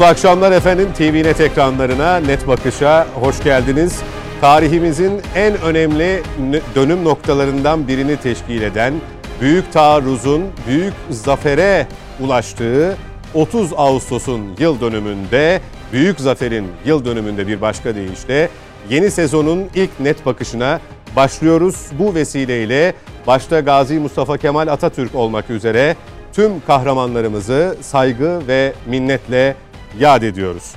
Mutlu akşamlar efendim. TVNet ekranlarına, Net Bakış'a hoş geldiniz. Tarihimizin en önemli dönüm noktalarından birini teşkil eden Büyük Taarruz'un büyük zafere ulaştığı 30 Ağustos'un yıl dönümünde, Büyük Zafer'in yıl dönümünde bir başka deyişle yeni sezonun ilk net bakışına başlıyoruz. Bu vesileyle başta Gazi Mustafa Kemal Atatürk olmak üzere tüm kahramanlarımızı saygı ve minnetle yad ediyoruz.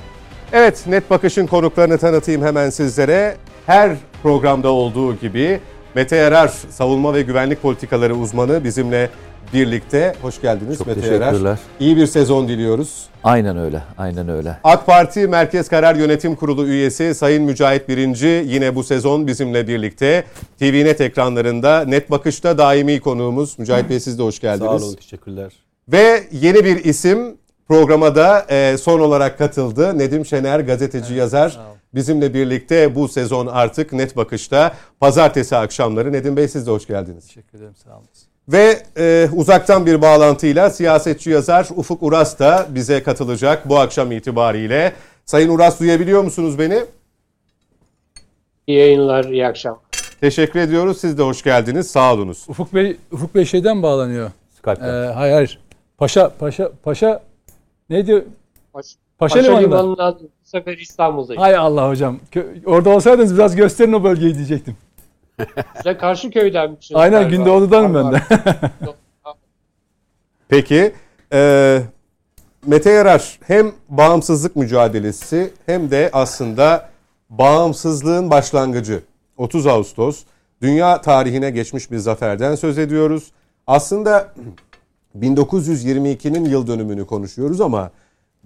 Evet, Net Bakış'ın konuklarını tanıtayım hemen sizlere. Her programda olduğu gibi Mete Yarar, savunma ve güvenlik politikaları uzmanı bizimle birlikte. Hoş geldiniz Çok Mete teşekkürler. Yarar. İyi bir sezon diliyoruz. Aynen öyle, aynen öyle. AK Parti Merkez Karar Yönetim Kurulu üyesi Sayın Mücahit Birinci yine bu sezon bizimle birlikte. TVNet ekranlarında Net Bakış'ta daimi konuğumuz. Mücahit Bey siz de hoş geldiniz. Sağ olun, teşekkürler. Ve yeni bir isim programa da e, son olarak katıldı. Nedim Şener gazeteci evet, yazar. Bizimle birlikte bu sezon artık Net Bakış'ta pazartesi akşamları. Nedim Bey siz de hoş geldiniz. Teşekkür ederim sağ olun. Ve e, uzaktan bir bağlantıyla siyasetçi yazar Ufuk Uras da bize katılacak bu akşam itibariyle. Sayın Uras duyabiliyor musunuz beni? İyi yayınlar, iyi akşam. Teşekkür ediyoruz. Siz de hoş geldiniz. Sağ olunuz. Ufuk Bey, Ufuk Bey şeyden bağlanıyor. Skype'den. Ee, hayır hayır. Paşa, Paşa, Paşa ne diyor? Paşa, Paşa, Limanı'nda. Limanı'ndan bu sefer İstanbul'dayım. Hay Allah hocam. Orada olsaydınız biraz gösterin o bölgeyi diyecektim. Size karşı köydenmişsiniz. Aynen galiba. Gündoğdu'danım ben de. Peki e, Mete Yarar hem bağımsızlık mücadelesi hem de aslında bağımsızlığın başlangıcı 30 Ağustos dünya tarihine geçmiş bir zaferden söz ediyoruz. Aslında 1922'nin yıl dönümünü konuşuyoruz ama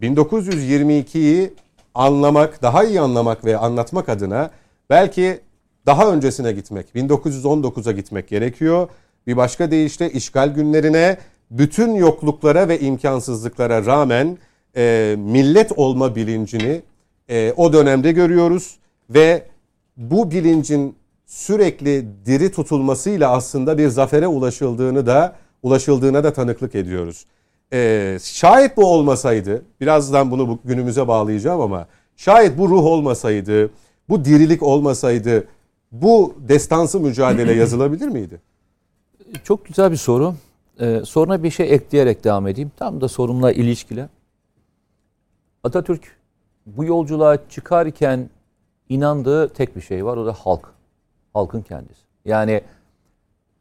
1922'yi anlamak, daha iyi anlamak ve anlatmak adına belki daha öncesine gitmek, 1919'a gitmek gerekiyor. Bir başka deyişle işgal günlerine bütün yokluklara ve imkansızlıklara rağmen e, millet olma bilincini e, o dönemde görüyoruz ve bu bilincin sürekli diri tutulmasıyla aslında bir zafere ulaşıldığını da ulaşıldığına da tanıklık ediyoruz. E, şayet bu olmasaydı, birazdan bunu bu günümüze bağlayacağım ama şayet bu ruh olmasaydı, bu dirilik olmasaydı bu destansı mücadele yazılabilir miydi? Çok güzel bir soru. Ee, soruna bir şey ekleyerek devam edeyim. Tam da sorumla ilişkili. Atatürk bu yolculuğa çıkarken inandığı tek bir şey var. O da halk. Halkın kendisi. Yani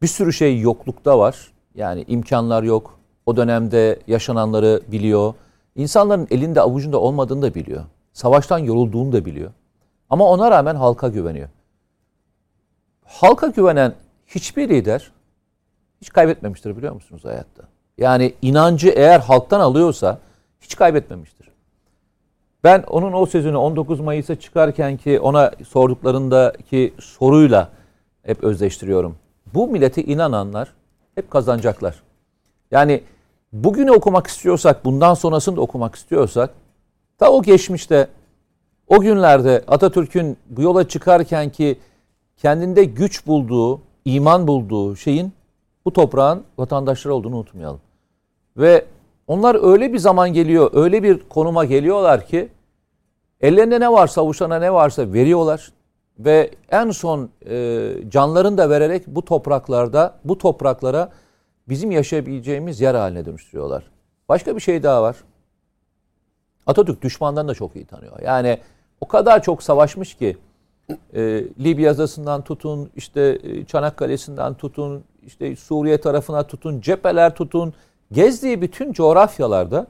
bir sürü şey yoklukta var. Yani imkanlar yok. O dönemde yaşananları biliyor. İnsanların elinde avucunda olmadığını da biliyor. Savaştan yorulduğunu da biliyor. Ama ona rağmen halka güveniyor. Halka güvenen hiçbir lider hiç kaybetmemiştir biliyor musunuz hayatta? Yani inancı eğer halktan alıyorsa hiç kaybetmemiştir. Ben onun o sözünü 19 Mayıs'a çıkarken ki ona sorduklarındaki soruyla hep özleştiriyorum. Bu millete inananlar hep kazanacaklar. Yani bugünü okumak istiyorsak, bundan sonrasını da okumak istiyorsak, ta o geçmişte, o günlerde Atatürk'ün bu yola çıkarken ki kendinde güç bulduğu, iman bulduğu şeyin bu toprağın vatandaşları olduğunu unutmayalım. Ve onlar öyle bir zaman geliyor, öyle bir konuma geliyorlar ki ellerinde ne varsa, avuçlarına ne varsa veriyorlar. Ve en son e, canlarını da vererek bu topraklarda, bu topraklara bizim yaşayabileceğimiz yer haline dönüştürüyorlar. Başka bir şey daha var. Atatürk düşmanlarını da çok iyi tanıyor. Yani o kadar çok savaşmış ki e, Libya adasından tutun, işte e, Çanakkale'sinden tutun, işte Suriye tarafına tutun, cepheler tutun, gezdiği bütün coğrafyalarda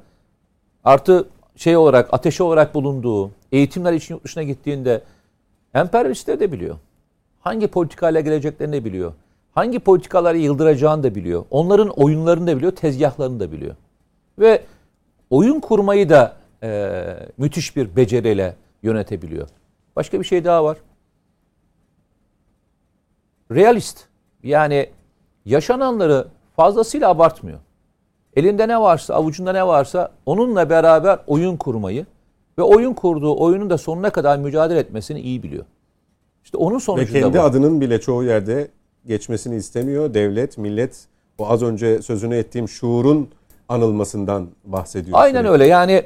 artı şey olarak, ateşi olarak bulunduğu, eğitimler için yurt dışına gittiğinde emperyalistleri de biliyor. Hangi politikayla geleceklerini de biliyor. Hangi politikaları yıldıracağını da biliyor. Onların oyunlarını da biliyor, tezgahlarını da biliyor. Ve oyun kurmayı da e, müthiş bir beceriyle yönetebiliyor. Başka bir şey daha var. Realist. Yani yaşananları fazlasıyla abartmıyor. Elinde ne varsa, avucunda ne varsa onunla beraber oyun kurmayı ve oyun kurduğu oyunun da sonuna kadar mücadele etmesini iyi biliyor. İşte onun sonucu Ve kendi bu. adının bile çoğu yerde geçmesini istemiyor. Devlet, millet o az önce sözünü ettiğim şuurun anılmasından bahsediyor. Aynen öyle yani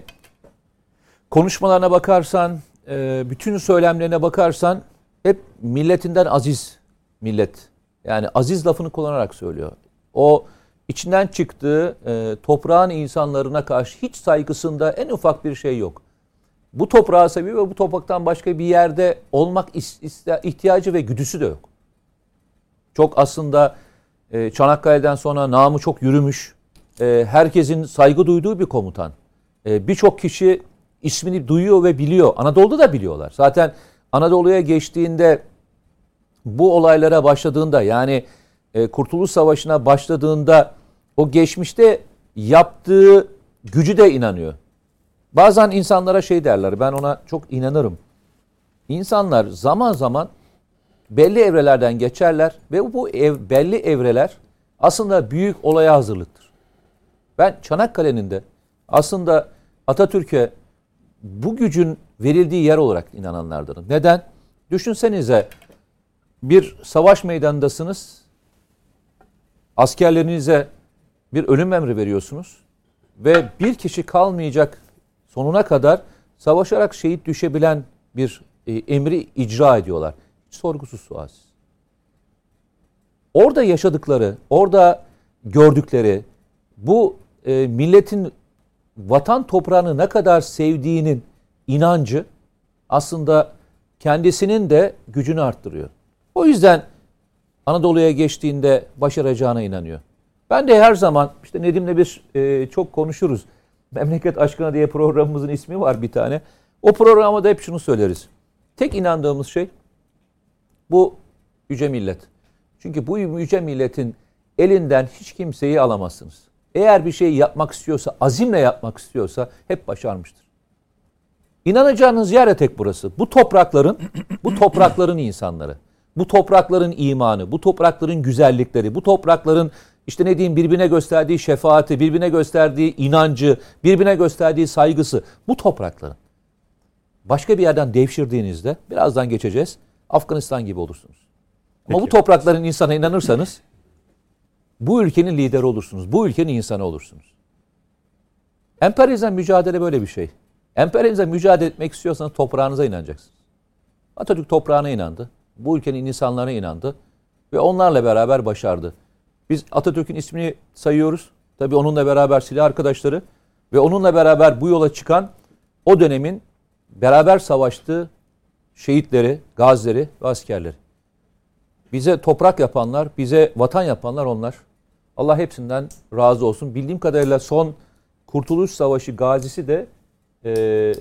konuşmalarına bakarsan, e, bütün söylemlerine bakarsan hep milletinden aziz millet. Yani aziz lafını kullanarak söylüyor. O içinden çıktığı e, toprağın insanlarına karşı hiç saygısında en ufak bir şey yok. Bu toprağı seviyor ve bu topraktan başka bir yerde olmak ihtiyacı ve güdüsü de yok. Çok aslında e, Çanakkale'den sonra namı çok yürümüş, e, herkesin saygı duyduğu bir komutan. E, Birçok kişi ismini duyuyor ve biliyor. Anadolu'da da biliyorlar. Zaten Anadolu'ya geçtiğinde bu olaylara başladığında yani e, Kurtuluş Savaşı'na başladığında o geçmişte yaptığı gücü de inanıyor. Bazen insanlara şey derler ben ona çok inanırım. İnsanlar zaman zaman belli evrelerden geçerler ve bu ev, belli evreler aslında büyük olaya hazırlıktır. Ben Çanakkale'nin de aslında Atatürk'e bu gücün verildiği yer olarak inananlardanım. Neden? Düşünsenize bir savaş meydanındasınız. Askerlerinize bir ölüm emri veriyorsunuz ve bir kişi kalmayacak sonuna kadar savaşarak şehit düşebilen bir e, emri icra ediyorlar. Sorgusuz sualsiz. Orada yaşadıkları, orada gördükleri bu e, milletin vatan toprağını ne kadar sevdiğinin inancı aslında kendisinin de gücünü arttırıyor. O yüzden Anadolu'ya geçtiğinde başaracağına inanıyor. Ben de her zaman işte Nedim'le bir e, çok konuşuruz. Memleket Aşkına diye programımızın ismi var bir tane. O programda hep şunu söyleriz. Tek inandığımız şey bu yüce millet. Çünkü bu yüce milletin elinden hiç kimseyi alamazsınız. Eğer bir şey yapmak istiyorsa, azimle yapmak istiyorsa hep başarmıştır. İnanacağınız yer tek burası. Bu toprakların, bu toprakların insanları. Bu toprakların imanı, bu toprakların güzellikleri, bu toprakların işte ne diyeyim birbirine gösterdiği şefaati, birbirine gösterdiği inancı, birbirine gösterdiği saygısı bu toprakların. Başka bir yerden devşirdiğinizde birazdan geçeceğiz. Afganistan gibi olursunuz. Ama Peki. bu toprakların insana inanırsanız bu ülkenin lideri olursunuz. Bu ülkenin insanı olursunuz. Emperyalizmle mücadele böyle bir şey. Emperyalizmle mücadele etmek istiyorsanız toprağınıza inanacaksınız. Atatürk toprağına inandı. Bu ülkenin insanlarına inandı. Ve onlarla beraber başardı. Biz Atatürk'ün ismini sayıyoruz. Tabii onunla beraber silah arkadaşları ve onunla beraber bu yola çıkan o dönemin beraber savaştığı şehitleri, gazileri ve askerleri. Bize toprak yapanlar, bize vatan yapanlar onlar. Allah hepsinden razı olsun. Bildiğim kadarıyla son Kurtuluş Savaşı gazisi de e,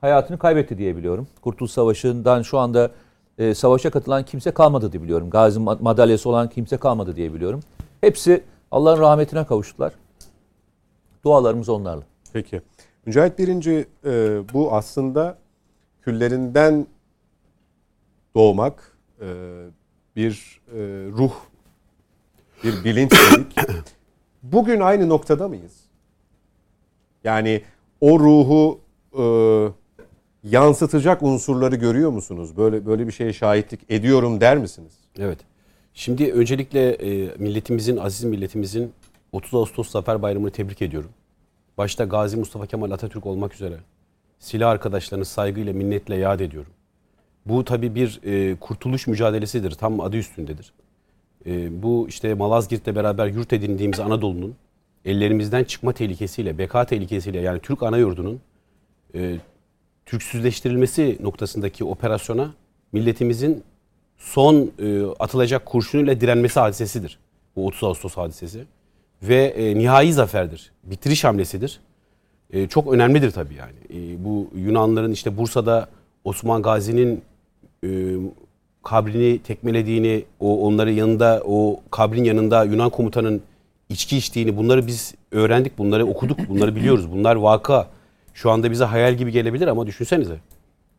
hayatını kaybetti diye biliyorum. Kurtuluş Savaşı'ndan şu anda e, savaşa katılan kimse kalmadı diye biliyorum. Gazi madalyası olan kimse kalmadı diye biliyorum. Hepsi Allah'ın rahmetine kavuştular. Dualarımız onlarla. Peki. Mücahit Birinci e, bu aslında küllerinden doğmak, e, bir e, ruh, bir bilinç dedik. Bugün aynı noktada mıyız? Yani o ruhu e, yansıtacak unsurları görüyor musunuz? Böyle böyle bir şeye şahitlik ediyorum der misiniz? Evet. Şimdi öncelikle e, milletimizin, aziz milletimizin 30 Ağustos Zafer Bayramı'nı tebrik ediyorum. Başta Gazi Mustafa Kemal Atatürk olmak üzere silah arkadaşlarını saygıyla, minnetle yad ediyorum. Bu tabi bir e, kurtuluş mücadelesidir. Tam adı üstündedir. E, bu işte Malazgirt'le beraber yurt edindiğimiz Anadolu'nun ellerimizden çıkma tehlikesiyle, beka tehlikesiyle yani Türk ana yurdunun e, Türksüzleştirilmesi noktasındaki operasyona milletimizin son e, atılacak kurşunuyla direnmesi hadisesidir. Bu 30 Ağustos hadisesi. Ve e, nihai zaferdir. Bitiriş hamlesidir. E, çok önemlidir tabii yani. E, bu Yunanların işte Bursa'da Osman Gazi'nin e, kabrini tekmelediğini, o onları yanında, o kabrin yanında Yunan komutanın içki içtiğini bunları biz öğrendik, bunları okuduk, bunları biliyoruz. Bunlar vaka. Şu anda bize hayal gibi gelebilir ama düşünsenize.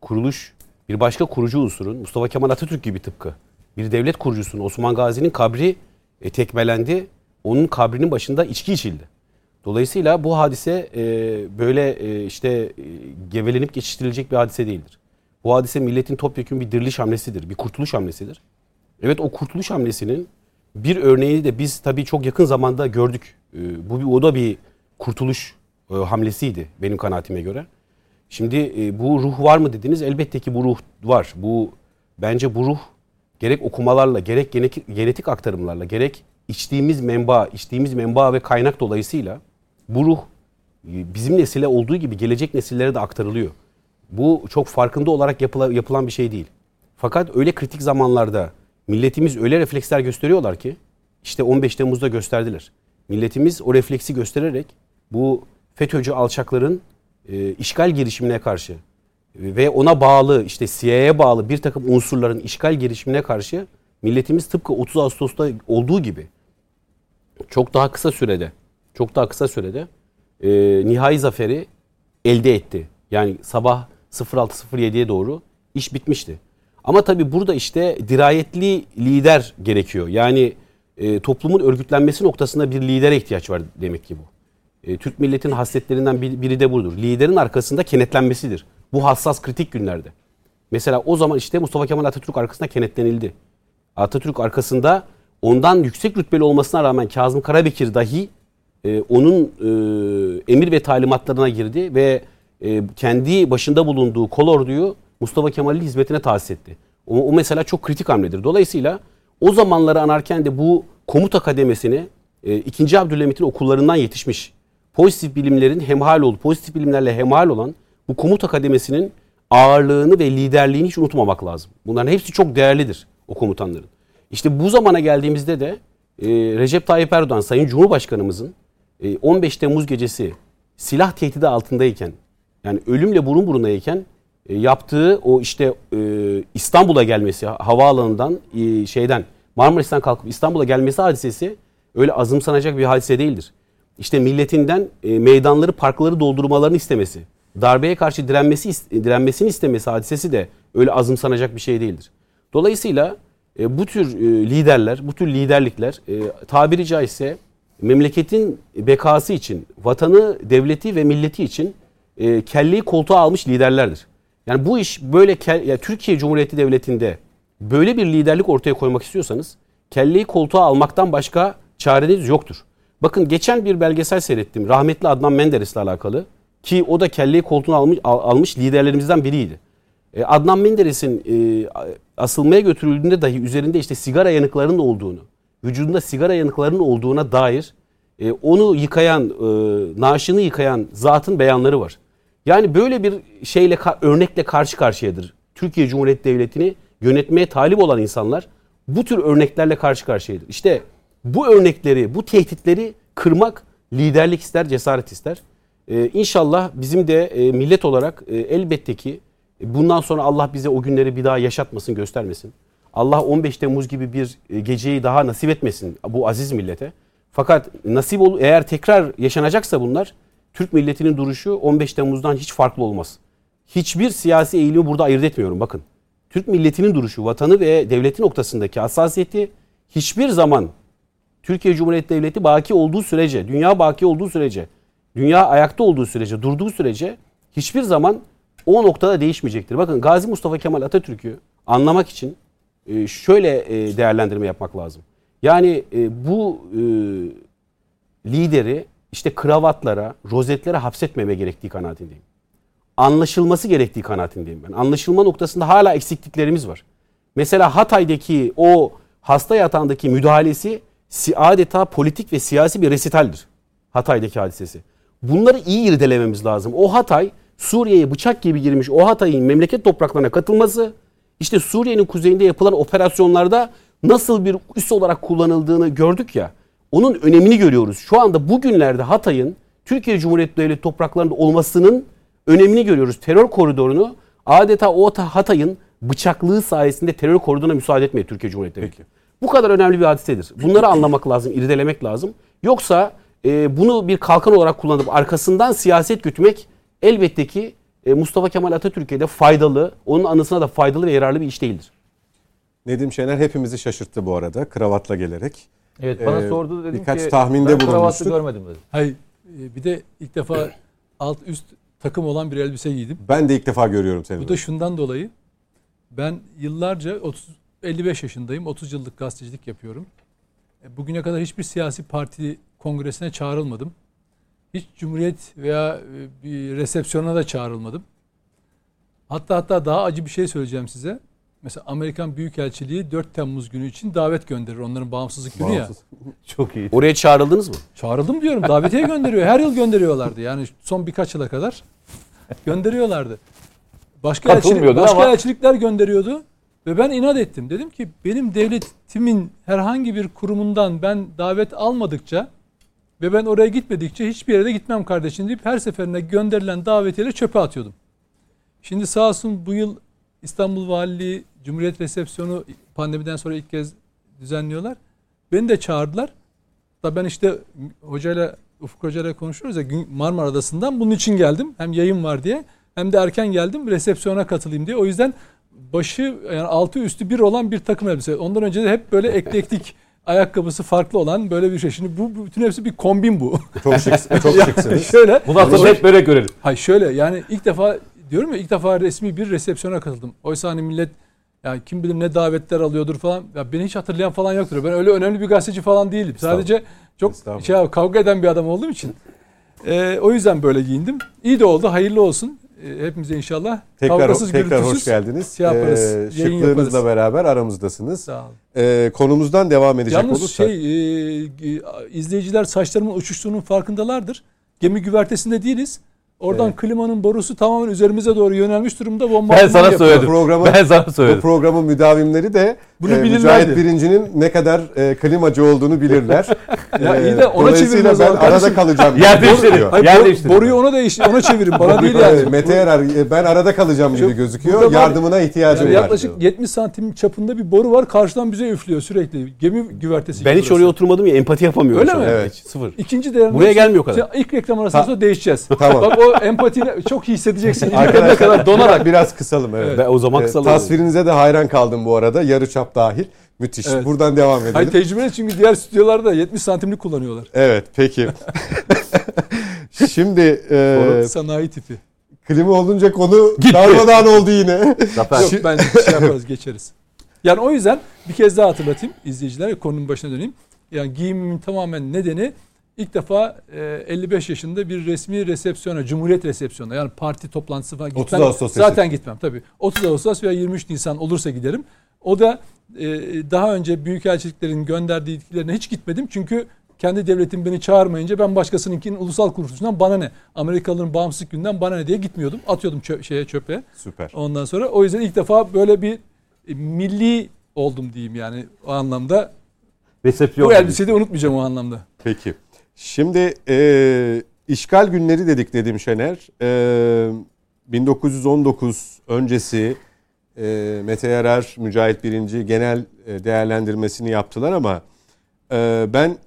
Kuruluş bir başka kurucu unsurun Mustafa Kemal Atatürk gibi tıpkı bir devlet kurucusunun Osman Gazi'nin kabri e, tekmelendi. Onun kabrinin başında içki içildi. Dolayısıyla bu hadise e, böyle e, işte e, gevelenip geçiştirilecek bir hadise değildir. Bu hadise milletin topyekun bir diriliş hamlesidir, bir kurtuluş hamlesidir. Evet o kurtuluş hamlesinin bir örneğini de biz tabii çok yakın zamanda gördük. E, bu o da bir kurtuluş e, hamlesiydi benim kanaatime göre. Şimdi e, bu ruh var mı dediniz? Elbette ki bu ruh var. Bu bence bu ruh gerek okumalarla, gerek genetik, aktarımlarla, gerek içtiğimiz menba, içtiğimiz menba ve kaynak dolayısıyla bu ruh e, bizim nesile olduğu gibi gelecek nesillere de aktarılıyor. Bu çok farkında olarak yapıla, yapılan bir şey değil. Fakat öyle kritik zamanlarda milletimiz öyle refleksler gösteriyorlar ki işte 15 Temmuz'da gösterdiler. Milletimiz o refleksi göstererek bu FETÖ'cü alçakların e, işgal girişimine karşı ve ona bağlı işte CIA'ya bağlı bir takım unsurların işgal girişimine karşı milletimiz tıpkı 30 Ağustos'ta olduğu gibi çok daha kısa sürede çok daha kısa sürede e, nihai zaferi elde etti. Yani sabah 06.07'ye doğru iş bitmişti. Ama tabii burada işte dirayetli lider gerekiyor. Yani e, toplumun örgütlenmesi noktasında bir lidere ihtiyaç var demek ki bu. E, Türk milletinin hasletlerinden bir- biri de budur. Liderin arkasında kenetlenmesidir. Bu hassas kritik günlerde. Mesela o zaman işte Mustafa Kemal Atatürk arkasında kenetlenildi. Atatürk arkasında ondan yüksek rütbeli olmasına rağmen Kazım Karabekir dahi e, onun e, emir ve talimatlarına girdi ve e, kendi başında bulunduğu kol orduyu Mustafa Kemal'in hizmetine tahsis etti. O, o mesela çok kritik hamledir. Dolayısıyla o zamanları anarken de bu komuta kademesini e, 2. Abdülhamit'in okullarından yetişmiş pozitif bilimlerin hemhal olup pozitif bilimlerle hemhal olan bu komuta kademesinin ağırlığını ve liderliğini hiç unutmamak lazım. Bunların hepsi çok değerlidir o komutanların. İşte bu zamana geldiğimizde de e, Recep Tayyip Erdoğan Sayın Cumhurbaşkanımızın e, 15 Temmuz gecesi silah tehdidi altındayken yani ölümle burun burunayken e, yaptığı o işte e, İstanbul'a gelmesi havaalanından e, şeyden Marmaris'ten kalkıp İstanbul'a gelmesi hadisesi öyle azımsanacak bir hadise değildir. İşte milletinden e, meydanları, parkları doldurmalarını istemesi, darbeye karşı direnmesi direnmesini istemesi hadisesi de öyle azımsanacak bir şey değildir. Dolayısıyla e, bu tür e, liderler, bu tür liderlikler e, tabiri caizse memleketin bekası için, vatanı, devleti ve milleti için e, kelleyi koltuğa almış liderlerdir. Yani bu iş böyle kel, ya Türkiye Cumhuriyeti Devleti'nde böyle bir liderlik ortaya koymak istiyorsanız kelleyi koltuğa almaktan başka çareniz yoktur. Bakın geçen bir belgesel seyrettim. Rahmetli Adnan Menderes'le alakalı ki o da kelleyi koltuğuna almış, al- almış liderlerimizden biriydi. E, Adnan Menderes'in e, asılmaya götürüldüğünde dahi üzerinde işte sigara yanıklarının olduğunu, vücudunda sigara yanıklarının olduğuna dair e, onu yıkayan, e, naaşını yıkayan zatın beyanları var. Yani böyle bir şeyle örnekle karşı karşıyadır. Türkiye Cumhuriyeti Devleti'ni yönetmeye talip olan insanlar bu tür örneklerle karşı karşıyadır. İşte bu örnekleri, bu tehditleri kırmak liderlik ister, cesaret ister. Ee, inşallah bizim de e, millet olarak e, elbette ki bundan sonra Allah bize o günleri bir daha yaşatmasın, göstermesin. Allah 15 Temmuz gibi bir e, geceyi daha nasip etmesin bu aziz millete. Fakat nasip ol eğer tekrar yaşanacaksa bunlar Türk milletinin duruşu 15 Temmuz'dan hiç farklı olmaz. Hiçbir siyasi eğilimi burada ayırt etmiyorum bakın. Türk milletinin duruşu, vatanı ve devleti noktasındaki hassasiyeti hiçbir zaman Türkiye Cumhuriyeti Devleti baki olduğu sürece, dünya baki olduğu sürece, dünya ayakta olduğu sürece, durduğu sürece hiçbir zaman o noktada değişmeyecektir. Bakın Gazi Mustafa Kemal Atatürk'ü anlamak için e, şöyle e, değerlendirme yapmak lazım. Yani e, bu lideri işte kravatlara, rozetlere hapsetmeme gerektiği kanaatindeyim. Anlaşılması gerektiği kanaatindeyim ben. Anlaşılma noktasında hala eksikliklerimiz var. Mesela Hatay'daki o hasta yatağındaki müdahalesi si- adeta politik ve siyasi bir resitaldir. Hatay'daki hadisesi. Bunları iyi irdelememiz lazım. O Hatay Suriye'ye bıçak gibi girmiş o Hatay'ın memleket topraklarına katılması işte Suriye'nin kuzeyinde yapılan operasyonlarda nasıl bir üs olarak kullanıldığını gördük ya. Onun önemini görüyoruz. Şu anda bugünlerde Hatay'ın Türkiye Cumhuriyeti Devleti topraklarında olmasının önemini görüyoruz. Terör koridorunu adeta o Hatay'ın bıçaklığı sayesinde terör koridoruna müsaade etmiyor Türkiye Cumhuriyeti Devleti. Bu kadar önemli bir hadisedir. Bunları anlamak lazım, irdelemek lazım. Yoksa e, bunu bir kalkan olarak kullanıp arkasından siyaset gütmek elbette ki e, Mustafa Kemal Atatürk'e de faydalı, onun anısına da faydalı ve yararlı bir iş değildir. Nedim Şener hepimizi şaşırttı bu arada kravatla gelerek. Evet bana Ee, sordu dedim birkaç ki tahminde ben bulunmuştuk. görmedim dedim. Hayır. e, Bir de ilk defa alt üst takım olan bir elbise giydim. Ben de ilk defa görüyorum seni. Bu da şundan dolayı ben yıllarca 30 55 yaşındayım. 30 yıllık gazetecilik yapıyorum. E, Bugüne kadar hiçbir siyasi parti kongresine çağrılmadım. Hiç cumhuriyet veya e, bir resepsiyona da çağrılmadım. Hatta hatta daha acı bir şey söyleyeceğim size. Mesela Amerikan Büyükelçiliği 4 Temmuz günü için davet gönderir. Onların bağımsızlık günü ya. Bağımsız. Çok iyi. Oraya çağrıldınız mı? Çağrıldım diyorum. Davetiye gönderiyor. Her yıl gönderiyorlardı. Yani son birkaç yıla kadar gönderiyorlardı. Başka, elçilik, başka ama- elçilikler gönderiyordu. Ve ben inat ettim. Dedim ki benim devletimin herhangi bir kurumundan ben davet almadıkça ve ben oraya gitmedikçe hiçbir yere de gitmem kardeşim deyip her seferinde gönderilen davetiyeleri çöpe atıyordum. Şimdi sağ olsun bu yıl İstanbul Valiliği Cumhuriyet Resepsiyonu pandemiden sonra ilk kez düzenliyorlar. Beni de çağırdılar. Da ben işte hocayla Ufuk hocayla konuşuyoruz ya Marmara Adası'ndan bunun için geldim. Hem yayın var diye hem de erken geldim resepsiyona katılayım diye. O yüzden başı yani altı üstü bir olan bir takım elbise. Ondan önce de hep böyle eklektik ayakkabısı farklı olan böyle bir şey. Şimdi bu, bütün hepsi bir kombin bu. Çok şık, çok şıksınız. şöyle. Bundan sonra hep börek görelim. Hayır şöyle yani ilk defa diyorum ya ilk defa resmi bir resepsiyona katıldım. Oysa hani millet ya kim bilir ne davetler alıyordur falan. Ya beni hiç hatırlayan falan yoktur. Ben öyle önemli bir gazeteci falan değilim. Sadece çok şey kavga eden bir adam olduğum için. Ee, o yüzden böyle giyindim. İyi de oldu. Hayırlı olsun. Ee, hepimize inşallah. Tekrar, Kavgasız, tekrar hoş geldiniz. şey yaparız, Ee, şıklığınızla beraber aramızdasınız. Sağ olun. Ee, konumuzdan devam edecek Yalnız olursak. şey e, e, izleyiciler saçlarımın uçuştuğunun farkındalardır. Gemi güvertesinde değiliz. Oradan Evet. klimanın borusu tamamen üzerimize doğru yönelmiş durumda. Bomba Ben sana yapıyor. söyledim. Programı- Ben sana Bu söyledim. programın müdavimleri de Bunu e. Mücahit Birinci'nin ne kadar e, klimacı olduğunu bilirler. Ya E, iyi de ona çevirin o ben zaman arada kardeşim. kalacağım. Yer değiştirin. Yer değiştirin. boruyu ona değiş ona çevirin. Bana değil yani. Mete Erer, e, ben arada kalacağım gibi gözüküyor. burada var- Yardımına ihtiyacım Yani var. yaklaşık 70 santim çapında bir boru var. Karşıdan bize üflüyor sürekli. Gemi güvertesi. Ben hiç oraya oturmadım ya empati yapamıyorum. Öyle mi? Evet. Sıfır. İkinci değerinde Buraya gelmiyor kadar. İlk reklam arasında değişeceğiz. Tamam. Bak o empatiyle çok iyi hissedeceksin. Arkadaşlar kadar donarak. biraz kısalım. Evet. Ben o zaman E, kısalayayım. tasvirinize de hayran kaldım bu arada. Yarı çap dahil. Müthiş. Evet. Buradan devam edelim. Hayır tecrübeli çünkü diğer stüdyolarda 70 santimlik kullanıyorlar. Evet peki. Şimdi e, Sanayi tipi. klima olunca konu darmadağın oldu yine. Zafer. Yok ben şey yaparız geçeriz. Yani o yüzden bir kez daha hatırlatayım izleyiciler konunun başına döneyim. Yani giyimimin tamamen nedeni ilk defa e, 55 yaşında bir resmi resepsiyona, Cumhuriyet resepsiyona yani parti toplantısı falan 30 gitmem. Ağustos Zaten gitmem tabii. 30 Ağustos veya 23 Nisan olursa giderim. O da e, daha önce büyükelçiliklerin gönderdiği ilgilerine hiç gitmedim. Çünkü kendi devletim beni çağırmayınca ben başkasınınkinin ulusal kuruluşundan bana ne? Amerikalıların bağımsızlık günden bana ne diye gitmiyordum. Atıyordum çö- şeye çöpe. Süper. Ondan sonra o yüzden ilk defa böyle bir e, milli oldum diyeyim yani o anlamda. Resepsiyon. Bu elbiseyi de unutmayacağım o anlamda. Peki. Şimdi e, işgal günleri dedik Nedim Şener. E, 1919 öncesi e, Mete Yarar, Mücahit Birinci genel değerlendirmesini yaptılar ama e, ben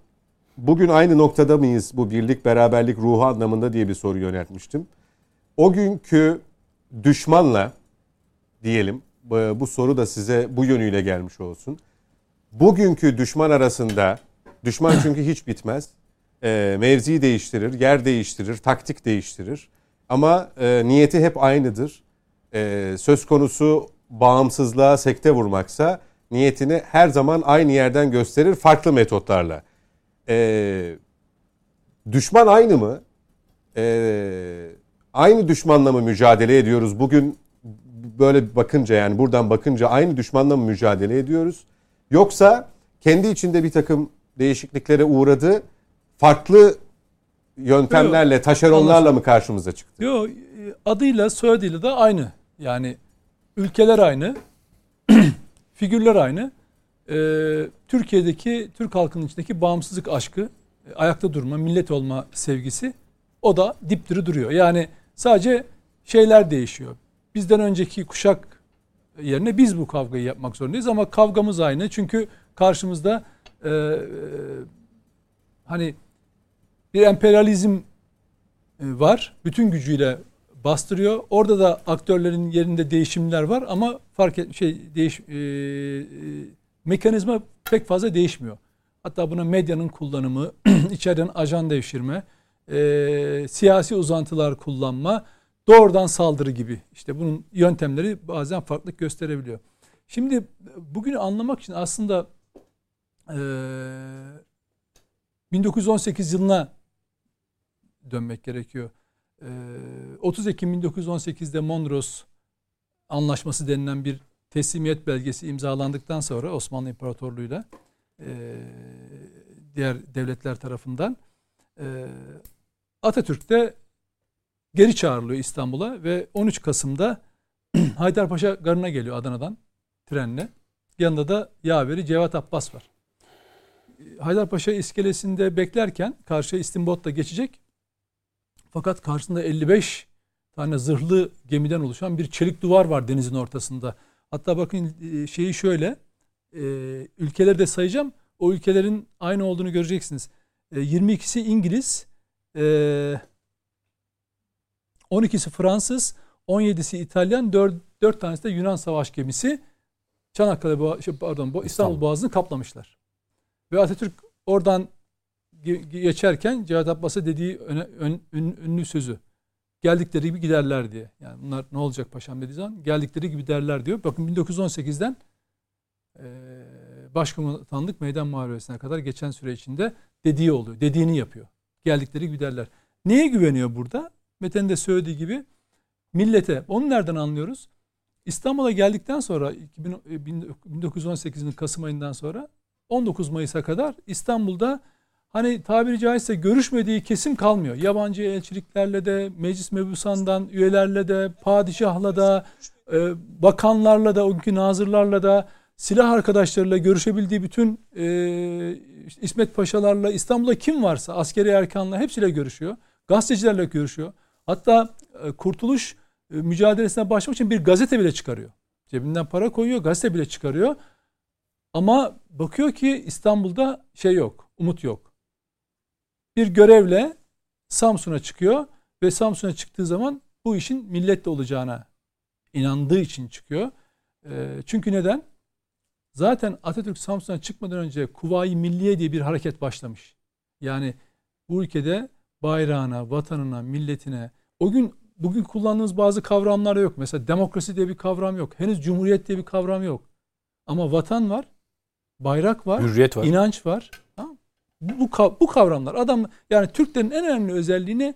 bugün aynı noktada mıyız bu birlik beraberlik ruhu anlamında diye bir soru yöneltmiştim. O günkü düşmanla diyelim bu soru da size bu yönüyle gelmiş olsun. Bugünkü düşman arasında düşman çünkü hiç bitmez. E, mevzi değiştirir, yer değiştirir, taktik değiştirir. Ama e, niyeti hep aynıdır. E, söz konusu bağımsızlığa sekte vurmaksa niyetini her zaman aynı yerden gösterir farklı metotlarla. E, düşman aynı mı? E, aynı düşmanla mı mücadele ediyoruz? Bugün böyle bakınca yani buradan bakınca aynı düşmanla mı mücadele ediyoruz? Yoksa kendi içinde bir takım değişikliklere uğradı, farklı yöntemlerle, taşeronlarla mı karşımıza çıktı? Yok adıyla soyadıyla da aynı. Yani ülkeler aynı. figürler aynı. Ee, Türkiye'deki Türk halkının içindeki bağımsızlık aşkı, e, ayakta durma, millet olma sevgisi o da dipdiri duruyor. Yani sadece şeyler değişiyor. Bizden önceki kuşak yerine biz bu kavgayı yapmak zorundayız ama kavgamız aynı. Çünkü karşımızda e, e, hani bir emperyalizm e, var. Bütün gücüyle bastırıyor. Orada da aktörlerin yerinde değişimler var ama fark et şey değiş e, e, mekanizma pek fazla değişmiyor. Hatta buna medyanın kullanımı, içeriden ajan devşirme, e, siyasi uzantılar kullanma, doğrudan saldırı gibi. İşte bunun yöntemleri bazen farklılık gösterebiliyor. Şimdi bugünü anlamak için aslında e, 1918 yılına dönmek gerekiyor. Ee, 30 Ekim 1918'de Mondros Anlaşması denilen bir teslimiyet belgesi imzalandıktan sonra Osmanlı İmparatorluğu'yla e, diğer devletler tarafından e, Atatürk de geri çağrılıyor İstanbul'a ve 13 Kasım'da Haydarpaşa garına geliyor Adana'dan trenle. Yanında da yaveri Cevat Abbas var. Haydarpaşa iskelesinde beklerken karşıya İstimbot'ta geçecek. Fakat karşısında 55 tane zırhlı gemiden oluşan bir çelik duvar var denizin ortasında. Hatta bakın e, şeyi şöyle e, ülkeleri de sayacağım. O ülkelerin aynı olduğunu göreceksiniz. 22'si e, İngiliz, 12'si Fransız, 17'si İtalyan, 4, 4 tanesi de Yunan savaş gemisi. Çanakkale şey, pardon İstanbul, İstanbul Boğazı'nı kaplamışlar. Ve Atatürk oradan geçerken Cevat Abbas'a dediği öne, ön, ün, ünlü sözü. Geldikleri gibi giderler diye. Yani bunlar ne olacak paşam dediği zaman geldikleri gibi derler diyor. Bakın 1918'den e, başkomutanlık meydan muharebesine kadar geçen süre içinde dediği oluyor. Dediğini yapıyor. Geldikleri gibi derler. Neye güveniyor burada? Mete'nin de söylediği gibi millete. Onu nereden anlıyoruz? İstanbul'a geldikten sonra 1918'in e, Kasım ayından sonra 19 Mayıs'a kadar İstanbul'da hani tabiri caizse görüşmediği kesim kalmıyor. Yabancı elçiliklerle de, meclis mebusandan üyelerle de, padişahla da, e, bakanlarla da, o günkü nazırlarla da, silah arkadaşlarıyla görüşebildiği bütün e, İsmet Paşalarla, İstanbul'da kim varsa askeri erkanla hepsiyle görüşüyor. Gazetecilerle görüşüyor. Hatta e, Kurtuluş e, mücadelesine başlamak için bir gazete bile çıkarıyor. Cebinden para koyuyor, gazete bile çıkarıyor. Ama bakıyor ki İstanbul'da şey yok, umut yok. Bir görevle Samsun'a çıkıyor ve Samsun'a çıktığı zaman bu işin milletle olacağına inandığı için çıkıyor. E, çünkü neden? Zaten Atatürk Samsun'a çıkmadan önce Kuvayi Milliye diye bir hareket başlamış. Yani bu ülkede bayrağına, vatanına, milletine o gün bugün kullandığımız bazı kavramlar yok. Mesela demokrasi diye bir kavram yok. Henüz cumhuriyet diye bir kavram yok. Ama vatan var, bayrak var, Hürriyet var. inanç var. Tamam. Bu, bu, kavramlar. Adam yani Türklerin en önemli özelliğini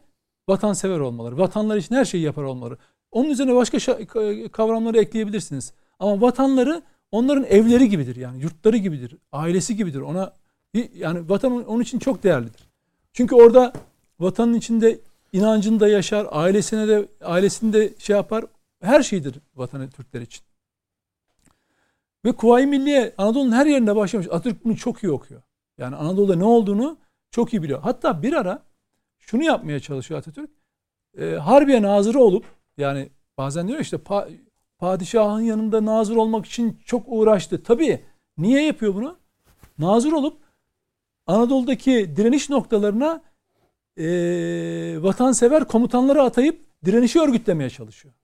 vatansever olmaları. Vatanlar için her şeyi yapar olmaları. Onun üzerine başka kavramları ekleyebilirsiniz. Ama vatanları onların evleri gibidir yani yurtları gibidir, ailesi gibidir. Ona yani vatan onun için çok değerlidir. Çünkü orada vatanın içinde inancını da yaşar, ailesine de ailesini de şey yapar. Her şeydir vatanı Türkler için. Ve Kuvayi Milliye Anadolu'nun her yerinde başlamış. Atatürk bunu çok iyi okuyor. Yani Anadolu'da ne olduğunu çok iyi biliyor. Hatta bir ara şunu yapmaya çalışıyor Atatürk. E, Harbiye nazırı olup yani bazen diyor işte pa, padişahın yanında nazır olmak için çok uğraştı. Tabii niye yapıyor bunu? Nazır olup Anadolu'daki direniş noktalarına e, vatansever komutanları atayıp direnişi örgütlemeye çalışıyor.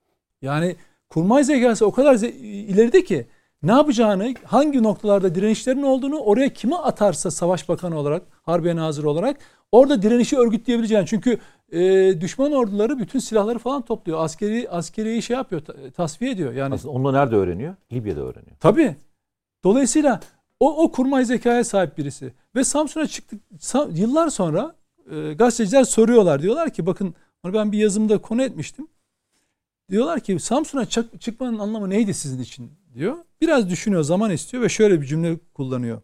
Yani kurmay zekası o kadar ileride ki ne yapacağını, hangi noktalarda direnişlerin olduğunu oraya kime atarsa savaş bakanı olarak, harbiye nazırı olarak orada direnişi örgütleyebileceğini. Çünkü e, düşman orduları bütün silahları falan topluyor. Askeri askeriyi şey yapıyor, tasfiye ediyor. Yani Aslında onu nerede öğreniyor? Libya'da öğreniyor. Tabii. Dolayısıyla o, o kurmay zekaya sahip birisi. Ve Samsun'a çıktık yıllar sonra e, gazeteciler soruyorlar. Diyorlar ki bakın onu ben bir yazımda konu etmiştim. Diyorlar ki Samsun'a çık, çıkmanın anlamı neydi sizin için diyor. Biraz düşünüyor, zaman istiyor ve şöyle bir cümle kullanıyor.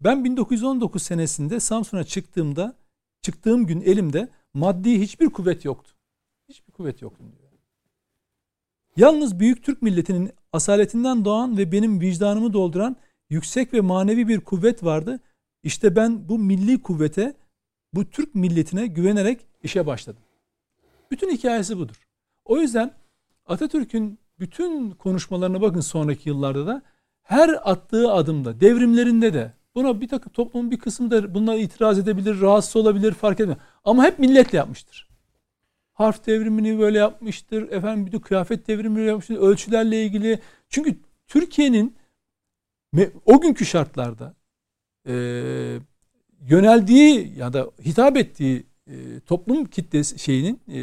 Ben 1919 senesinde Samsun'a çıktığımda, çıktığım gün elimde maddi hiçbir kuvvet yoktu. Hiçbir kuvvet yoktu diyor. Yalnız büyük Türk milletinin asaletinden doğan ve benim vicdanımı dolduran yüksek ve manevi bir kuvvet vardı. İşte ben bu milli kuvvete, bu Türk milletine güvenerek işe başladım. Bütün hikayesi budur. O yüzden Atatürk'ün bütün konuşmalarına bakın sonraki yıllarda da her attığı adımda, devrimlerinde de buna bir takım toplumun bir kısmı da bunlara itiraz edebilir, rahatsız olabilir, fark etmez. Ama hep milletle yapmıştır. Harf devrimini böyle yapmıştır. Efendim bir de kıyafet devrimini yapmıştır. Ölçülerle ilgili. Çünkü Türkiye'nin o günkü şartlarda e, yöneldiği ya da hitap ettiği e, toplum kitlesi şeyinin e,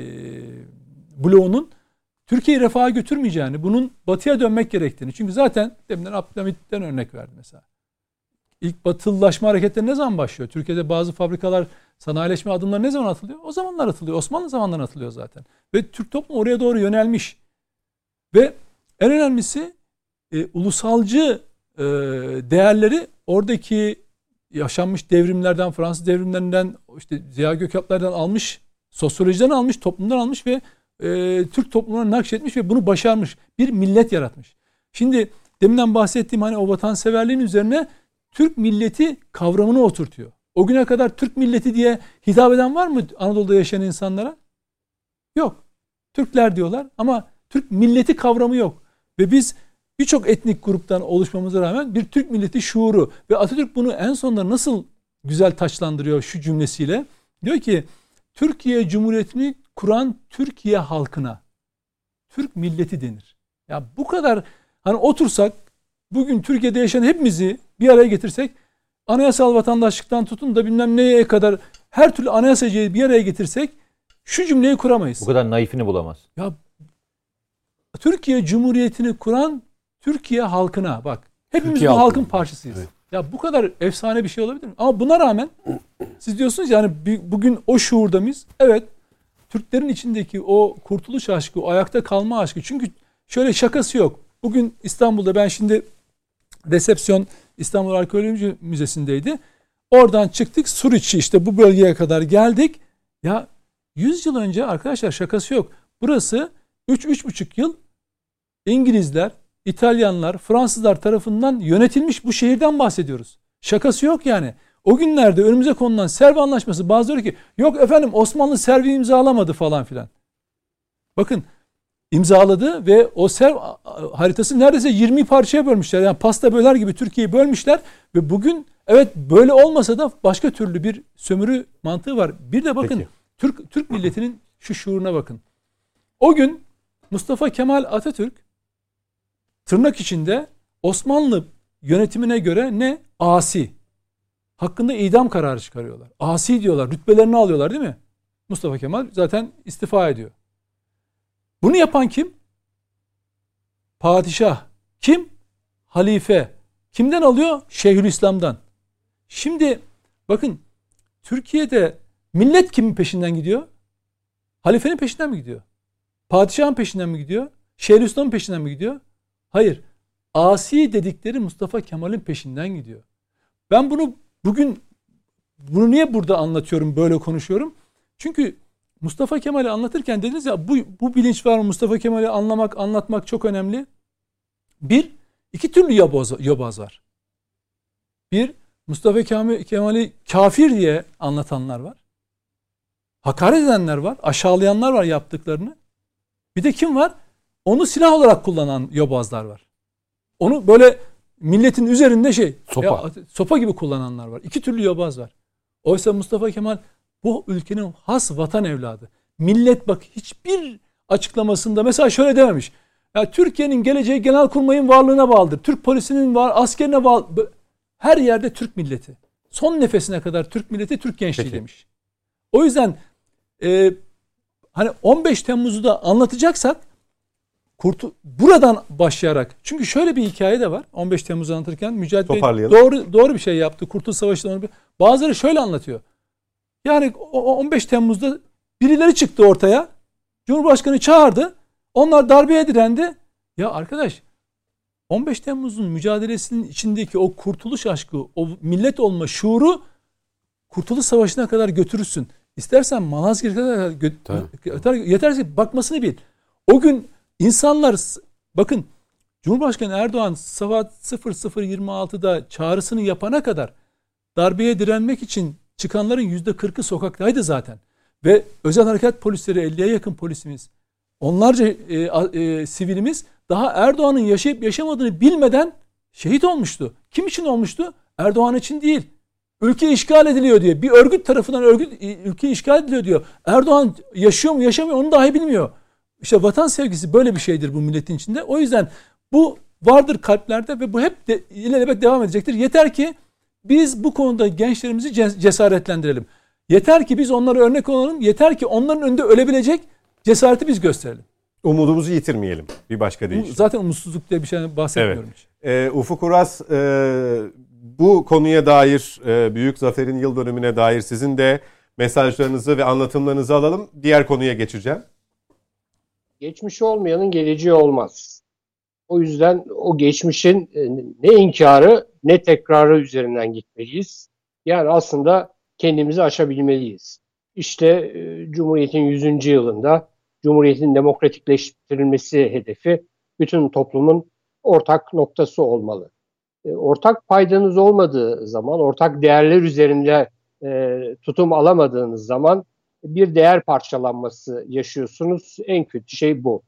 bloğunun Türkiye'yi refaha götürmeyeceğini, bunun batıya dönmek gerektiğini. Çünkü zaten deminden Abdülhamit'ten örnek verdi mesela. İlk batılılaşma hareketleri ne zaman başlıyor? Türkiye'de bazı fabrikalar sanayileşme adımları ne zaman atılıyor? O zamanlar atılıyor. Osmanlı zamanları atılıyor zaten. Ve Türk toplumu oraya doğru yönelmiş. Ve En önemlisi e, ulusalcı e, değerleri oradaki yaşanmış devrimlerden, Fransız devrimlerinden, işte Ziya Gökalp'lerden almış, sosyolojiden almış, toplumdan almış ve e, Türk toplumuna nakşetmiş ve bunu başarmış. Bir millet yaratmış. Şimdi deminden bahsettiğim hani o vatanseverliğin üzerine Türk milleti kavramını oturtuyor. O güne kadar Türk milleti diye hitap eden var mı Anadolu'da yaşayan insanlara? Yok. Türkler diyorlar ama Türk milleti kavramı yok. Ve biz birçok etnik gruptan oluşmamıza rağmen bir Türk milleti şuuru ve Atatürk bunu en sonunda nasıl güzel taçlandırıyor şu cümlesiyle. Diyor ki Türkiye Cumhuriyeti'ni kuran Türkiye halkına Türk milleti denir. Ya bu kadar hani otursak bugün Türkiye'de yaşayan hepimizi bir araya getirsek anayasal vatandaşlıktan tutun da bilmem neye kadar her türlü anayasacıyı bir araya getirsek şu cümleyi kuramayız. Bu kadar naifini bulamaz. Ya Türkiye Cumhuriyeti'ni kuran Türkiye halkına bak. Hepimiz Türkiye bu halkı. halkın parçasıyız. Ya bu kadar efsane bir şey olabilir mi? Ama buna rağmen siz diyorsunuz yani bugün o şuurda mıyız? Evet. Türklerin içindeki o kurtuluş aşkı, o ayakta kalma aşkı. Çünkü şöyle şakası yok. Bugün İstanbul'da ben şimdi resepsiyon İstanbul Arkeoloji Müzesi'ndeydi. Oradan çıktık Suriçi işte bu bölgeye kadar geldik. Ya 100 yıl önce arkadaşlar şakası yok. Burası 3-3,5 yıl İngilizler, İtalyanlar, Fransızlar tarafından yönetilmiş bu şehirden bahsediyoruz. Şakası yok yani. O günlerde önümüze konulan Serv Anlaşması bazıları ki yok efendim Osmanlı Servi imzalamadı falan filan. Bakın imzaladı ve o Serv haritası neredeyse 20 parçaya bölmüşler. Yani pasta böler gibi Türkiye'yi bölmüşler ve bugün evet böyle olmasa da başka türlü bir sömürü mantığı var. Bir de bakın Peki. Türk Türk milletinin şu şuuruna bakın. O gün Mustafa Kemal Atatürk tırnak içinde Osmanlı yönetimine göre ne? Asi. Hakkında idam kararı çıkarıyorlar. Asi diyorlar. Rütbelerini alıyorlar değil mi? Mustafa Kemal zaten istifa ediyor. Bunu yapan kim? Padişah. Kim? Halife. Kimden alıyor? Şeyhülislam'dan. Şimdi bakın Türkiye'de millet kimin peşinden gidiyor? Halifenin peşinden mi gidiyor? Padişahın peşinden mi gidiyor? Şeyhülislam'ın peşinden mi gidiyor? Hayır. Asi dedikleri Mustafa Kemal'in peşinden gidiyor. Ben bunu bugün bunu niye burada anlatıyorum, böyle konuşuyorum? Çünkü Mustafa Kemal'i anlatırken dediniz ya bu, bu bilinç var mı? Mustafa Kemal'i anlamak, anlatmak çok önemli. Bir, iki türlü yobaz, yobaz var. Bir, Mustafa Kemal- Kemal'i kafir diye anlatanlar var. Hakaret edenler var, aşağılayanlar var yaptıklarını. Bir de kim var? Onu silah olarak kullanan yobazlar var. Onu böyle milletin üzerinde şey Sopa. ya, sopa gibi kullananlar var. İki türlü yobaz var. Oysa Mustafa Kemal bu ülkenin has vatan evladı. Millet bak hiçbir açıklamasında mesela şöyle dememiş. Ya Türkiye'nin geleceği genelkurmayın varlığına bağlıdır. Türk polisinin var, askerine bağlı. Her yerde Türk milleti. Son nefesine kadar Türk milleti, Türk gençliği Peki. demiş. O yüzden e, hani 15 Temmuz'u da anlatacaksak kurtu buradan başlayarak çünkü şöyle bir hikaye de var 15 Temmuz'u anlatırken Mücahit Bey doğru doğru bir şey yaptı. Kurtuluş Savaşı'nda bazıları şöyle anlatıyor. Yani o- o 15 Temmuz'da birileri çıktı ortaya. Cumhurbaşkanı çağırdı. Onlar darbeye direndi. Ya arkadaş 15 Temmuz'un mücadelesinin içindeki o kurtuluş aşkı, o millet olma şuuru Kurtuluş Savaşı'na kadar götürürsün. İstersen Malazgirt'e kadar gö- yeter, yeter ki bakmasını bil. O gün insanlar bakın Cumhurbaşkanı Erdoğan saat 00.26'da çağrısını yapana kadar darbeye direnmek için çıkanların %40'ı sokaktaydı zaten. Ve özel harekat polisleri 50'ye yakın polisimiz, onlarca e, e, sivilimiz daha Erdoğan'ın yaşayıp yaşamadığını bilmeden şehit olmuştu. Kim için olmuştu? Erdoğan için değil. Ülke işgal ediliyor diye. Bir örgüt tarafından örgüt e, ülke işgal ediliyor diyor. Erdoğan yaşıyor mu yaşamıyor onu dahi bilmiyor. İşte vatan sevgisi böyle bir şeydir bu milletin içinde. O yüzden bu vardır kalplerde ve bu hep de, ilelebet devam edecektir. Yeter ki biz bu konuda gençlerimizi ces- cesaretlendirelim. Yeter ki biz onlara örnek olalım. Yeter ki onların önünde ölebilecek cesareti biz gösterelim. Umudumuzu yitirmeyelim. Bir başka deyişle. zaten umutsuzluk diye bir şeyden bahsetmiyorum. hiç. Ee, Ufuk Uras e, bu konuya dair e, Büyük Zafer'in yıl dönümüne dair sizin de mesajlarınızı ve anlatımlarınızı alalım. Diğer konuya geçeceğim. Geçmiş olmayanın geleceği olmaz. O yüzden o geçmişin e, ne inkarı ne tekrarı üzerinden gitmeliyiz. Yani aslında kendimizi aşabilmeliyiz. İşte e, Cumhuriyet'in 100. yılında Cumhuriyet'in demokratikleştirilmesi hedefi bütün toplumun ortak noktası olmalı. E, ortak paydanız olmadığı zaman, ortak değerler üzerinde tutum alamadığınız zaman bir değer parçalanması yaşıyorsunuz. En kötü şey bu.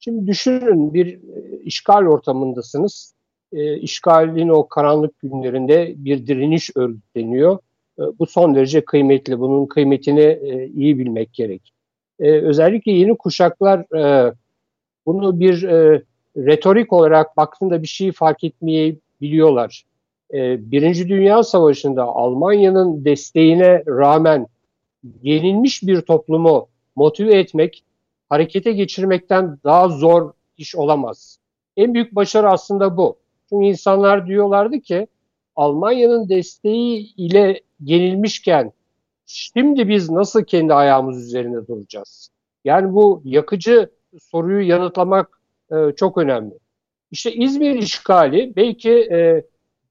Şimdi düşünün bir e, işgal ortamındasınız. E, işgalin o karanlık günlerinde bir direniş örgütleniyor. E, bu son derece kıymetli. Bunun kıymetini e, iyi bilmek gerek. E, özellikle yeni kuşaklar e, bunu bir e, retorik olarak baktığında bir şey fark etmeyi biliyorlar. E, Birinci Dünya Savaşı'nda Almanya'nın desteğine rağmen yenilmiş bir toplumu motive etmek, harekete geçirmekten daha zor iş olamaz. En büyük başarı aslında bu. Çünkü insanlar diyorlardı ki Almanya'nın desteği ile yenilmişken şimdi biz nasıl kendi ayağımız üzerinde duracağız? Yani bu yakıcı soruyu yanıtlamak e, çok önemli. İşte İzmir işgali belki e,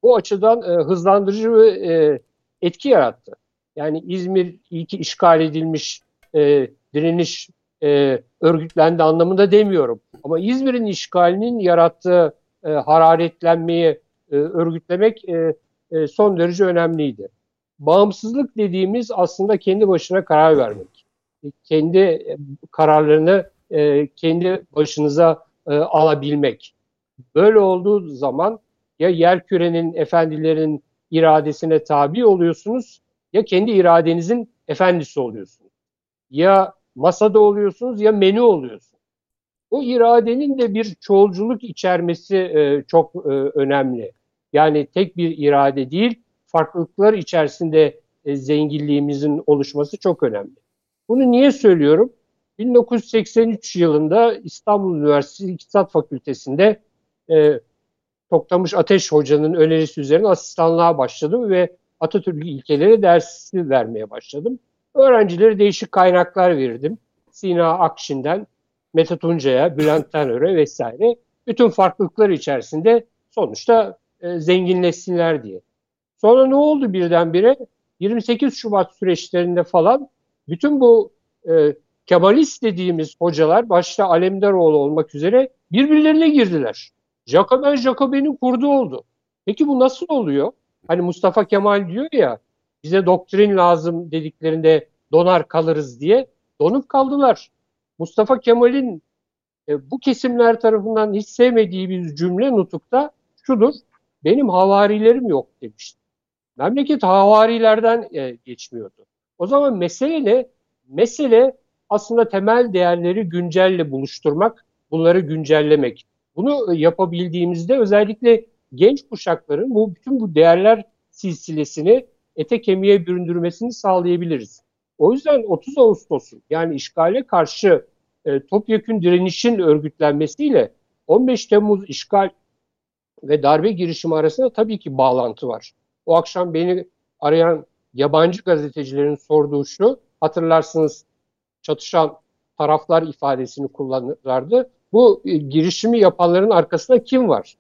bu açıdan e, hızlandırıcı ve e, etki yarattı. Yani İzmir iyi ki işgal edilmiş e, direniş e, örgütlendi anlamında demiyorum. Ama İzmir'in işgalinin yarattığı e, hararetlenmeyi e, örgütlemek e, e, son derece önemliydi. Bağımsızlık dediğimiz aslında kendi başına karar vermek. Kendi e, kararlarını e, kendi başınıza e, alabilmek. Böyle olduğu zaman ya yer kürenin efendilerin iradesine tabi oluyorsunuz ya kendi iradenizin efendisi oluyorsunuz. Ya masada oluyorsunuz ya menü oluyorsunuz. O iradenin de bir çoğulculuk içermesi e, çok e, önemli. Yani tek bir irade değil, farklılıklar içerisinde e, zenginliğimizin oluşması çok önemli. Bunu niye söylüyorum? 1983 yılında İstanbul Üniversitesi İktisat Fakültesi'nde e, Toktamış Ateş Hoca'nın önerisi üzerine asistanlığa başladım ve Atatürk ilkeleri dersi vermeye başladım. Öğrencilere değişik kaynaklar verirdim. Sina Akşin'den Mete Tunca'ya, Bülent Tanör'e vesaire. Bütün farklılıklar içerisinde sonuçta e, zenginleşsinler diye. Sonra ne oldu birdenbire? 28 Şubat süreçlerinde falan bütün bu e, Kemalist dediğimiz hocalar başta Alemdaroğlu olmak üzere birbirlerine girdiler. Jacoben Jacoben'in kurdu oldu. Peki bu nasıl oluyor? Hani Mustafa Kemal diyor ya bize doktrin lazım dediklerinde donar kalırız diye donup kaldılar. Mustafa Kemal'in e, bu kesimler tarafından hiç sevmediği bir cümle nutukta şudur. Benim havarilerim yok demişti. Memleket havarilerden e, geçmiyordu. O zaman mesele ne? Mesele aslında temel değerleri güncelle buluşturmak, bunları güncellemek. Bunu e, yapabildiğimizde özellikle genç kuşakların bu bütün bu değerler silsilesini ete kemiğe büründürmesini sağlayabiliriz. O yüzden 30 Ağustos'un yani işgale karşı e, topyekün direnişin örgütlenmesiyle 15 Temmuz işgal ve darbe girişimi arasında tabii ki bağlantı var. O akşam beni arayan yabancı gazetecilerin sorduğu şu, hatırlarsınız çatışan taraflar ifadesini kullanırlardı. Bu e, girişimi yapanların arkasında kim var?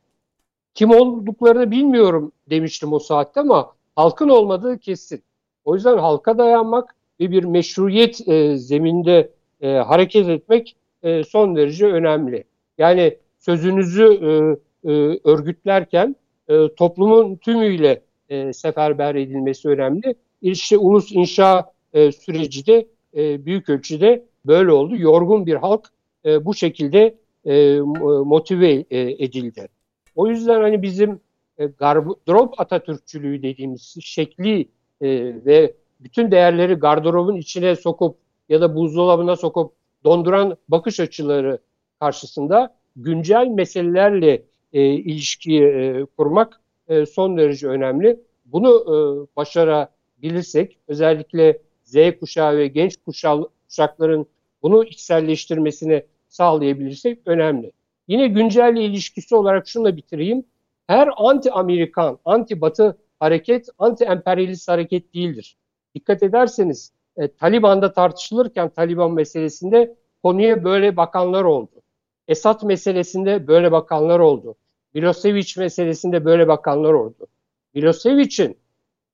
Kim olduklarını bilmiyorum demiştim o saatte ama halkın olmadığı kesin. O yüzden halka dayanmak ve bir meşruiyet e, zeminde e, hareket etmek e, son derece önemli. Yani sözünüzü e, e, örgütlerken e, toplumun tümüyle e, seferber edilmesi önemli. İşte ulus inşa e, süreci de e, büyük ölçüde böyle oldu. Yorgun bir halk e, bu şekilde e, motive e, edildi. O yüzden hani bizim e, gardırop Atatürkçülüğü dediğimiz şekli e, ve bütün değerleri gardırobun içine sokup ya da buzdolabına sokup donduran bakış açıları karşısında güncel meselelerle e, ilişki e, kurmak e, son derece önemli. Bunu e, başarabilirsek özellikle Z kuşağı ve genç kuşakların bunu içselleştirmesini sağlayabilirsek önemli. Yine güncelle ilişkisi olarak şunla bitireyim. Her anti-Amerikan, anti-Batı hareket, anti-emperyalist hareket değildir. Dikkat ederseniz e, Taliban'da tartışılırken Taliban meselesinde konuya böyle bakanlar oldu. Esad meselesinde böyle bakanlar oldu. Milosevic meselesinde böyle bakanlar oldu. Milosevic'in,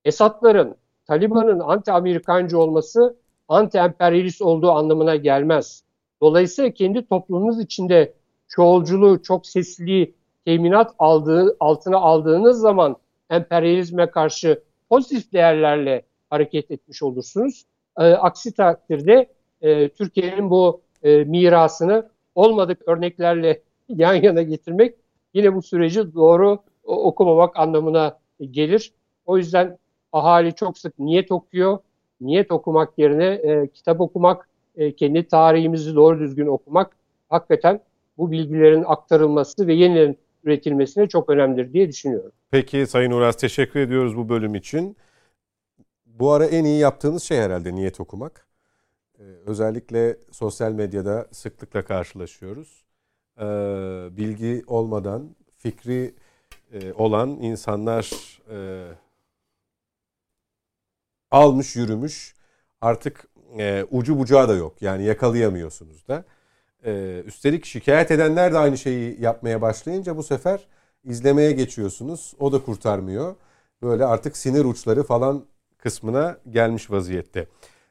Esad'ların, Taliban'ın anti-Amerikancı olması anti-emperyalist olduğu anlamına gelmez. Dolayısıyla kendi toplumunuz içinde çoğulculuğu, çok sesliliği teminat aldığı, altına aldığınız zaman emperyalizme karşı pozitif değerlerle hareket etmiş olursunuz. E, aksi takdirde e, Türkiye'nin bu e, mirasını olmadık örneklerle yan yana getirmek yine bu süreci doğru okumamak anlamına gelir. O yüzden ahali çok sık niyet okuyor. Niyet okumak yerine e, kitap okumak, e, kendi tarihimizi doğru düzgün okumak hakikaten bu bilgilerin aktarılması ve yeniden üretilmesine çok önemlidir diye düşünüyorum. Peki Sayın Uras teşekkür ediyoruz bu bölüm için. Bu ara en iyi yaptığınız şey herhalde niyet okumak. Ee, özellikle sosyal medyada sıklıkla karşılaşıyoruz. Ee, bilgi olmadan fikri e, olan insanlar e, almış yürümüş artık e, ucu bucağı da yok yani yakalayamıyorsunuz da. E, üstelik şikayet edenler de aynı şeyi yapmaya başlayınca bu sefer izlemeye geçiyorsunuz o da kurtarmıyor. Böyle artık sinir uçları falan kısmına gelmiş vaziyette.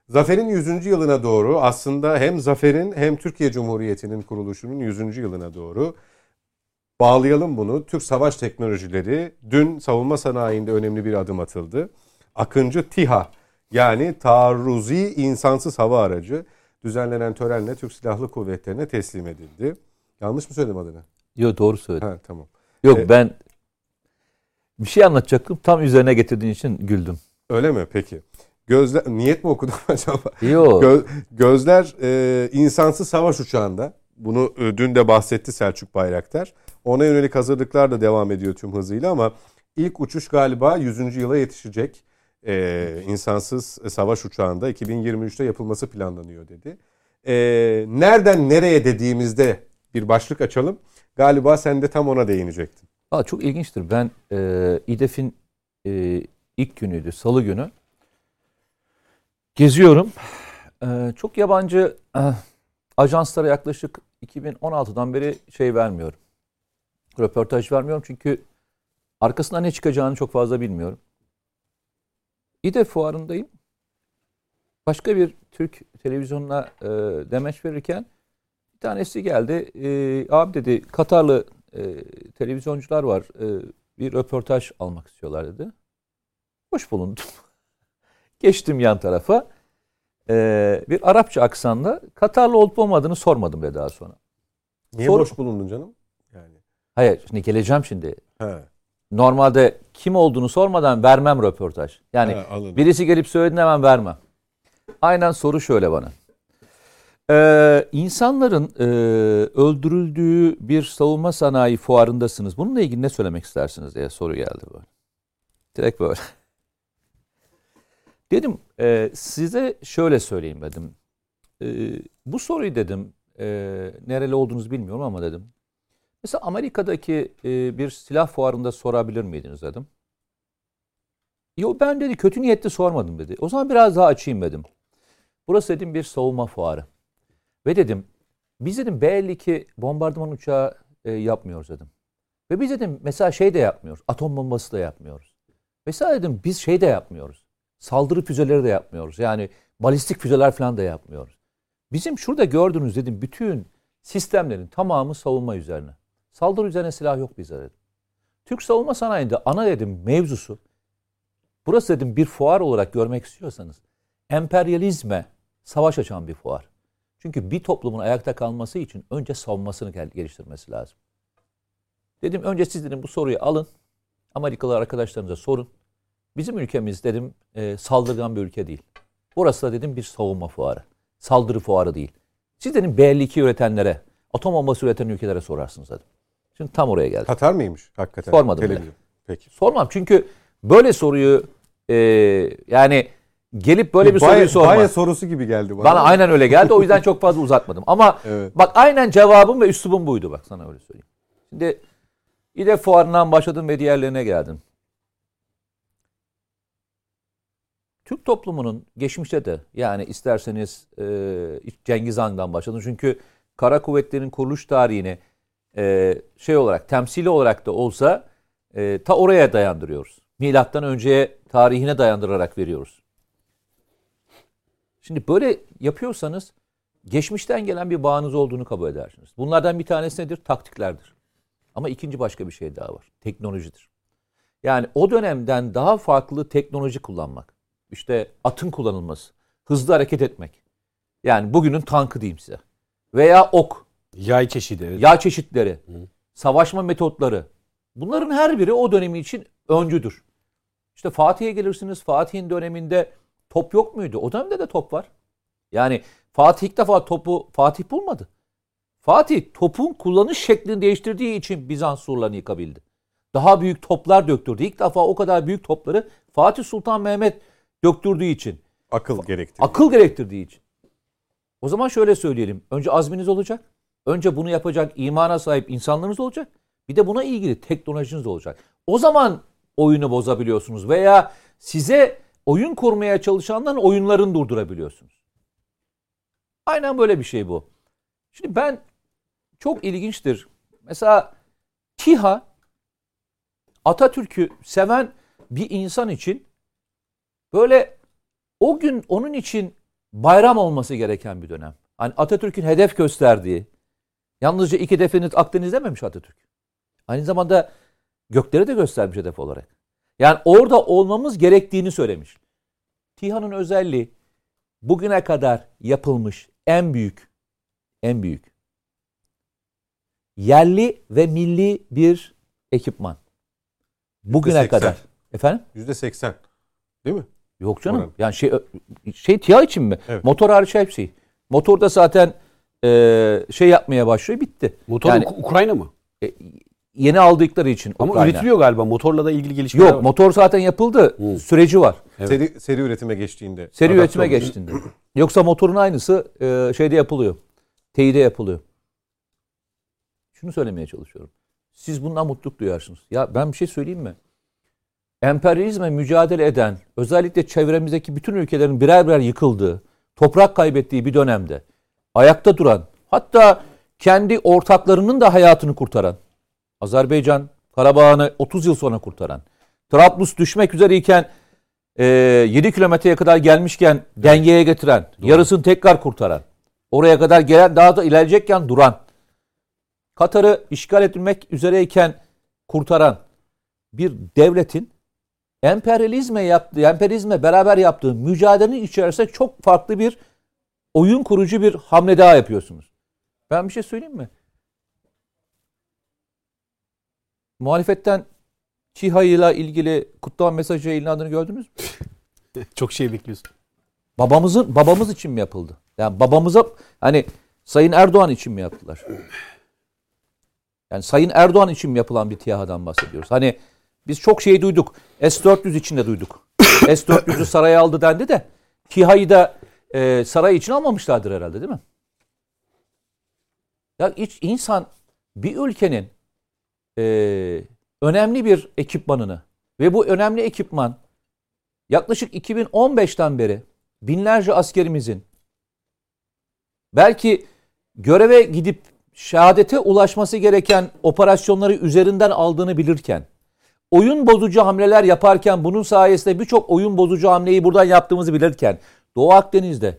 Zafer'in 100. yılına doğru aslında hem Zafer'in hem Türkiye Cumhuriyeti'nin kuruluşunun 100. yılına doğru bağlayalım bunu. Türk savaş teknolojileri dün savunma sanayinde önemli bir adım atıldı. Akıncı TİHA yani taarruzi insansız hava aracı düzenlenen törenle Türk Silahlı Kuvvetleri'ne teslim edildi. Yanlış mı söyledim adını? Yok doğru söyledin. Ha tamam. Yok Ee, ben bir şey anlatacaktım. Tam üzerine getirdiğin için güldüm. Öyle mi? Peki. Gözler niyet mi okudum acaba? Yok. Gö- gözler e, insansız savaş uçağında. Bunu e, dün de bahsetti Selçuk Bayraktar. Ona yönelik hazırlıklar da devam ediyor tüm hızıyla ama ilk uçuş galiba 100. yıla yetişecek. E, insansız savaş uçağında 2023'te yapılması planlanıyor dedi. E, nereden nereye dediğimizde bir başlık açalım. Galiba sen de tam ona değinecektin. Aa, çok ilginçtir. Ben e, İDEF'in e, ilk günüydü, salı günü. Geziyorum. E, çok yabancı e, ajanslara yaklaşık 2016'dan beri şey vermiyorum. Röportaj vermiyorum çünkü arkasında ne çıkacağını çok fazla bilmiyorum. İDEF fuarındayım. Başka bir Türk televizyonuna e, demeç verirken bir tanesi geldi. E, abi dedi Katarlı e, televizyoncular var. E, bir röportaj almak istiyorlar dedi. Hoş bulundum. Geçtim yan tarafa. E, bir Arapça aksanla Katarlı olup olmadığını sormadım ve daha sonra. Niye Sor- boş bulundun canım? Yani. Hayır şimdi geleceğim şimdi. He. Normalde kim olduğunu sormadan vermem röportaj. Yani anladım. birisi gelip söylediğinde hemen vermem. Aynen soru şöyle bana. Ee, insanların e, öldürüldüğü bir savunma sanayi fuarındasınız. Bununla ilgili ne söylemek istersiniz diye soru geldi böyle. Direkt böyle. Dedim e, size şöyle söyleyeyim dedim. E, bu soruyu dedim e, nereli olduğunuzu bilmiyorum ama dedim. Mesela Amerika'daki e, bir silah fuarında sorabilir miydiniz dedim. Yo ben dedi kötü niyetli sormadım dedi. O zaman biraz daha açayım dedim. Burası dedim bir savunma fuarı. Ve dedim biz dedim B-52 bombardıman uçağı e, yapmıyoruz dedim. Ve biz dedim mesela şey de yapmıyoruz. Atom bombası da yapmıyoruz. Mesela dedim biz şey de yapmıyoruz. Saldırı füzeleri de yapmıyoruz. Yani balistik füzeler falan da yapmıyoruz. Bizim şurada gördüğünüz dedim bütün sistemlerin tamamı savunma üzerine. Saldırı üzerine silah yok bize dedim. Türk savunma sanayinde ana dedim mevzusu burası dedim bir fuar olarak görmek istiyorsanız emperyalizme savaş açan bir fuar. Çünkü bir toplumun ayakta kalması için önce savunmasını gel- geliştirmesi lazım. Dedim önce siz dedim bu soruyu alın. Amerikalı arkadaşlarınıza sorun. Bizim ülkemiz dedim e, saldırgan bir ülke değil. Burası da dedim bir savunma fuarı. Saldırı fuarı değil. Siz dedim B-52 üretenlere, atom bombası üreten ülkelere sorarsınız dedim. Şimdi tam oraya geldim. Katar mıymış hakikaten? Sormadım bile. Televizyon. Peki. Sormam çünkü böyle soruyu e, yani gelip böyle bir Baya- soruyu sormaz. Baya sorusu gibi geldi bana. Bana aynen öyle geldi. O yüzden çok fazla uzatmadım. Ama Evet. bak aynen cevabım ve üslubum buydu bak sana öyle söyleyeyim. Şimdi İDE fuarından başladım ve diğerlerine geldim. Türk toplumunun geçmişte de yani isterseniz e, Cengiz Han'dan başladım. Çünkü kara kuvvetlerin kuruluş tarihini e, şey olarak temsili olarak da olsa e, ta oraya dayandırıyoruz. Milattan önceye tarihine dayandırarak veriyoruz. Şimdi böyle yapıyorsanız geçmişten gelen bir bağınız olduğunu kabul edersiniz. Bunlardan bir tanesi nedir? Taktiklerdir. Ama ikinci başka bir şey daha var. Teknolojidir. Yani o dönemden daha farklı teknoloji kullanmak. İşte atın kullanılması, hızlı hareket etmek. Yani bugünün tankı diyeyim size. Veya ok, Yay çeşidi. Evet. yağ çeşitleri, savaşma metotları. Bunların her biri o dönemi için öncüdür. İşte Fatih'e gelirsiniz. Fatih'in döneminde top yok muydu? O dönemde de top var. Yani Fatih ilk defa topu Fatih bulmadı. Fatih topun kullanış şeklini değiştirdiği için Bizans surlarını yıkabildi. Daha büyük toplar döktürdü. İlk defa o kadar büyük topları Fatih Sultan Mehmet döktürdüğü için. Akıl gerektiriyor. Akıl gerektirdiği için. O zaman şöyle söyleyelim. Önce azminiz olacak. Önce bunu yapacak imana sahip insanlarınız olacak. Bir de buna ilgili teknolojiniz olacak. O zaman oyunu bozabiliyorsunuz veya size oyun kurmaya çalışanların oyunlarını durdurabiliyorsunuz. Aynen böyle bir şey bu. Şimdi ben çok ilginçtir. Mesela TİHA Atatürk'ü seven bir insan için böyle o gün onun için bayram olması gereken bir dönem. Hani Atatürk'ün hedef gösterdiği, yalnızca iki hedefini Akdeniz dememiş Atatürk. Aynı zamanda gökleri de göstermiş hedef olarak. Yani orada olmamız gerektiğini söylemiş. TİHA'nın özelliği bugüne kadar yapılmış en büyük, en büyük yerli ve milli bir ekipman. Bugüne %80. kadar. Efendim? Yüzde seksen. Değil mi? Yok canım. Oranın. Yani şey şey TİHA için mi? Evet. Motor hariç hepsi. Motorda zaten e, şey yapmaya başlıyor bitti. Motor Yani Uk- Ukrayna mı? e, yeni aldıkları için Ama Ukrayna. üretiliyor galiba. Motorla da ilgili gelişmeler Yok var. motor zaten yapıldı. Hı. Süreci var. Evet. Seri, seri üretime geçtiğinde. Seri üretime geçtiğinde. Yoksa motorun aynısı e, şeyde yapılıyor. Teyide yapılıyor. Şunu söylemeye çalışıyorum. Siz bundan mutluluk duyarsınız. Ya ben bir şey söyleyeyim mi? Emperyalizme mücadele eden, özellikle çevremizdeki bütün ülkelerin birer birer yıkıldığı, toprak kaybettiği bir dönemde ayakta duran, hatta kendi ortaklarının da hayatını kurtaran, Azerbaycan Karabağ'ını 30 yıl sonra kurtaran, Trablus düşmek üzereyken e, 7 kilometreye kadar gelmişken dengeye getiren, yarısını tekrar kurtaran, oraya kadar gelen daha da ilerleyecekken duran, Katar'ı işgal edilmek üzereyken kurtaran bir devletin emperyalizme yaptığı, emperyalizme beraber yaptığı mücadelenin içerisinde çok farklı bir oyun kurucu bir hamle daha yapıyorsunuz. Ben bir şey söyleyeyim mi? Muhalefetten Çiha'yla ilgili kutlama mesajı yayınlandığını gördünüz mü? Çok şey bekliyorsun. Babamızın babamız için mi yapıldı? Yani babamıza hani Sayın Erdoğan için mi yaptılar? Yani Sayın Erdoğan için mi yapılan bir TİHA'dan bahsediyoruz? Hani biz çok şey duyduk. S-400 için de duyduk. S-400'ü saraya aldı dendi de TİHA'yı da e, saray için almamışlardır herhalde değil mi? Ya hiç insan bir ülkenin e, önemli bir ekipmanını ve bu önemli ekipman yaklaşık 2015'ten beri binlerce askerimizin belki göreve gidip şehadete ulaşması gereken operasyonları üzerinden aldığını bilirken oyun bozucu hamleler yaparken bunun sayesinde birçok oyun bozucu hamleyi buradan yaptığımızı bilirken Doğu Akdeniz'de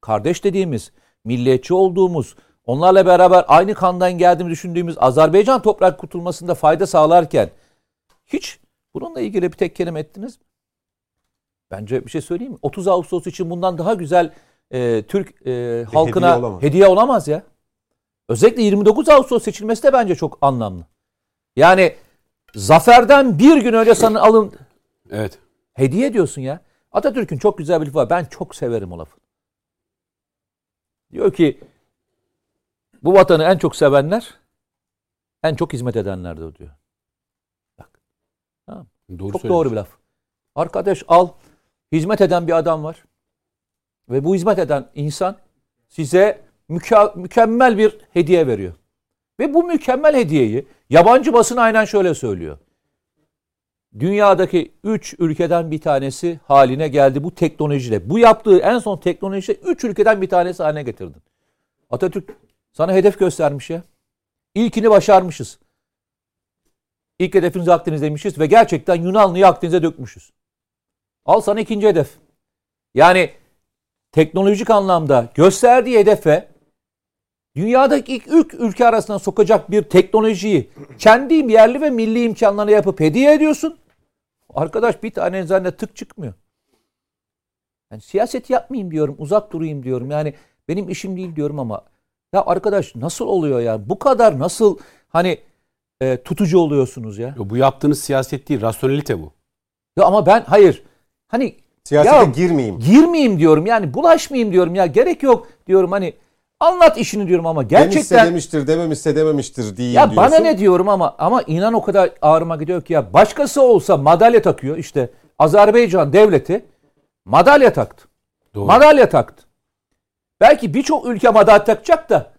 kardeş dediğimiz, milliyetçi olduğumuz, onlarla beraber aynı kandan geldiğimizi düşündüğümüz Azerbaycan toprak kurtulmasında fayda sağlarken hiç bununla ilgili bir tek kelime ettiniz mi? Bence bir şey söyleyeyim mi? 30 Ağustos için bundan daha güzel e, Türk e, halkına hediye hediye olamaz. olamaz. ya. Özellikle 29 Ağustos seçilmesi de bence çok anlamlı. Yani zaferden bir gün önce sana alın Evet. hediye diyorsun ya. Atatürk'ün çok güzel bir lafı var. Ben çok severim o lafı. Diyor ki bu vatanı en çok sevenler en çok hizmet edenlerdir diyor. Bak. Tamam. Doğru Çok doğru bir laf. Arkadaş al hizmet eden bir adam var. Ve bu hizmet eden insan size müka- mükemmel bir hediye veriyor. Ve bu mükemmel hediyeyi yabancı basın aynen şöyle söylüyor. Dünyadaki 3 ülkeden bir tanesi haline geldi bu teknolojiyle. Bu yaptığı en son teknolojiyle 3 ülkeden bir tanesi haline getirdin. Atatürk Sana hedef göstermiş ya. İlkini başarmışız. İlk hedefimizi Akdeniz'deymişiz ve gerçekten Yunanlı'yı Akdeniz'e dökmüşüz. Al sana ikinci hedef. Yani teknolojik anlamda gösterdiği hedefe dünyadaki ilk, ilk ülke arasına sokacak bir teknolojiyi kendi yerli ve milli imkanlarına yapıp hediye ediyorsun. Arkadaş bir tane eczane tık çıkmıyor. Yani siyaset yapmayayım diyorum, uzak durayım diyorum. Yani benim işim değil diyorum ama ya arkadaş nasıl oluyor ya? Bu kadar nasıl hani e, tutucu oluyorsunuz ya? Yo, bu yaptığınız siyaset değil, rasyonelite bu. Ya ama ben hayır. Hani Siyasete Ya- girmeyeyim. girmeyeyim diyorum. Yani bulaşmayayım diyorum ya. Gerek yok diyorum hani anlat işini diyorum ama Demişse gerçekten demiştir, dememişse dememiştir diyeyim ya diyorsun. bana ne diyorum ama ama inan o kadar ağrıma gidiyor ki ya başkası olsa madalya takıyor işte Azerbaycan devleti madalya taktı. Doğru. Madalya taktı. Belki birçok ülke madalya takacak da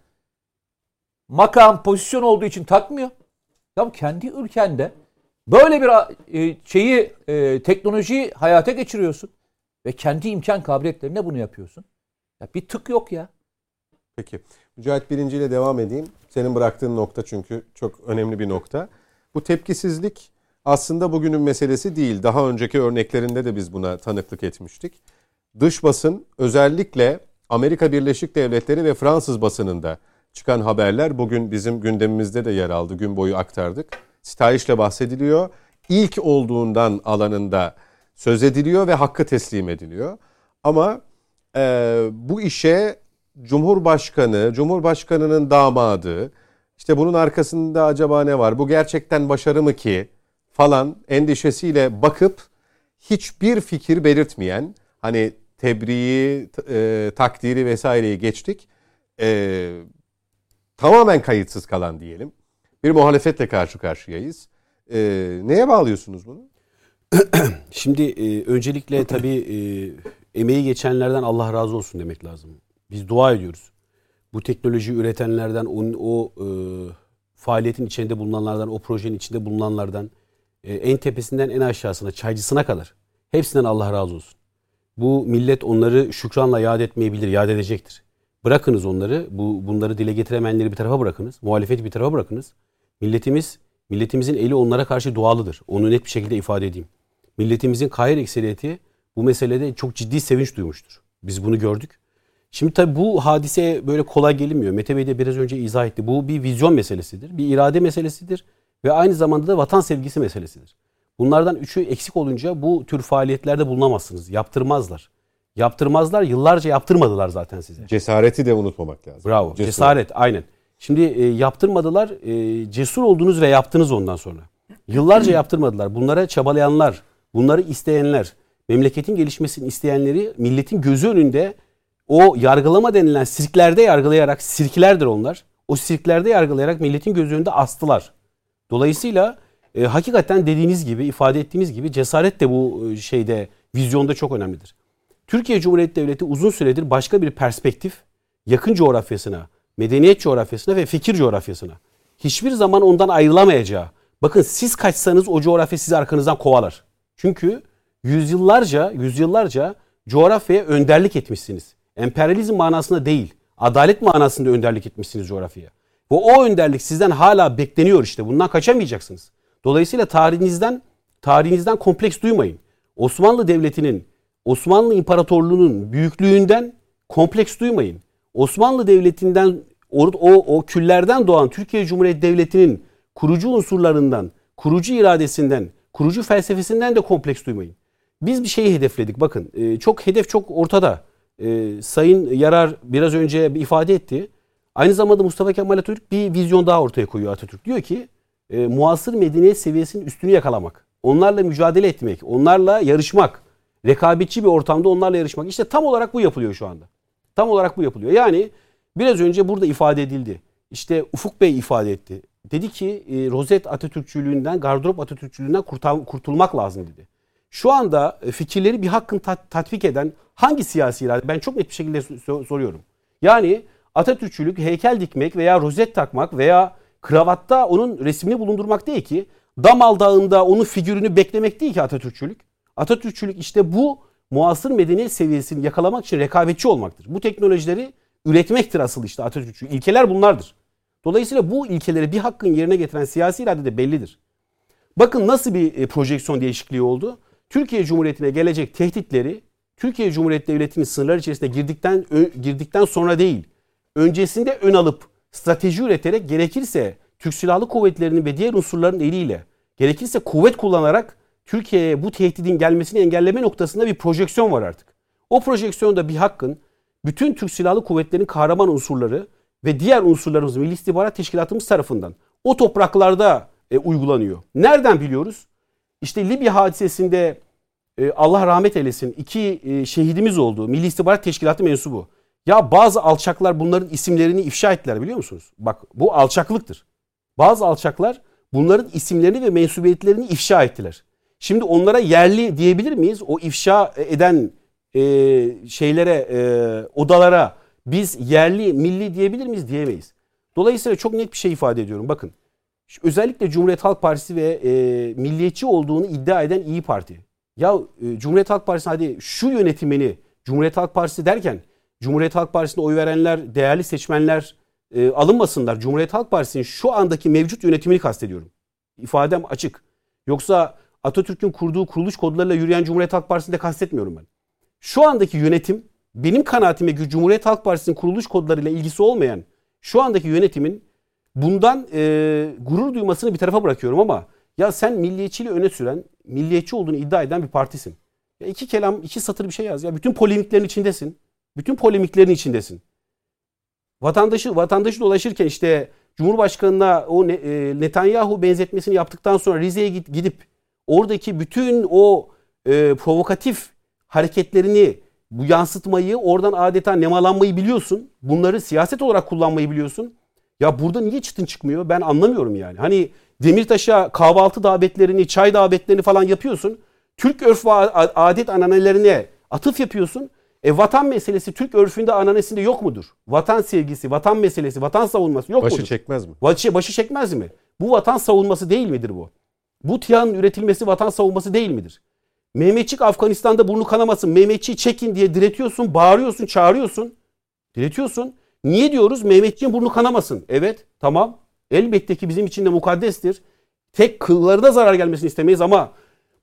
makam, pozisyon olduğu için takmıyor. Ya kendi ülkende böyle bir e, şeyi e, teknolojiyi hayata geçiriyorsun ve kendi imkan kabiliyetlerine bunu yapıyorsun. Ya bir tık yok ya. Peki. Mücahit Birinci ile devam edeyim. Senin bıraktığın nokta çünkü çok önemli bir nokta. Bu tepkisizlik aslında bugünün meselesi değil. Daha önceki örneklerinde de biz buna tanıklık etmiştik. Dış basın özellikle Amerika Birleşik Devletleri ve Fransız basınında çıkan haberler bugün bizim gündemimizde de yer aldı. Gün boyu aktardık. Sitayişle bahsediliyor. İlk olduğundan alanında söz ediliyor ve hakkı teslim ediliyor. Ama e, bu işe Cumhurbaşkanı, Cumhurbaşkanının damadı, işte bunun arkasında acaba ne var? Bu gerçekten başarı mı ki? Falan endişesiyle bakıp hiçbir fikir belirtmeyen, hani tebriği, e, takdiri vesaireyi geçtik. E, tamamen kayıtsız kalan diyelim. Bir muhalefetle karşı karşıyayız. E, neye bağlıyorsunuz bunu? Şimdi e, öncelikle tabii e, emeği geçenlerden Allah razı olsun demek lazım. Biz dua ediyoruz. Bu teknoloji üretenlerden, onun, o e, faaliyetin içinde bulunanlardan, o projenin içinde bulunanlardan, e, en tepesinden en aşağısına, çaycısına kadar hepsinden Allah razı olsun. Bu millet onları şükranla yad etmeyebilir, yad edecektir. Bırakınız onları, bu bunları dile getiremeyenleri bir tarafa bırakınız, muhalefeti bir tarafa bırakınız. Milletimiz, milletimizin eli onlara karşı dualıdır. Onu net bir şekilde ifade edeyim. Milletimizin kahir ekseriyeti bu meselede çok ciddi sevinç duymuştur. Biz bunu gördük. Şimdi tabii bu hadise böyle kolay gelinmiyor. Mete Bey de biraz önce izah etti. Bu bir vizyon meselesidir, bir irade meselesidir ve aynı zamanda da vatan sevgisi meselesidir. Bunlardan üçü eksik olunca bu tür faaliyetlerde bulunamazsınız. Yaptırmazlar. Yaptırmazlar. Yıllarca yaptırmadılar zaten size. Cesareti de unutmamak lazım. Bravo. Cesur. Cesaret aynen. Şimdi e, yaptırmadılar. E, cesur oldunuz ve yaptınız ondan sonra. Yıllarca yaptırmadılar. Bunlara çabalayanlar, bunları isteyenler, memleketin gelişmesini isteyenleri milletin gözü önünde o yargılama denilen sirklerde yargılayarak, sirklerdir onlar. O sirklerde yargılayarak milletin gözü önünde astılar. Dolayısıyla e, hakikaten dediğiniz gibi, ifade ettiğiniz gibi cesaret de bu e, şeyde, vizyonda çok önemlidir. Türkiye Cumhuriyeti Devleti uzun süredir başka bir perspektif, yakın coğrafyasına, medeniyet coğrafyasına ve fikir coğrafyasına hiçbir zaman ondan ayrılamayacağı. Bakın siz kaçsanız o coğrafya sizi arkanızdan kovalar. Çünkü yüzyıllarca, yüzyıllarca coğrafyaya önderlik etmişsiniz. Emperyalizm manasında değil, adalet manasında önderlik etmişsiniz coğrafyaya. Ve o önderlik sizden hala bekleniyor işte. Bundan kaçamayacaksınız. Dolayısıyla tarihinizden tarihinizden kompleks duymayın. Osmanlı Devleti'nin, Osmanlı İmparatorluğu'nun büyüklüğünden kompleks duymayın. Osmanlı Devleti'nden o, o, o küllerden doğan Türkiye Cumhuriyeti Devleti'nin kurucu unsurlarından, kurucu iradesinden, kurucu felsefesinden de kompleks duymayın. Biz bir şeyi hedefledik. Bakın e, çok hedef çok ortada. E, Sayın Yarar biraz önce ifade etti. Aynı zamanda Mustafa Kemal Atatürk bir vizyon daha ortaya koyuyor Atatürk. Diyor ki e, muasır medeniyet seviyesinin üstünü yakalamak. Onlarla mücadele etmek, onlarla yarışmak. Rekabetçi bir ortamda onlarla yarışmak. İşte tam olarak bu yapılıyor şu anda. Tam olarak bu yapılıyor. Yani biraz önce burada ifade edildi. İşte Ufuk Bey ifade etti. Dedi ki e, rozet Atatürkçülüğünden, gardırop Atatürkçülüğünden kurtulmak lazım dedi. Şu anda e, fikirleri bir hakkın tat- tatbik eden hangi siyasi irade? Ben çok net bir şekilde so- soruyorum. Yani Atatürkçülük heykel dikmek veya rozet takmak veya kravatta onun resmini bulundurmak değil ki. Damal Dağı'nda onun figürünü beklemek değil ki Atatürkçülük. Atatürkçülük işte bu muasır medeniyet seviyesini yakalamak için rekabetçi olmaktır. Bu teknolojileri üretmektir asıl işte Atatürkçü. İlkeler bunlardır. Dolayısıyla bu ilkeleri bir hakkın yerine getiren siyasi irade de bellidir. Bakın nasıl bir e, projeksiyon değişikliği oldu. Türkiye Cumhuriyeti'ne gelecek tehditleri Türkiye Cumhuriyeti Devleti'nin sınırları içerisinde girdikten girdikten sonra değil, öncesinde ön alıp strateji üreterek gerekirse Türk Silahlı Kuvvetleri'nin ve diğer unsurların eliyle gerekirse kuvvet kullanarak Türkiye'ye bu tehdidin gelmesini engelleme noktasında bir projeksiyon var artık. O projeksiyonda bir hakkın bütün Türk Silahlı Kuvvetleri'nin kahraman unsurları ve diğer unsurlarımız Milli İstihbarat Teşkilatımız tarafından o topraklarda e, uygulanıyor. Nereden biliyoruz? İşte Libya hadisesinde e, Allah rahmet eylesin iki e, şehidimiz oldu. Milli İstihbarat Teşkilatı mensubu. Ya bazı alçaklar bunların isimlerini ifşa ettiler biliyor musunuz? Bak bu alçaklıktır. Bazı alçaklar bunların isimlerini ve mensubiyetlerini ifşa ettiler. Şimdi onlara yerli diyebilir miyiz? O ifşa eden e, şeylere, e, odalara biz yerli, milli diyebilir miyiz? Diyemeyiz. Dolayısıyla çok net bir şey ifade ediyorum. Bakın özellikle Cumhuriyet Halk Partisi ve e, milliyetçi olduğunu iddia eden İyi Parti. Ya e, Cumhuriyet Halk Partisi hadi şu yönetimini Cumhuriyet Halk Partisi derken Cumhuriyet Halk Partisi'ne oy verenler, değerli seçmenler e, alınmasınlar. Cumhuriyet Halk Partisi'nin şu andaki mevcut yönetimini kastediyorum. İfadem açık. Yoksa Atatürk'ün kurduğu kuruluş kodlarıyla yürüyen Cumhuriyet Halk Partisi'ni de kastetmiyorum ben. Şu andaki yönetim benim kanaatime Cumhuriyet Halk Partisi'nin kuruluş kodlarıyla ilgisi olmayan şu andaki yönetimin bundan e, gurur duymasını bir tarafa bırakıyorum ama ya sen milliyetçiliği öne süren, milliyetçi olduğunu iddia eden bir partisin. Ya iki kelam, iki satır bir şey yaz. Ya bütün polemiklerin içindesin. Bütün polemiklerin içindesin. Vatandaşı vatandaşı dolaşırken işte Cumhurbaşkanına o e, Netanyahu benzetmesini yaptıktan sonra Rize'ye gidip oradaki bütün o e, provokatif hareketlerini bu yansıtmayı oradan adeta nemalanmayı biliyorsun. Bunları siyaset olarak kullanmayı biliyorsun. Ya burada niye çıtın çıkmıyor? Ben anlamıyorum yani. Hani Demirtaş'a kahvaltı davetlerini, çay davetlerini falan yapıyorsun. Türk örf ve adet ananelerine atıf yapıyorsun. E vatan meselesi Türk örfünde ananesinde yok mudur? Vatan sevgisi, vatan meselesi, vatan savunması yok başı mudur? Başı çekmez mi? Başı, başı çekmez mi? Bu vatan savunması değil midir bu? Bu TİHA'nın üretilmesi vatan savunması değil midir? Mehmetçik Afganistan'da burnu kanamasın. Mehmetçiği çekin diye diretiyorsun, bağırıyorsun, çağırıyorsun. Diretiyorsun. Niye diyoruz? Mehmetçiğin burnu kanamasın. Evet, tamam. Elbette ki bizim için de mukaddestir. Tek kıllarına zarar gelmesini istemeyiz ama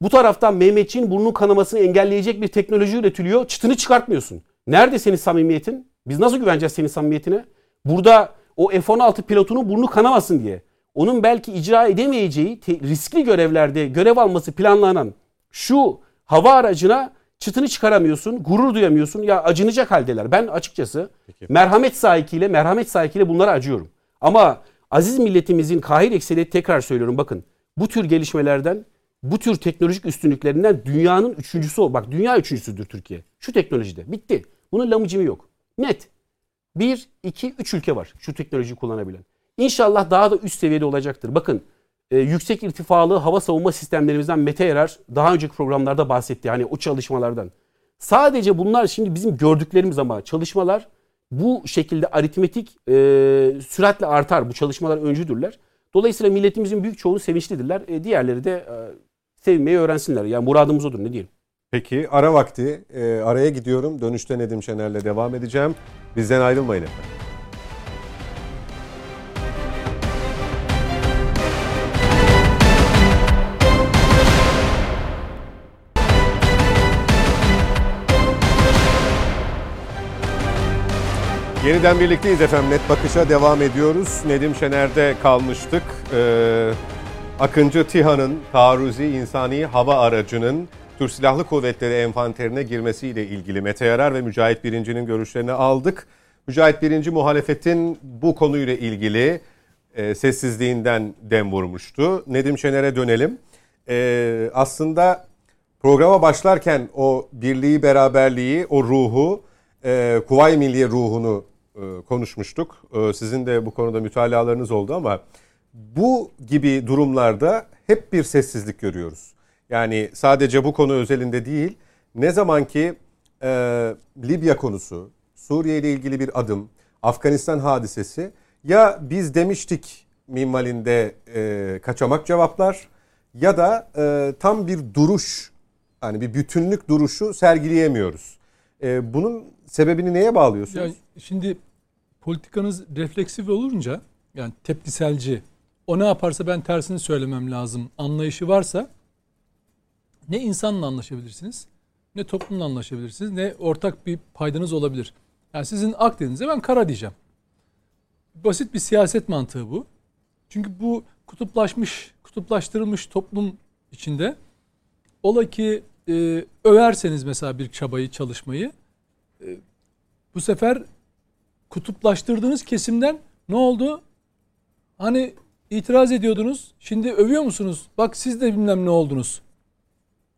bu taraftan Mehmetçiğin burnun kanamasını engelleyecek bir teknoloji üretiliyor. Çıtını çıkartmıyorsun. Nerede senin samimiyetin? Biz nasıl güveneceğiz senin samimiyetine? Burada o F-16 pilotunun burnu kanamasın diye. Onun belki icra edemeyeceği riskli görevlerde görev alması planlanan şu hava aracına çıtını çıkaramıyorsun, gurur duyamıyorsun. Ya acınacak haldeler. Ben açıkçası Peki. merhamet sahikiyle, merhamet sahikiyle bunlara acıyorum. Ama aziz milletimizin kahir ekseriyeti tekrar söylüyorum bakın. Bu tür gelişmelerden, bu tür teknolojik üstünlüklerinden dünyanın üçüncüsü o. Bak dünya üçüncüsüdür Türkiye. Şu teknolojide. Bitti. Bunun lamıcımı yok. Net. Bir, iki, üç ülke var şu teknolojiyi kullanabilen. İnşallah daha da üst seviyede olacaktır. Bakın e, yüksek irtifalı hava savunma sistemlerimizden Mete Erer daha önceki programlarda bahsetti. Hani o çalışmalardan. Sadece bunlar şimdi bizim gördüklerimiz ama çalışmalar bu şekilde aritmetik e, süratle artar. Bu çalışmalar öncüdürler. Dolayısıyla milletimizin büyük çoğunu sevinçlidirler. E, diğerleri de e, sevmeyi öğrensinler. Yani muradımız odur ne diyelim. Peki ara vakti. E, araya gidiyorum. Dönüşte Nedim Şener'le devam edeceğim. Bizden ayrılmayın efendim. Yeniden birlikteyiz efendim. Net Bakış'a devam ediyoruz. Nedim Şener'de kalmıştık. Ee, Akıncı TİHA'nın taarruzi insani hava aracının Türk Silahlı Kuvvetleri enfanterine girmesiyle ilgili Mete Yarar ve Mücahit Birinci'nin görüşlerini aldık. Mücahit Birinci muhalefetin bu konuyla ilgili e, sessizliğinden dem vurmuştu. Nedim Şener'e dönelim. E, aslında programa başlarken o birliği, beraberliği, o ruhu, e, Kuvayi Milliye ruhunu konuşmuştuk. E, sizin de bu konuda mütalalarınız oldu ama bu gibi durumlarda hep bir sessizlik görüyoruz. Yani sadece bu konu özelinde değil, ne zaman ki e, Libya konusu, Suriye ile ilgili bir adım, Afganistan hadisesi ya biz demiştik minvalinde e, kaçamak cevaplar ya da e, tam bir duruş, hani bir bütünlük duruşu sergileyemiyoruz. E, bunun sebebini neye bağlıyorsunuz? Ya şimdi politikanız refleksif olunca yani tepkiselci o ne yaparsa ben tersini söylemem lazım anlayışı varsa ne insanla anlaşabilirsiniz ne toplumla anlaşabilirsiniz ne ortak bir paydanız olabilir. Yani sizin Akdeniz'e ben kara diyeceğim. Basit bir siyaset mantığı bu. Çünkü bu kutuplaşmış, kutuplaştırılmış toplum içinde ola ki e, överseniz mesela bir çabayı, çalışmayı e, bu sefer kutuplaştırdığınız kesimden ne oldu? Hani itiraz ediyordunuz, şimdi övüyor musunuz? Bak siz de bilmem ne oldunuz.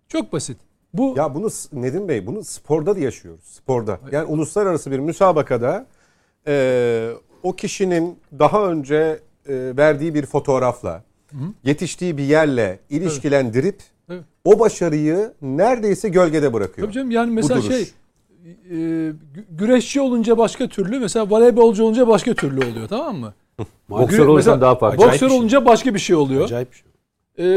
Çok basit. Bu Ya bunu Nedim Bey bunu sporda da yaşıyoruz. Sporda. Yani uluslararası bir müsabakada e, o kişinin daha önce e, verdiği bir fotoğrafla yetiştiği bir yerle ilişkilendirip Evet. o başarıyı neredeyse gölgede bırakıyor. Tabii canım yani mesela şey e, gü- güreşçi olunca başka türlü mesela voleybolcu olunca başka türlü oluyor tamam mı? Boksör mesela daha farklı. Boksör bir şey. olunca başka bir şey oluyor. Acayip bir şey.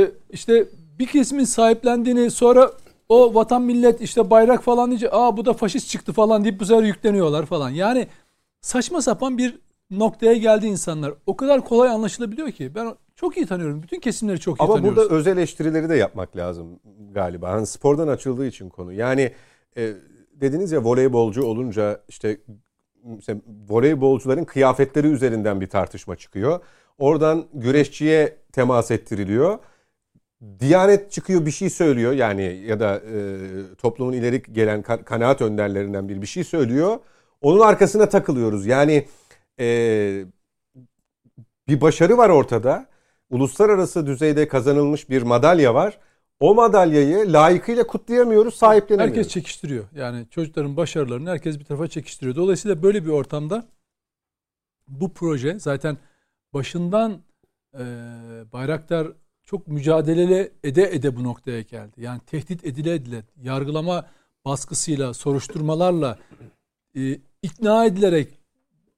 Ee, işte bir kesimin sahiplendiğini sonra o vatan millet işte bayrak falan deyince aa bu da faşist çıktı falan deyip bu sefer yükleniyorlar falan. Yani saçma sapan bir noktaya geldi insanlar. O kadar kolay anlaşılabiliyor ki. Ben çok iyi tanıyorum. Bütün kesimleri çok iyi Ama tanıyoruz. burada öz eleştirileri de yapmak lazım galiba. Hani spordan açıldığı için konu. Yani e, dediniz ya voleybolcu olunca işte mesela voleybolcuların kıyafetleri üzerinden bir tartışma çıkıyor. Oradan güreşçiye temas ettiriliyor. Diyanet çıkıyor bir şey söylüyor yani ya da e, toplumun ileri gelen ka- kanaat önderlerinden bir bir şey söylüyor. Onun arkasına takılıyoruz. Yani e, bir başarı var ortada. Uluslararası düzeyde kazanılmış bir madalya var. O madalyayı layıkıyla kutlayamıyoruz, sahiplenemiyoruz. Herkes çekiştiriyor. Yani çocukların başarılarını herkes bir tarafa çekiştiriyor. Dolayısıyla böyle bir ortamda bu proje zaten başından e, Bayraktar çok mücadele ede ede bu noktaya geldi. Yani tehdit edile edile, yargılama baskısıyla, soruşturmalarla, e, ikna edilerek,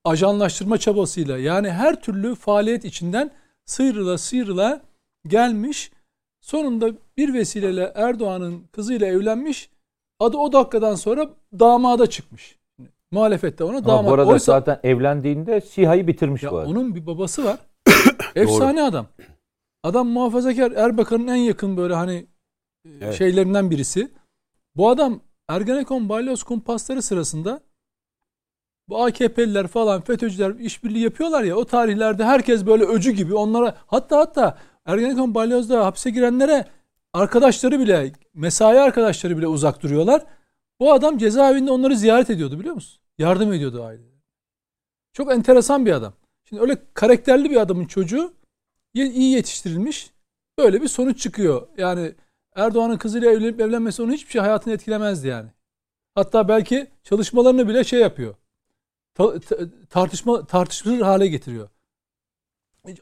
ajanlaştırma çabasıyla yani her türlü faaliyet içinden sıyrıla sıyrıla gelmiş. Sonunda bir vesileyle Erdoğan'ın kızıyla evlenmiş. Adı o dakikadan sonra damada çıkmış. Muhalefette ona Ama damat. bu arada Oysa- zaten evlendiğinde SİHA'yı bitirmiş ya bu arada. onun bir babası var. Efsane adam. Adam muhafazakar Erbakan'ın en yakın böyle hani e, Evet. şeylerinden birisi. Bu adam Ergenekon balyoz kumpasları sırasında bu AKP'liler falan FETÖ'cüler işbirliği yapıyorlar ya o tarihlerde herkes böyle öcü gibi onlara hatta hatta Ergenekon balyozda hapse girenlere arkadaşları bile mesai arkadaşları bile uzak duruyorlar. Bu adam cezaevinde onları ziyaret ediyordu biliyor musun? Yardım ediyordu aileye. Çok enteresan bir adam. Şimdi öyle karakterli bir adamın çocuğu iyi yetiştirilmiş. Böyle bir sonuç çıkıyor. Yani Erdoğan'ın kızıyla evlenip evlenmesi onun hiçbir şey hayatını etkilemezdi yani. Hatta belki çalışmalarını bile şey yapıyor. Ta- ta- tartışma tartışılır hale getiriyor.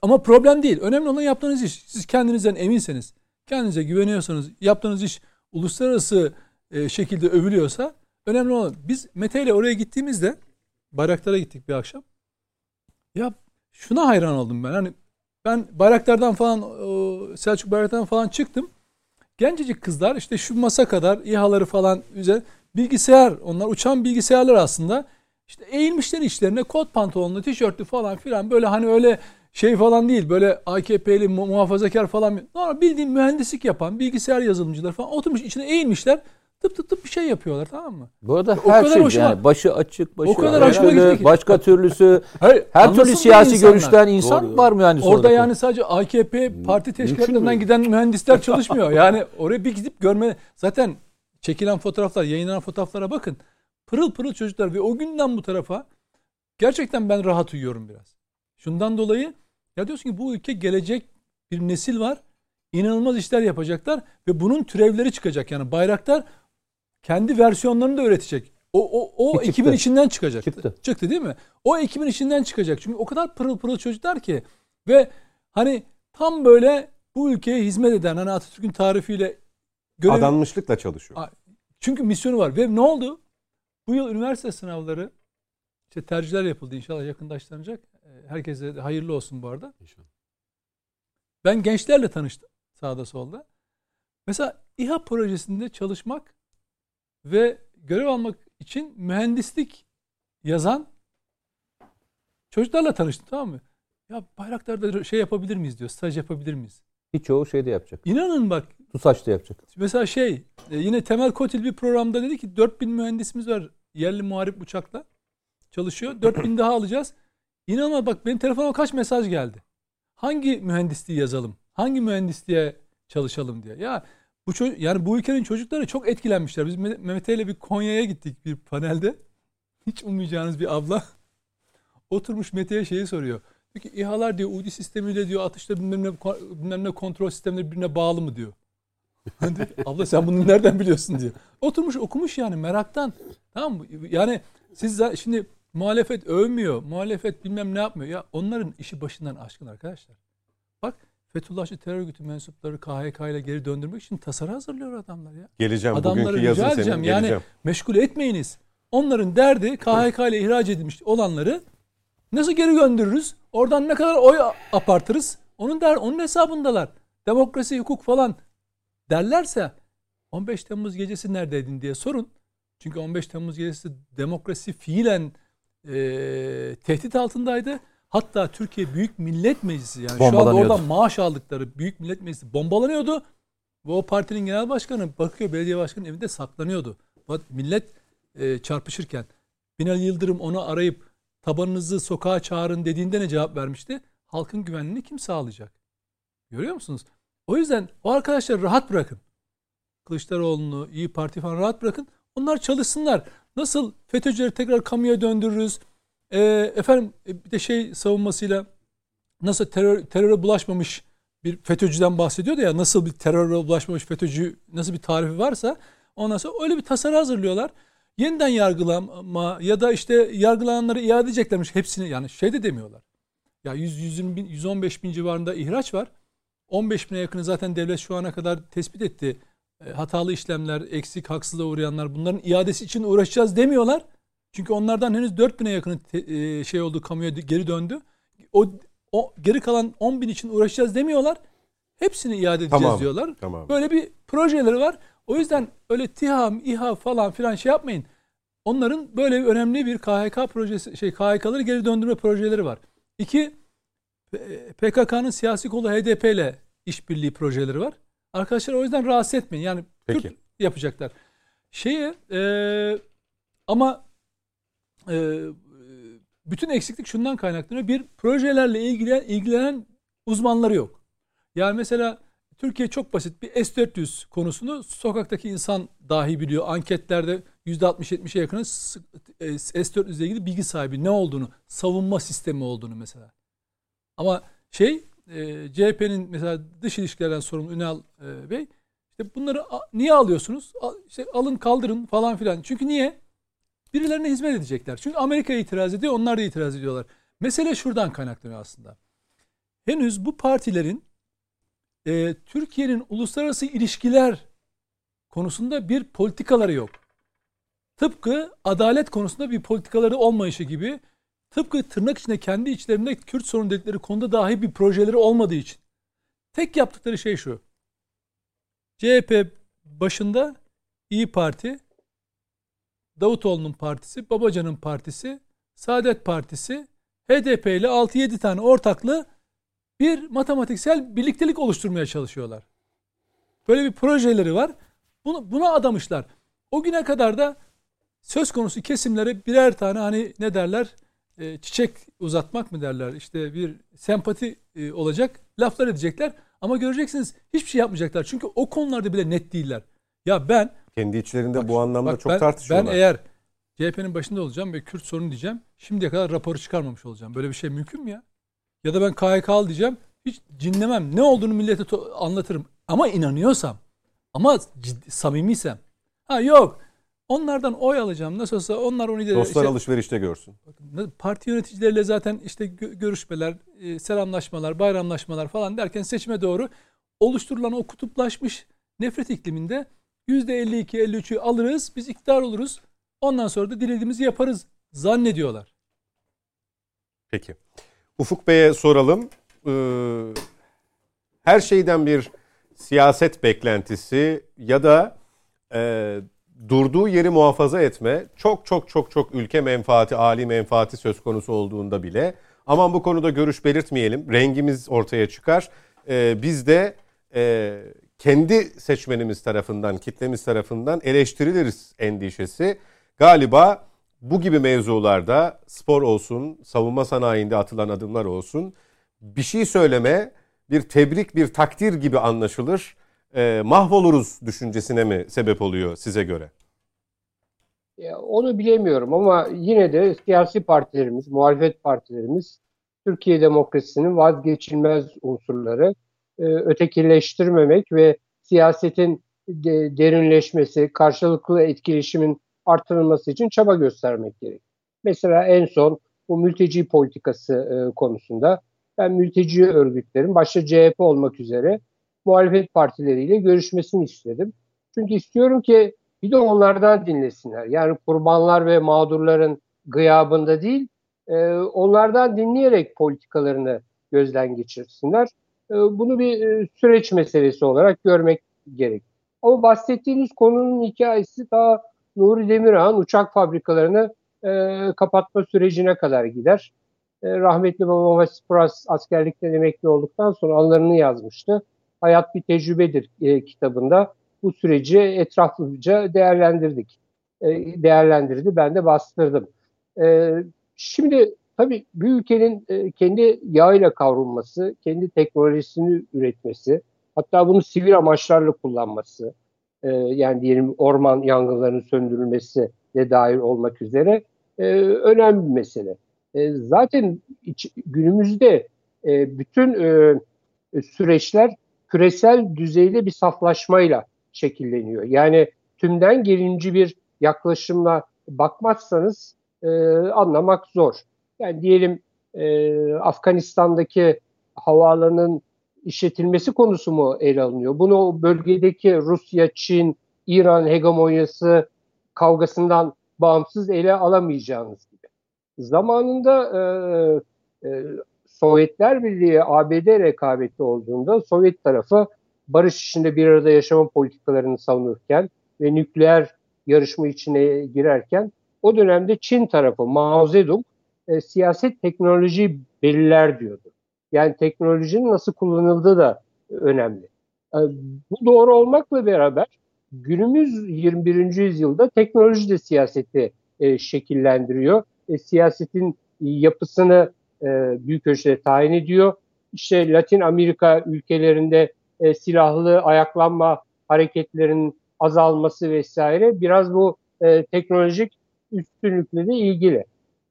Ama problem değil. Önemli olan yaptığınız iş. Siz kendinizden eminseniz, kendinize güveniyorsanız, yaptığınız iş uluslararası e, şekilde övülüyorsa önemli olan biz Mete ile oraya gittiğimizde Bayraktar'a gittik bir akşam. Ya şuna hayran oldum ben. Hani ben Bayraktar'dan falan Selçuk Bayraktar'dan falan çıktım. Gencecik kızlar işte şu masa kadar İHA'ları falan üzerine bilgisayar onlar uçan bilgisayarlar aslında. İşte eğilmişler işlerine kot pantolonlu, tişörtlü falan filan böyle hani öyle şey falan değil. Böyle AKP'li mu- muhafazakar falan. Normal bildiğin mühendislik yapan bilgisayar yazılımcılar falan oturmuş içine eğilmişler. Tıp tıp tıp bir şey yapıyorlar tamam mı? Bu arada O her şey hoşuma- yani başı açık, başı O kadar açık, hoşuma gitti ki. başka türlüsü Hayır, her türlü siyasi insanlar. görüşten insan Doğru. var mı yani Orada sonra? yani sadece AKP parti teşkilatlarından giden mühendisler çalışmıyor. Yani oraya bir gidip görme zaten çekilen fotoğraflar, yayınlanan fotoğraflara bakın. Pırıl pırıl çocuklar ve o günden bu tarafa gerçekten ben rahat uyuyorum biraz. Şundan dolayı ya diyorsun ki bu ülke gelecek bir nesil var. İnanılmaz işler yapacaklar ve bunun türevleri çıkacak. Yani Bayraktar kendi versiyonlarını da üretecek. O o o Çıktı. ekibin içinden çıkacak. Çıktı. Çıktı değil mi? O ekibin içinden çıkacak. Çünkü o kadar pırıl pırıl çocuklar ki ve hani tam böyle bu ülkeye hizmet eden hani Atatürk'ün tarifiyle görev, Adanmışlıkla çalışıyor. Çünkü misyonu var ve ne oldu? Bu yıl üniversite sınavları işte tercihler yapıldı inşallah yakında açıklanacak. Herkese de hayırlı olsun bu arada. İnşallah. Ben gençlerle tanıştım sağda solda. Mesela İHA projesinde çalışmak ve görev almak için mühendislik yazan Çocuklarla tanıştım tamam mı? Ya Bayraktar'da şey yapabilir miyiz diyor. Staj yapabilir miyiz? Birçoğu şeyde yapacak. İnanın bak TUSAŞ'ta yapacak. mesela şey e, yine Temel Kotil bir programda dedi ki 4000 mühendisimiz var yerli muharip uçakla çalışıyor. 4000 daha alacağız. İnanma bak benim telefonuma kaç mesaj geldi. Hangi mühendisliği yazalım? Hangi mühendisliğe çalışalım diye. Ya bu ço- yani bu ülkenin çocukları çok etkilenmişler. Biz Me- Mehmet ile bir Konya'ya gittik bir panelde. Hiç ummayacağınız bir abla. Oturmuş Mete'ye şeyi soruyor. Diyor ki İHA'lar diyor UDI sistemiyle diyor atışta bilmem ne, bilmem ne kontrol sistemleri birbirine bağlı mı diyor. Ben diyor abla sen bunu nereden biliyorsun diyor. Oturmuş okumuş yani meraktan. Tamam mı? Yani siz şimdi muhalefet övmüyor. Muhalefet bilmem ne yapmıyor. Ya onların işi başından aşkın arkadaşlar. Bak Fethullahçı terör örgütü mensupları KHK ile geri döndürmek için tasarı hazırlıyor adamlar ya. Geleceğim Adamları bugünkü yazın senin edeceğim. Yani geleceğim. meşgul etmeyiniz. Onların derdi KHK ile ihraç edilmiş olanları nasıl geri göndeririz? Oradan ne kadar oy apartırız? Onun der, onun hesabındalar. Demokrasi, hukuk falan derlerse 15 Temmuz gecesi neredeydin diye sorun. Çünkü 15 Temmuz gecesi demokrasi fiilen e, tehdit altındaydı. Hatta Türkiye Büyük Millet Meclisi yani şu anda oradan maaş aldıkları Büyük Millet Meclisi bombalanıyordu. Ve o partinin genel başkanı Bakırköy Belediye Başkanı'nın evinde saklanıyordu. Millet e, çarpışırken Binali Yıldırım onu arayıp tabanınızı sokağa çağırın dediğinde ne cevap vermişti? Halkın güvenliğini kim sağlayacak? Görüyor musunuz? O yüzden o arkadaşları rahat bırakın. Kılıçdaroğlu'nu, İyi Parti falan rahat bırakın. Onlar çalışsınlar. Nasıl FETÖ'cüleri tekrar kamuya döndürürüz? E, efendim bir de şey savunmasıyla nasıl terör, teröre bulaşmamış bir FETÖ'cüden bahsediyordu ya nasıl bir teröre bulaşmamış FETÖ'cü nasıl bir tarifi varsa ondan sonra öyle bir tasarı hazırlıyorlar. Yeniden yargılama ya da işte yargılananları iade edeceklermiş hepsini yani şey de demiyorlar. Ya 100, 120 bin, 115 bin civarında ihraç var. 15 bine yakını zaten devlet şu ana kadar tespit etti. E, hatalı işlemler, eksik, haksızlığa uğrayanlar bunların iadesi için uğraşacağız demiyorlar. Çünkü onlardan henüz 4 bine yakını te- e, şey oldu, kamuya geri döndü. O, o geri kalan 10 bin için uğraşacağız demiyorlar. Hepsini iade edeceğiz Tamam, diyorlar. tamam. Böyle bir projeleri var. O yüzden öyle TİHA, İHA falan filan şey yapmayın. Onların böyle önemli bir KHK projesi, şey KHK'ları geri döndürme projeleri var. İki, PKK'nın siyasi kolu HDP ile işbirliği projeleri var. Arkadaşlar o yüzden rahatsız etmeyin. Yani Peki. Kürt yapacaklar. Şeye e, ama e, bütün eksiklik şundan kaynaklanıyor. Bir projelerle ilgilenen, ilgilenen uzmanları yok. Yani mesela Türkiye çok basit bir S-400 konusunu sokaktaki insan dahi biliyor. Anketlerde %60-70'e yakını s- e, S-400 ile ilgili bilgi sahibi ne olduğunu, savunma sistemi olduğunu mesela. Ama şey e, CHP'nin mesela dış ilişkilerden sorumlu Ünal e, Bey işte bunları a- niye alıyorsunuz? Al, işte alın kaldırın falan filan. Çünkü niye? Birilerine hizmet edecekler. Çünkü Amerika itiraz ediyor, onlar da itiraz ediyorlar. Mesele şuradan kaynaklanıyor aslında. Henüz bu partilerin e, Türkiye'nin uluslararası ilişkiler konusunda bir politikaları yok. Tıpkı adalet konusunda bir politikaları olmayışı gibi tıpkı tırnak içinde kendi içlerinde Kürt sorunu dedikleri konuda dahi bir projeleri olmadığı için. Tek yaptıkları şey şu. CHP başında İyi Parti, Davutoğlu'nun partisi, Babacan'ın partisi, Saadet Partisi, HDP ile 6-7 tane ortaklı bir matematiksel birliktelik oluşturmaya çalışıyorlar. Böyle bir projeleri var. Bunu, buna adamışlar. O güne kadar da söz konusu kesimlere birer tane hani ne derler e, çiçek uzatmak mı derler işte bir sempati e, olacak laflar edecekler ama göreceksiniz hiçbir şey yapmayacaklar çünkü o konularda bile net değiller. Ya ben Kendi içlerinde Bak, bu anlamda bak çok ben, tartışıyorlar. Ben eğer CHP'nin başında olacağım ve Kürt sorunu diyeceğim. Şimdiye kadar raporu çıkarmamış olacağım. Böyle bir şey mümkün mü ya? Ya da ben KHK'lı diyeceğim. Hiç dinlemem. Ne olduğunu millete anlatırım. Ama inanıyorsam. Ama ciddi, samimiysem. Ha yok. Onlardan oy alacağım. Nasıl olsa onlar onu Dostlar işte- alışverişte görsün. Bakın, Parti yöneticileriyle zaten işte gö- görüşmeler, e, selamlaşmalar, bayramlaşmalar falan derken seçime doğru oluşturulan o kutuplaşmış nefret ikliminde %52-53'ü alırız, biz iktidar oluruz. Ondan sonra da dilediğimizi yaparız zannediyorlar. Peki. Ufuk Bey'e soralım. Ee, her şeyden bir siyaset beklentisi ya da e, durduğu yeri muhafaza etme çok çok çok çok ülke menfaati, ali menfaati söz konusu olduğunda bile aman bu konuda görüş belirtmeyelim, rengimiz ortaya çıkar. Ee, biz de e, kendi seçmenimiz tarafından, kitlemiz tarafından eleştiriliriz endişesi. Galiba bu gibi mevzularda spor olsun, savunma sanayinde atılan adımlar olsun bir şey söyleme, bir tebrik, bir takdir gibi anlaşılır. E, mahvoluruz düşüncesine mi sebep oluyor size göre? Ya, onu bilemiyorum ama yine de siyasi partilerimiz, muhalefet partilerimiz Türkiye demokrasisinin vazgeçilmez unsurları e, ötekileştirmemek ve siyasetin de, derinleşmesi, karşılıklı etkileşimin artırılması için çaba göstermek gerek. Mesela en son bu mülteci politikası e, konusunda ben mülteci örgütlerin başta CHP olmak üzere muhalefet partileriyle görüşmesini istedim. Çünkü istiyorum ki bir de onlardan dinlesinler. Yani kurbanlar ve mağdurların gıyabında değil, e, onlardan dinleyerek politikalarını gözden geçirsinler. E, bunu bir e, süreç meselesi olarak görmek gerek. Ama bahsettiğiniz konunun hikayesi daha Nuri Demirağ'ın uçak fabrikalarını e, kapatma sürecine kadar gider. E, rahmetli babam Vasipuras askerlikten emekli olduktan sonra anılarını yazmıştı. Hayat bir tecrübedir e, kitabında. Bu süreci etraflıca değerlendirdik. E, değerlendirdi, ben de bastırdım. E, şimdi tabii bir ülkenin e, kendi yağıyla kavrulması, kendi teknolojisini üretmesi, hatta bunu sivil amaçlarla kullanması, e, yani diyelim orman yangınlarının söndürülmesi de dahil olmak üzere e, önemli bir mesele. E, zaten iç, günümüzde e, bütün e, süreçler küresel düzeyde bir saflaşmayla şekilleniyor. Yani tümden gelinci bir yaklaşımla bakmazsanız e, anlamak zor. Yani diyelim e, Afganistan'daki havaalanının işletilmesi konusu mu ele alınıyor? Bunu bölgedeki Rusya, Çin, İran hegemonyası kavgasından bağımsız ele alamayacağınız gibi. Zamanında e, e, Sovyetler Birliği ABD rekabeti olduğunda Sovyet tarafı barış içinde bir arada yaşama politikalarını savunurken ve nükleer yarışma içine girerken o dönemde Çin tarafı Mao Zedong e, siyaset teknoloji belirler diyordu. Yani teknolojinin nasıl kullanıldığı da önemli. E, bu doğru olmakla beraber günümüz 21. yüzyılda teknoloji de siyaseti e, şekillendiriyor. E, siyasetin yapısını e, büyük ölçüde tayin ediyor. İşte Latin Amerika ülkelerinde e, silahlı ayaklanma hareketlerinin azalması vesaire biraz bu e, teknolojik üstünlükle de ilgili.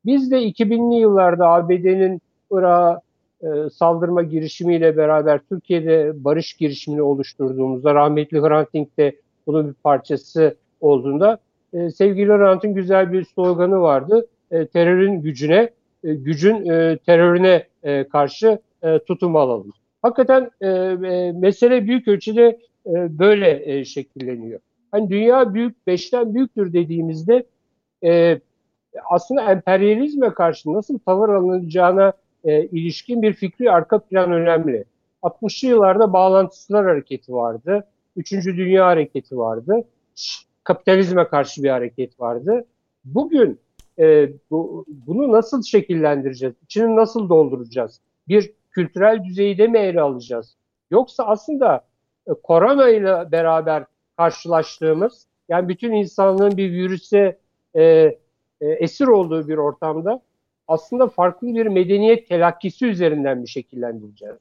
Biz de 2000'li yıllarda ABD'nin Irak'a e, saldırma girişimiyle beraber Türkiye'de barış girişimini oluşturduğumuzda rahmetli Hrant Dink de bunun bir parçası olduğunda e, sevgili Hrant'ın güzel bir sloganı vardı. E, terörün gücüne, e, gücün e, terörüne e, karşı e, tutum alalım. Hakikaten mesele büyük ölçüde böyle şekilleniyor. Hani dünya büyük, beşten büyüktür dediğimizde aslında emperyalizme karşı nasıl tavır alınacağına ilişkin bir fikri arka plan önemli. 60'lı yıllarda bağlantısızlar hareketi vardı. Üçüncü Dünya Hareketi vardı. Kapitalizme karşı bir hareket vardı. Bugün e, bu, bunu nasıl şekillendireceğiz? İçini nasıl dolduracağız? Bir kültürel düzeyde mi ele alacağız? Yoksa aslında e, korona ile beraber karşılaştığımız yani bütün insanlığın bir virüse e, e, esir olduğu bir ortamda aslında farklı bir medeniyet telakkisi üzerinden bir şekillendireceğiz.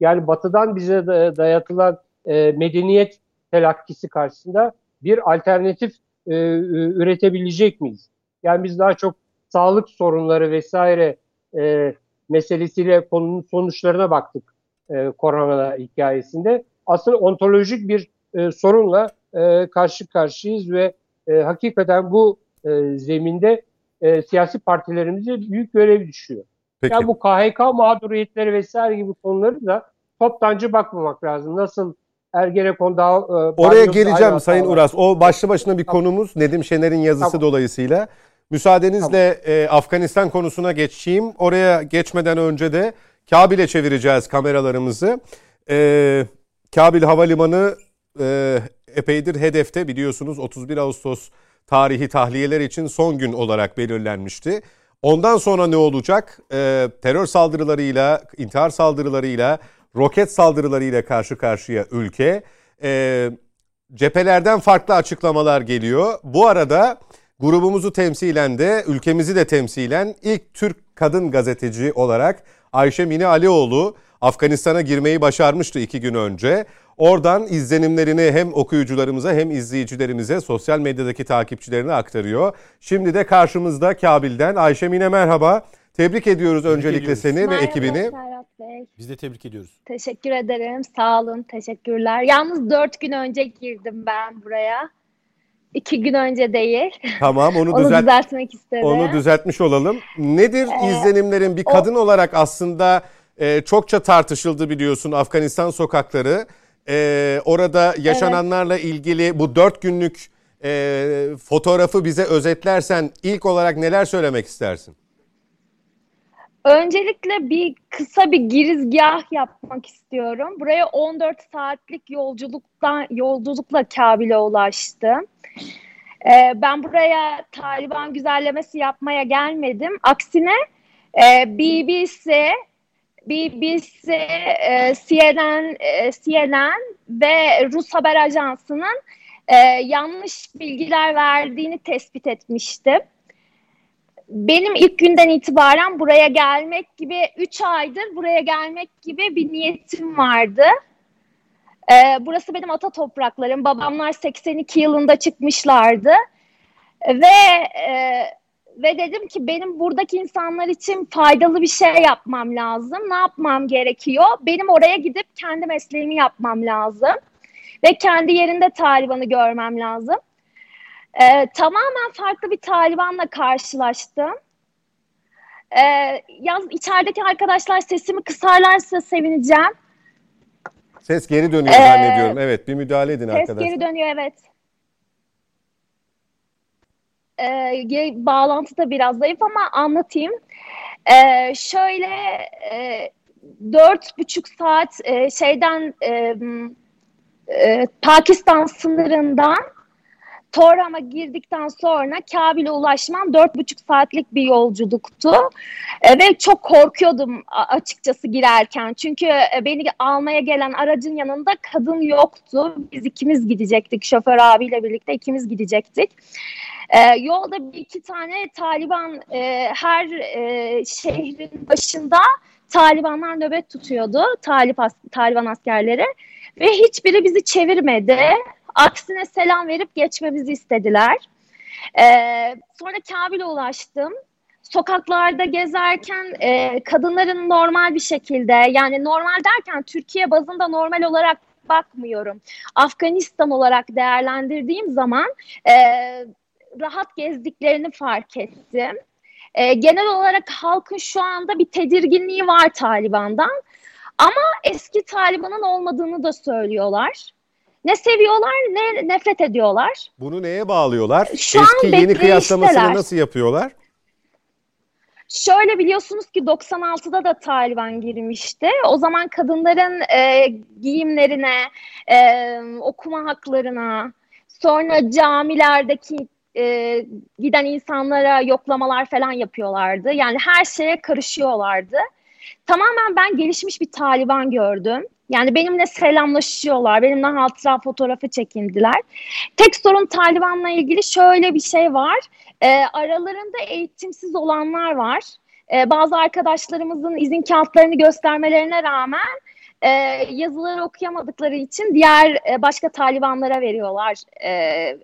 Yani batıdan bize dayatılan e, medeniyet telakkisi karşısında bir alternatif e, üretebilecek miyiz? Yani biz daha çok sağlık sorunları vesaire e, meselesiyle konunun sonuçlarına baktık e, korona hikayesinde. Aslında ontolojik bir e, sorunla e, karşı karşıyayız ve e, hakikaten bu e, zeminde e, siyasi partilerimize büyük görev düşüyor. Peki. Yani bu KHK mağduriyetleri vesaire gibi konuları da toptancı bakmamak lazım. Nasıl Ergenekon daha... E, Oraya geleceğim Sayın Uras. O başlı başına bir konumuz Nedim Şener'in yazısı tamam. dolayısıyla. Müsaadenizle tamam. e, Afganistan konusuna geçeyim. Oraya geçmeden önce de Kabil'e çevireceğiz kameralarımızı. E, Kabil Havalimanı e, epeydir hedefte biliyorsunuz 31 Ağustos tarihi tahliyeler için son gün olarak belirlenmişti. Ondan sonra ne olacak? Ee, terör saldırılarıyla, intihar saldırılarıyla, roket saldırılarıyla karşı karşıya ülke. Ee, cephelerden farklı açıklamalar geliyor. Bu arada grubumuzu temsilen de ülkemizi de temsilen ilk Türk kadın gazeteci olarak Ayşe Mine Alioğlu Afganistan'a girmeyi başarmıştı iki gün önce. Oradan izlenimlerini hem okuyucularımıza hem izleyicilerimize sosyal medyadaki takipçilerine aktarıyor. Şimdi de karşımızda Kabil'den Ayşe Mine merhaba. Tebrik ediyoruz tebrik öncelikle ediyoruz. seni Merhaba, ve ekibini. Serhat Bey. Biz de tebrik ediyoruz. Teşekkür ederim. Sağ olun. Teşekkürler. Yalnız dört gün önce girdim ben buraya. İki gün önce değil. Tamam onu, onu düzelt düzeltmek istedim. Onu düzeltmiş olalım. Nedir ee, izlenimlerin bir kadın o... olarak aslında e, çokça tartışıldı biliyorsun Afganistan sokakları. E, orada yaşananlarla evet. ilgili bu dört günlük e, fotoğrafı bize özetlersen ilk olarak neler söylemek istersin? Öncelikle bir kısa bir girizgah yapmak istiyorum. Buraya 14 saatlik yolculuktan yolculukla Kabil'e ulaştım. Ee, ben buraya Taliban güzellemesi yapmaya gelmedim. Aksine e, BBC, BBC, e, CNN, e, CNN ve Rus Haber Ajansı'nın e, yanlış bilgiler verdiğini tespit etmiştim benim ilk günden itibaren buraya gelmek gibi 3 aydır buraya gelmek gibi bir niyetim vardı. Ee, burası benim ata topraklarım. Babamlar 82 yılında çıkmışlardı. Ve e, ve dedim ki benim buradaki insanlar için faydalı bir şey yapmam lazım. Ne yapmam gerekiyor? Benim oraya gidip kendi mesleğimi yapmam lazım. Ve kendi yerinde Taliban'ı görmem lazım. Ee, tamamen farklı bir Taliban'la karşılaştım. Ee, yalnız içerideki arkadaşlar sesimi kısarlarsa sevineceğim. Ses geri dönüyor ee, zannediyorum. Evet bir müdahale edin ses arkadaşlar. Ses geri dönüyor evet. Ee, bağlantı da biraz zayıf ama anlatayım. Ee, şöyle e, dört buçuk saat e, şeyden e, e, Pakistan sınırından Toram'a girdikten sonra Kabil'e ulaşmam dört buçuk saatlik bir yolculuktu. E, ve çok korkuyordum açıkçası girerken. Çünkü e, beni almaya gelen aracın yanında kadın yoktu. Biz ikimiz gidecektik. Şoför abiyle birlikte ikimiz gidecektik. E, yolda bir iki tane Taliban e, her e, şehrin başında Talibanlar nöbet tutuyordu. Talip as Taliban askerleri. Ve hiçbiri bizi çevirmedi. Aksine selam verip geçmemizi istediler. Ee, sonra Kabil'e ulaştım. Sokaklarda gezerken e, kadınların normal bir şekilde yani normal derken Türkiye bazında normal olarak bakmıyorum. Afganistan olarak değerlendirdiğim zaman e, rahat gezdiklerini fark ettim. E, genel olarak halkın şu anda bir tedirginliği var Taliban'dan. Ama eski Taliban'ın olmadığını da söylüyorlar. Ne seviyorlar ne nefret ediyorlar. Bunu neye bağlıyorlar? Şu Eski yeni kıyaslamasını nasıl yapıyorlar? Şöyle biliyorsunuz ki 96'da da Taliban girmişti. O zaman kadınların e, giyimlerine, e, okuma haklarına, sonra camilerdeki e, giden insanlara yoklamalar falan yapıyorlardı. Yani her şeye karışıyorlardı. Tamamen ben gelişmiş bir Taliban gördüm. Yani benimle selamlaşıyorlar, benimle hatıra fotoğrafı çekindiler. Tek sorun Taliban'la ilgili şöyle bir şey var. E, aralarında eğitimsiz olanlar var. E, bazı arkadaşlarımızın izin kağıtlarını göstermelerine rağmen e, yazıları okuyamadıkları için diğer e, başka Talibanlara veriyorlar e,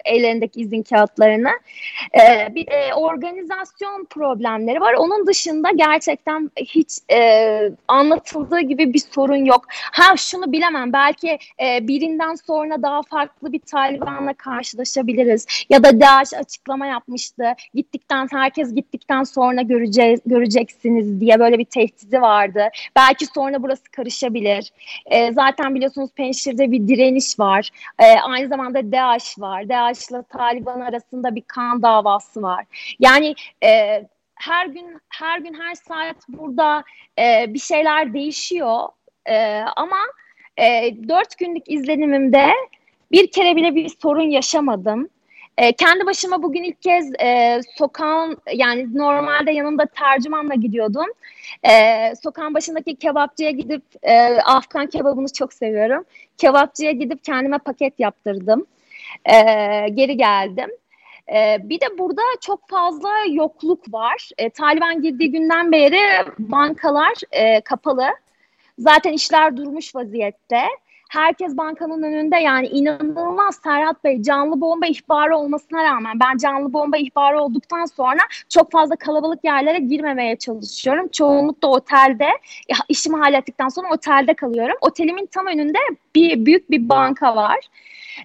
ellerindeki izin kağıtlarını. E, bir de organizasyon problemleri var. Onun dışında gerçekten hiç e, anlatıldığı gibi bir sorun yok. Ha şunu bilemem belki e, birinden sonra daha farklı bir Taliban'la karşılaşabiliriz. Ya da DAEŞ açıklama yapmıştı. Gittikten herkes gittikten sonra göreceğiz, göreceksiniz diye böyle bir tehdidi vardı. Belki sonra burası karışabilir. E, zaten biliyorsunuz Penşir'de bir direniş var. E, aynı zamanda DAEŞ var. DAEŞ'la Taliban arasında bir kan davası var. Yani e, her gün her gün her saat burada e, bir şeyler değişiyor. E, ama e, dört günlük izlenimimde bir kere bile bir sorun yaşamadım. E, kendi başıma bugün ilk kez e, sokağın yani normalde yanımda tercümanla gidiyordum. E, sokağın başındaki kebapçıya gidip e, Afgan kebabını çok seviyorum. Kebapçıya gidip kendime paket yaptırdım. E, geri geldim. E, bir de burada çok fazla yokluk var. E, Taliban girdiği günden beri bankalar e, kapalı. Zaten işler durmuş vaziyette. Herkes bankanın önünde yani inanılmaz Serhat Bey canlı bomba ihbarı olmasına rağmen ben canlı bomba ihbarı olduktan sonra çok fazla kalabalık yerlere girmemeye çalışıyorum. Çoğunlukla otelde işimi hallettikten sonra otelde kalıyorum. Otelimin tam önünde bir büyük bir banka var.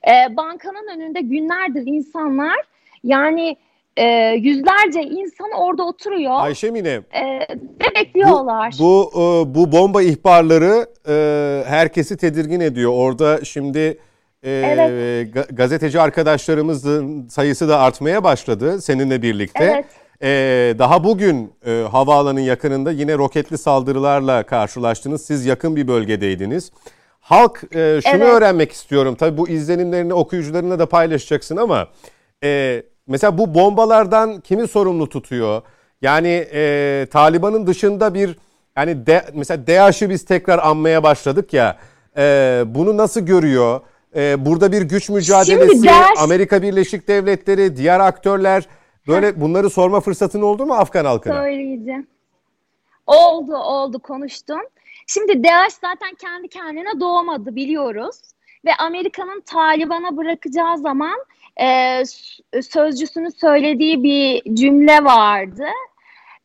Ee, bankanın önünde günlerdir insanlar yani e, yüzlerce insan orada oturuyor. Ayşe Mine. E, ve bekliyorlar. Bu bu, e, bu bomba ihbarları e, herkesi tedirgin ediyor. Orada şimdi e, evet. gazeteci arkadaşlarımızın sayısı da artmaya başladı seninle birlikte. Evet. E, daha bugün e, havaalanın yakınında yine roketli saldırılarla karşılaştınız. Siz yakın bir bölgedeydiniz. Halk e, şunu evet. öğrenmek istiyorum. Tabii bu izlenimlerini okuyucularına da paylaşacaksın ama e, mesela bu bombalardan kimi sorumlu tutuyor? Yani e, Taliban'ın dışında bir yani de, mesela DAEŞ'i biz tekrar anmaya başladık ya. E, bunu nasıl görüyor? E, burada bir güç mücadelesi, DAEŞ... Amerika Birleşik Devletleri, diğer aktörler böyle bunları sorma fırsatın oldu mu Afgan halkına? Söyleyeceğim. Oldu, oldu konuştum. Şimdi DAEŞ zaten kendi kendine doğmadı biliyoruz. Ve Amerika'nın Taliban'a bırakacağı zaman e, sözcüsünün söylediği bir cümle vardı.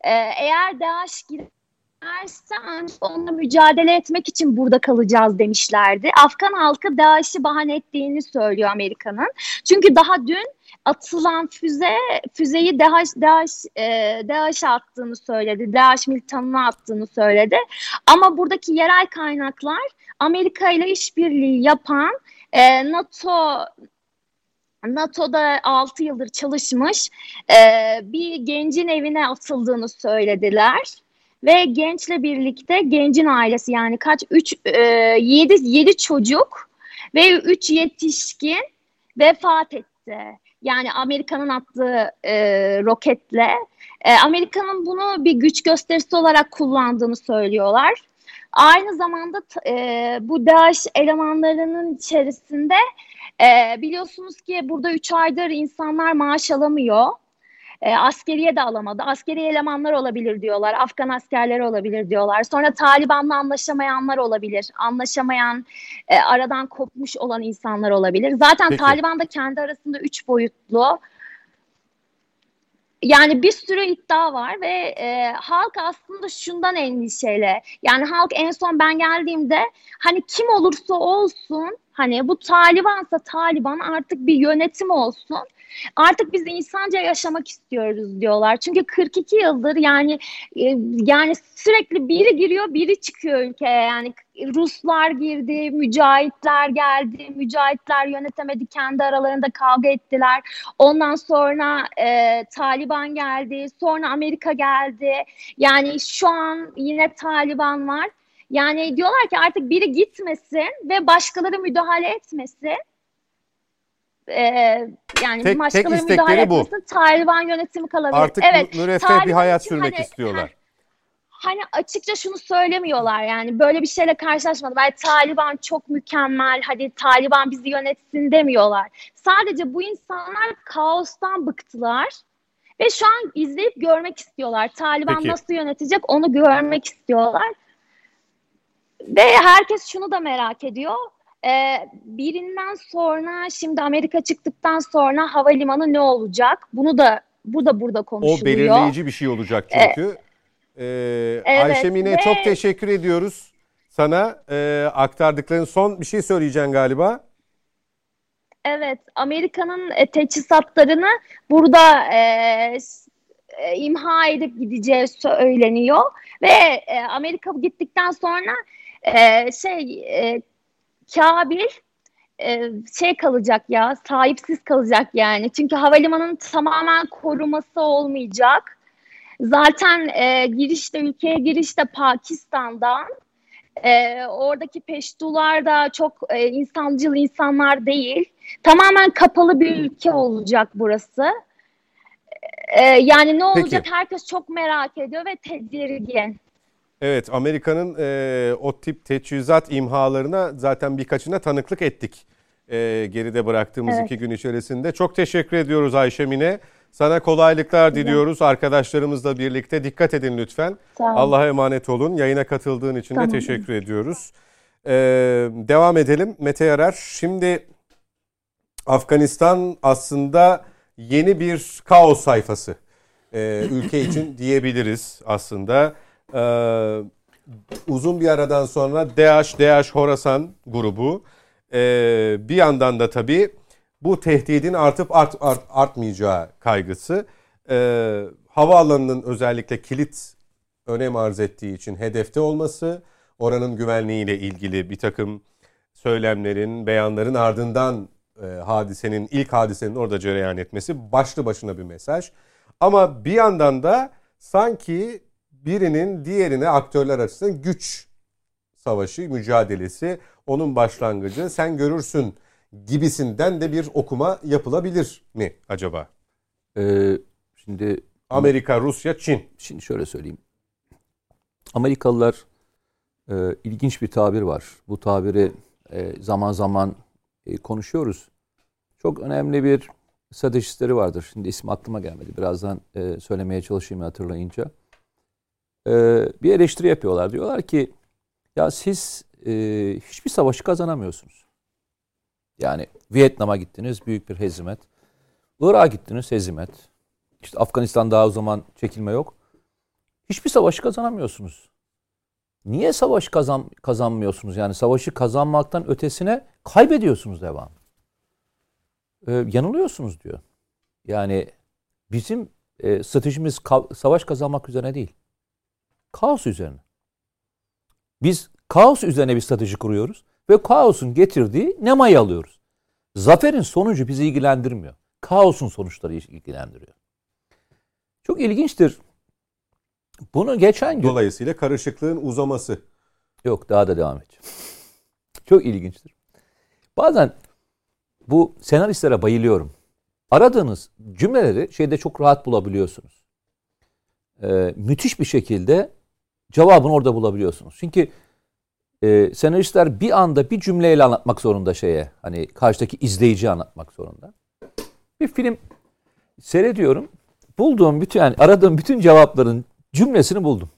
E, eğer DAEŞ girerse ancak onunla mücadele etmek için burada kalacağız demişlerdi. Afgan halkı DAEŞ'i bahane ettiğini söylüyor Amerika'nın. Çünkü daha dün atılan füze füzeyi DAEŞ, DAEŞ, e, DAEŞ'e attığını söyledi. DAEŞ militanına attığını söyledi. Ama buradaki yerel kaynaklar Amerika ile işbirliği yapan e, NATO NATO'da 6 yıldır çalışmış e, bir gencin evine atıldığını söylediler. Ve gençle birlikte gencin ailesi yani kaç 3 e, 7 7 çocuk ve 3 yetişkin vefat etti. Yani Amerika'nın attığı e, roketle e, Amerika'nın bunu bir güç gösterisi olarak kullandığını söylüyorlar. Aynı zamanda e, bu DAEŞ elemanlarının içerisinde e, biliyorsunuz ki burada 3 aydır insanlar maaş alamıyor. E, askeriye de alamadı. Askeri elemanlar olabilir diyorlar. Afgan askerleri olabilir diyorlar. Sonra Taliban'la anlaşamayanlar olabilir. Anlaşamayan, e, aradan kopmuş olan insanlar olabilir. Zaten Peki. Taliban da kendi arasında üç boyutlu yani bir sürü iddia var ve e, halk aslında şundan endişeli. Yani halk en son ben geldiğimde hani kim olursa olsun hani bu Talibansa Taliban artık bir yönetim olsun. Artık biz insanca yaşamak istiyoruz diyorlar. Çünkü 42 yıldır yani e, yani sürekli biri giriyor, biri çıkıyor ülkeye. Yani Ruslar girdi, mücahitler geldi, mücahitler yönetemedi, kendi aralarında kavga ettiler. Ondan sonra e, Taliban geldi, sonra Amerika geldi. Yani şu an yine Taliban var. Yani diyorlar ki artık biri gitmesin ve başkaları müdahale etmesin. Ee, yani tek, başkaları tek müdahale bu. Taliban yönetimi kalabilir. Artık evet, müreffeh bir hayat sürmek hani, istiyorlar. Hani açıkça şunu söylemiyorlar yani böyle bir şeyle karşılaşmadım. Yani Taliban çok mükemmel, hadi Taliban bizi yönetsin demiyorlar. Sadece bu insanlar kaostan bıktılar ve şu an izleyip görmek istiyorlar. Taliban Peki. nasıl yönetecek onu görmek istiyorlar. Ve herkes şunu da merak ediyor. Ee, birinden sonra şimdi Amerika çıktıktan sonra havalimanı ne olacak? Bunu da bu da burada konuşuluyor. O belirleyici bir şey olacak çünkü. Ee, ee, evet, Ayşe Mine ve... çok teşekkür ediyoruz sana e, aktardıkların. Son bir şey söyleyeceksin galiba. Evet, Amerika'nın e, teçhizatlarını burada e, e, imha edip gideceği söyleniyor ve e, Amerika gittikten sonra e, şey e, Kabil e, şey kalacak ya sahipsiz kalacak yani. Çünkü havalimanının tamamen koruması olmayacak. Zaten e, girişte ülkeye girişte Pakistan'dan E, oradaki peştular da çok e, insancıl insanlar değil. Tamamen kapalı bir ülke olacak burası. E, yani ne olacak Peki. herkes çok merak ediyor ve tedirgin. Evet, Amerika'nın e, o tip teçhizat imhalarına zaten birkaçına tanıklık ettik. E, geride bıraktığımız Evet. iki gün içerisinde. Çok teşekkür ediyoruz Ayşe Mine. Sana kolaylıklar diliyoruz. Arkadaşlarımızla birlikte dikkat edin lütfen. Allah'a emanet olun. Yayına katıldığın için Tamam. de teşekkür ediyoruz. E, devam edelim. Mete Yarar. Şimdi Afganistan aslında yeni bir kaos sayfası. E, ülke için diyebiliriz aslında. E, uzun bir aradan sonra DAEŞ, DAEŞ Horasan grubu e, bir yandan da tabii bu tehdidin artıp art, art- artmayacağı kaygısı. E, havaalanının özellikle kilit önem arz ettiği için hedefte olması, oranın güvenliğiyle ilgili bir takım söylemlerin, beyanların ardından e, hadisenin, ilk hadisenin orada cereyan etmesi başlı başına bir mesaj. Ama bir yandan da sanki birinin diğerine aktörler açısından güç savaşı, mücadelesi, onun başlangıcı, sen görürsün gibisinden de bir okuma yapılabilir mi acaba? Ee, şimdi Amerika, Rusya, Çin. Şimdi şöyle söyleyeyim. Amerikalılar e, ilginç bir tabir var. Bu tabiri e, zaman zaman e, konuşuyoruz. Çok önemli bir stratejistleri vardır. Şimdi isim aklıma gelmedi. Birazdan e, söylemeye çalışayım hatırlayınca. E, bir eleştiri yapıyorlar. Diyorlar ki ya siz e, hiçbir savaşı kazanamıyorsunuz. Yani Vietnam'a gittiniz büyük bir hezimet. Irak'a gittiniz hezimet. İşte Afganistan daha o zaman çekilme yok. Hiçbir savaşı kazanamıyorsunuz. Niye savaş kazan, kazanmıyorsunuz? Yani savaşı kazanmaktan ötesine kaybediyorsunuz devam. Ee, yanılıyorsunuz diyor. Yani bizim e, stratejimiz ka- savaş kazanmak üzerine değil. Kaos üzerine. Biz kaos üzerine bir strateji kuruyoruz ve kaosun getirdiği nemayı alıyoruz. Zaferin sonucu bizi ilgilendirmiyor. Kaosun sonuçları ilgilendiriyor. Çok ilginçtir. Bunu geçen gün... Dolayısıyla karışıklığın uzaması. Yok daha da devam edeceğim. Çok ilginçtir. Bazen bu senaristlere bayılıyorum. Aradığınız cümleleri şeyde çok rahat bulabiliyorsunuz. Ee, müthiş bir şekilde cevabını orada bulabiliyorsunuz. Çünkü e, senaristler bir anda bir cümleyle anlatmak zorunda şeye. Hani karşıdaki izleyici anlatmak zorunda. Bir film seyrediyorum. Bulduğum bütün yani aradığım bütün cevapların cümlesini buldum.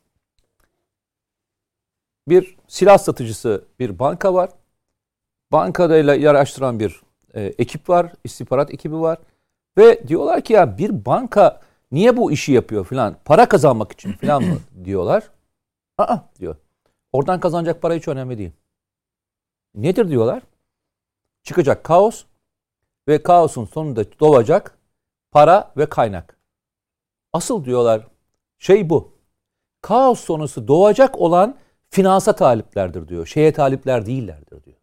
Bir silah satıcısı bir banka var. Bankadayla yarıştıran bir e, ekip var, istihbarat ekibi var. Ve diyorlar ki ya bir banka niye bu işi yapıyor filan? Para kazanmak için filan mı diyorlar. Aa diyor. Oradan kazanacak para hiç önemli değil. Nedir diyorlar? Çıkacak kaos ve kaosun sonunda doğacak para ve kaynak. Asıl diyorlar şey bu. Kaos sonrası doğacak olan finansa taliplerdir diyor. Şeye talipler değillerdir diyor.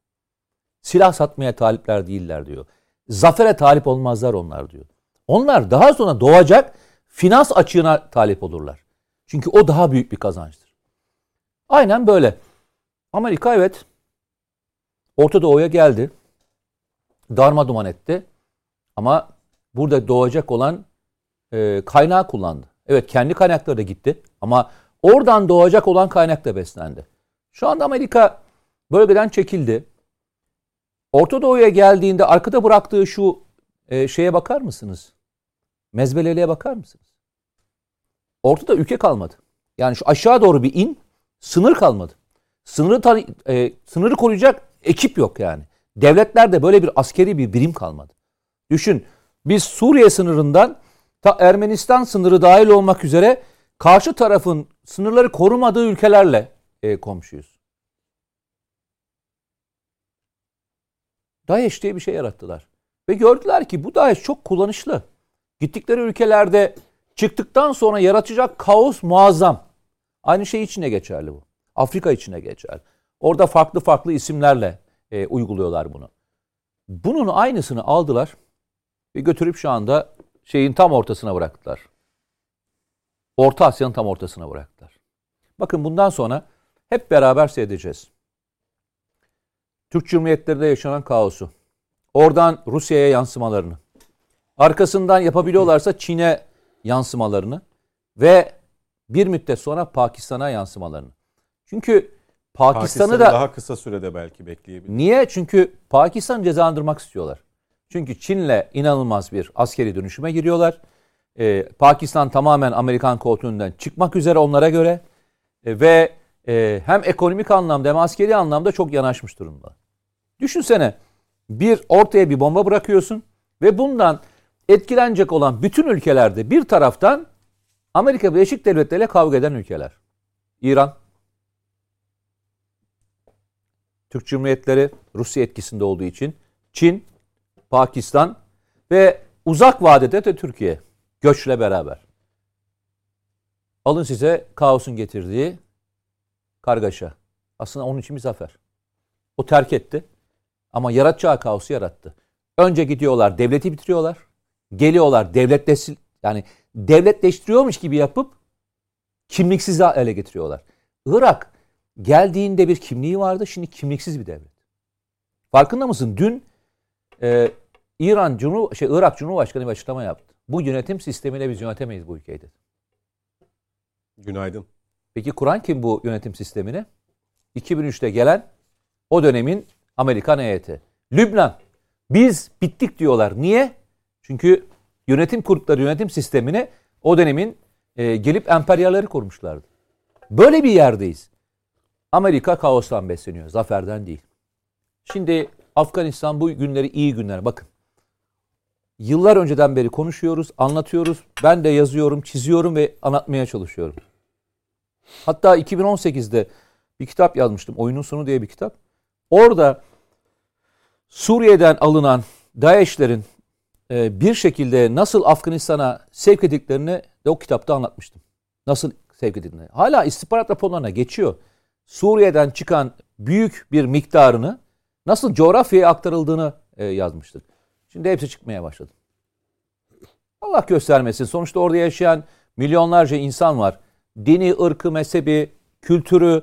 Silah satmaya talipler değiller diyor. Zafere talip olmazlar onlar diyor. Onlar daha sonra doğacak finans açığına talip olurlar. Çünkü o daha büyük bir kazançtır. Aynen böyle. Amerika evet Orta Doğu'ya geldi. Darma duman etti. Ama burada doğacak olan e, kaynağı kullandı. Evet kendi kaynakları da gitti. Ama oradan doğacak olan kaynak da beslendi. Şu anda Amerika bölgeden çekildi. Orta Doğu'ya geldiğinde arkada bıraktığı şu e, şeye bakar mısınız? Mezbeleliğe bakar mısınız? Ortada ülke kalmadı. Yani şu aşağı doğru bir in, sınır kalmadı. Sınırı e, sınırı koruyacak ekip yok yani. Devletlerde böyle bir askeri bir birim kalmadı. Düşün, biz Suriye sınırından ta Ermenistan sınırı dahil olmak üzere karşı tarafın sınırları korumadığı ülkelerle e, komşuyuz. DAEŞ diye bir şey yarattılar. Ve gördüler ki bu DAEŞ çok kullanışlı. Gittikleri ülkelerde çıktıktan sonra yaratacak kaos muazzam. Aynı şey içine geçerli bu. Afrika içine geçer. Orada farklı farklı isimlerle e, uyguluyorlar bunu. Bunun aynısını aldılar ve götürüp şu anda şeyin tam ortasına bıraktılar. Orta Asya'nın tam ortasına bıraktılar. Bakın bundan sonra hep beraber seyredeceğiz. Türk Cumhuriyetlerinde yaşanan kaosu, oradan Rusya'ya yansımalarını, arkasından yapabiliyorlarsa Çin'e yansımalarını ve bir müddet sonra Pakistan'a yansımalarını. Çünkü Pakistan'ı Pakistan'ı da daha kısa sürede belki bekleyebilir. Niye? Çünkü Pakistan cezalandırmak istiyorlar. Çünkü Çin'le inanılmaz bir askeri dönüşüme giriyorlar. Ee, Pakistan tamamen Amerikan koltuğundan çıkmak üzere onlara göre E, ve e, hem ekonomik anlamda hem askeri anlamda çok yanaşmış durumda. Düşünsene bir ortaya bir bomba bırakıyorsun ve bundan etkilenecek olan bütün ülkelerde bir taraftan Amerika Birleşik Devletleri ile kavga eden ülkeler. İran, Türk Cumhuriyetleri Rusya etkisinde olduğu için Çin, Pakistan ve uzak vadede de Türkiye göçle beraber. Alın size kaosun getirdiği kargaşa. Aslında onun için bir zafer. O terk etti ama yaratacağı kaosu yarattı. Önce gidiyorlar devleti bitiriyorlar. Geliyorlar devletleş yani devletleştiriyormuş gibi yapıp kimliksiz ele getiriyorlar. Irak geldiğinde bir kimliği vardı. Şimdi kimliksiz bir devlet. Farkında mısın? Dün e, İran Cumhur şey Irak Cumhurbaşkanı bir açıklama yaptı. Bu yönetim sistemiyle biz yönetemeyiz bu ülkeyi dedi. Günaydın. Peki Kur'an kim bu yönetim sistemini? 2003'te gelen o dönemin Amerikan heyeti. Lübnan. Biz bittik diyorlar. Niye? Çünkü yönetim kurdukları yönetim sistemini o dönemin e, gelip emperyalleri kurmuşlardı. Böyle bir yerdeyiz. Amerika kaostan besleniyor. Zaferden değil. Şimdi Afganistan bu günleri iyi günler. Bakın. Yıllar önceden beri konuşuyoruz, anlatıyoruz. Ben de yazıyorum, çiziyorum ve anlatmaya çalışıyorum. Hatta 2018'de bir kitap yazmıştım. Oyunun Sonu diye bir kitap. Orada Suriye'den alınan DAEŞ'lerin bir şekilde nasıl Afganistan'a sevk edildiklerini de o kitapta anlatmıştım. Nasıl sevk edildiğini. Hala istihbarat raporlarına geçiyor. Suriye'den çıkan büyük bir miktarını nasıl coğrafyaya aktarıldığını e, yazmıştık. Şimdi hepsi çıkmaya başladı. Allah göstermesin. Sonuçta orada yaşayan milyonlarca insan var. Dini, ırkı, mezhebi, kültürü,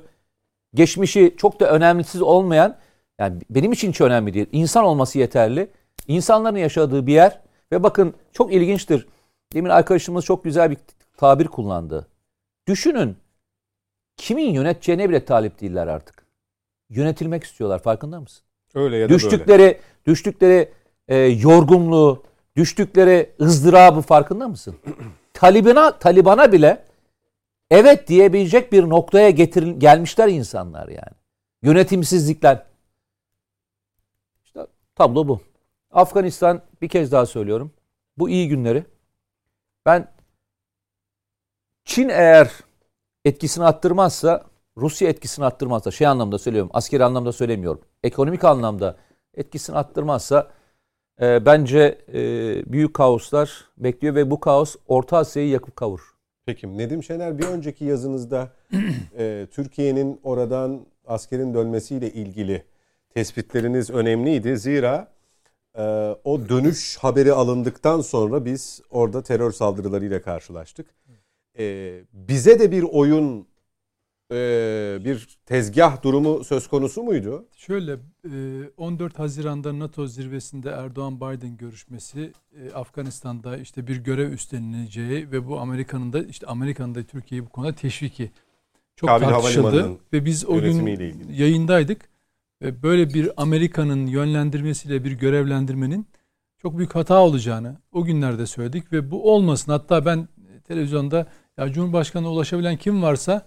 geçmişi çok da önemlisiz olmayan, yani benim için hiç önemli değil. İnsan olması yeterli. İnsanların yaşadığı bir yer ve bakın çok ilginçtir. Demin arkadaşımız çok güzel bir tabir kullandı. Düşünün kimin yöneteceğine bile talip değiller artık. Yönetilmek istiyorlar farkında mısın? Öyle ya da düştükleri, böyle. Düştükleri e, yorgunluğu, düştükleri ızdırabı farkında mısın? Talibana, Taliban'a bile evet diyebilecek bir noktaya getir, gelmişler insanlar yani. Yönetimsizlikler. İşte tablo bu. Afganistan bir kez daha söylüyorum. Bu iyi günleri. Ben Çin eğer etkisini arttırmazsa, Rusya etkisini arttırmazsa, şey anlamda söylüyorum, askeri anlamda söylemiyorum. Ekonomik anlamda etkisini arttırmazsa e, bence e, büyük kaoslar bekliyor ve bu kaos Orta Asya'yı yakıp kavur. Peki Nedim Şener bir önceki yazınızda e, Türkiye'nin oradan askerin dönmesiyle ilgili tespitleriniz önemliydi. Zira e, o dönüş haberi alındıktan sonra biz orada terör saldırılarıyla karşılaştık. E, bize de bir oyun, e, bir tezgah durumu söz konusu muydu? Şöyle e, 14 Haziran'da NATO zirvesinde Erdoğan-Biden görüşmesi e, Afganistan'da işte bir görev üstlenileceği ve bu Amerika'nın da işte Amerika'nın da Türkiye'yi bu konuda teşviki çok Kabil tartışıldı ve biz o gün ilgili. yayındaydık böyle bir Amerika'nın yönlendirmesiyle bir görevlendirmenin çok büyük hata olacağını o günlerde söyledik ve bu olmasın. Hatta ben televizyonda ya Cumhurbaşkanı'na ulaşabilen kim varsa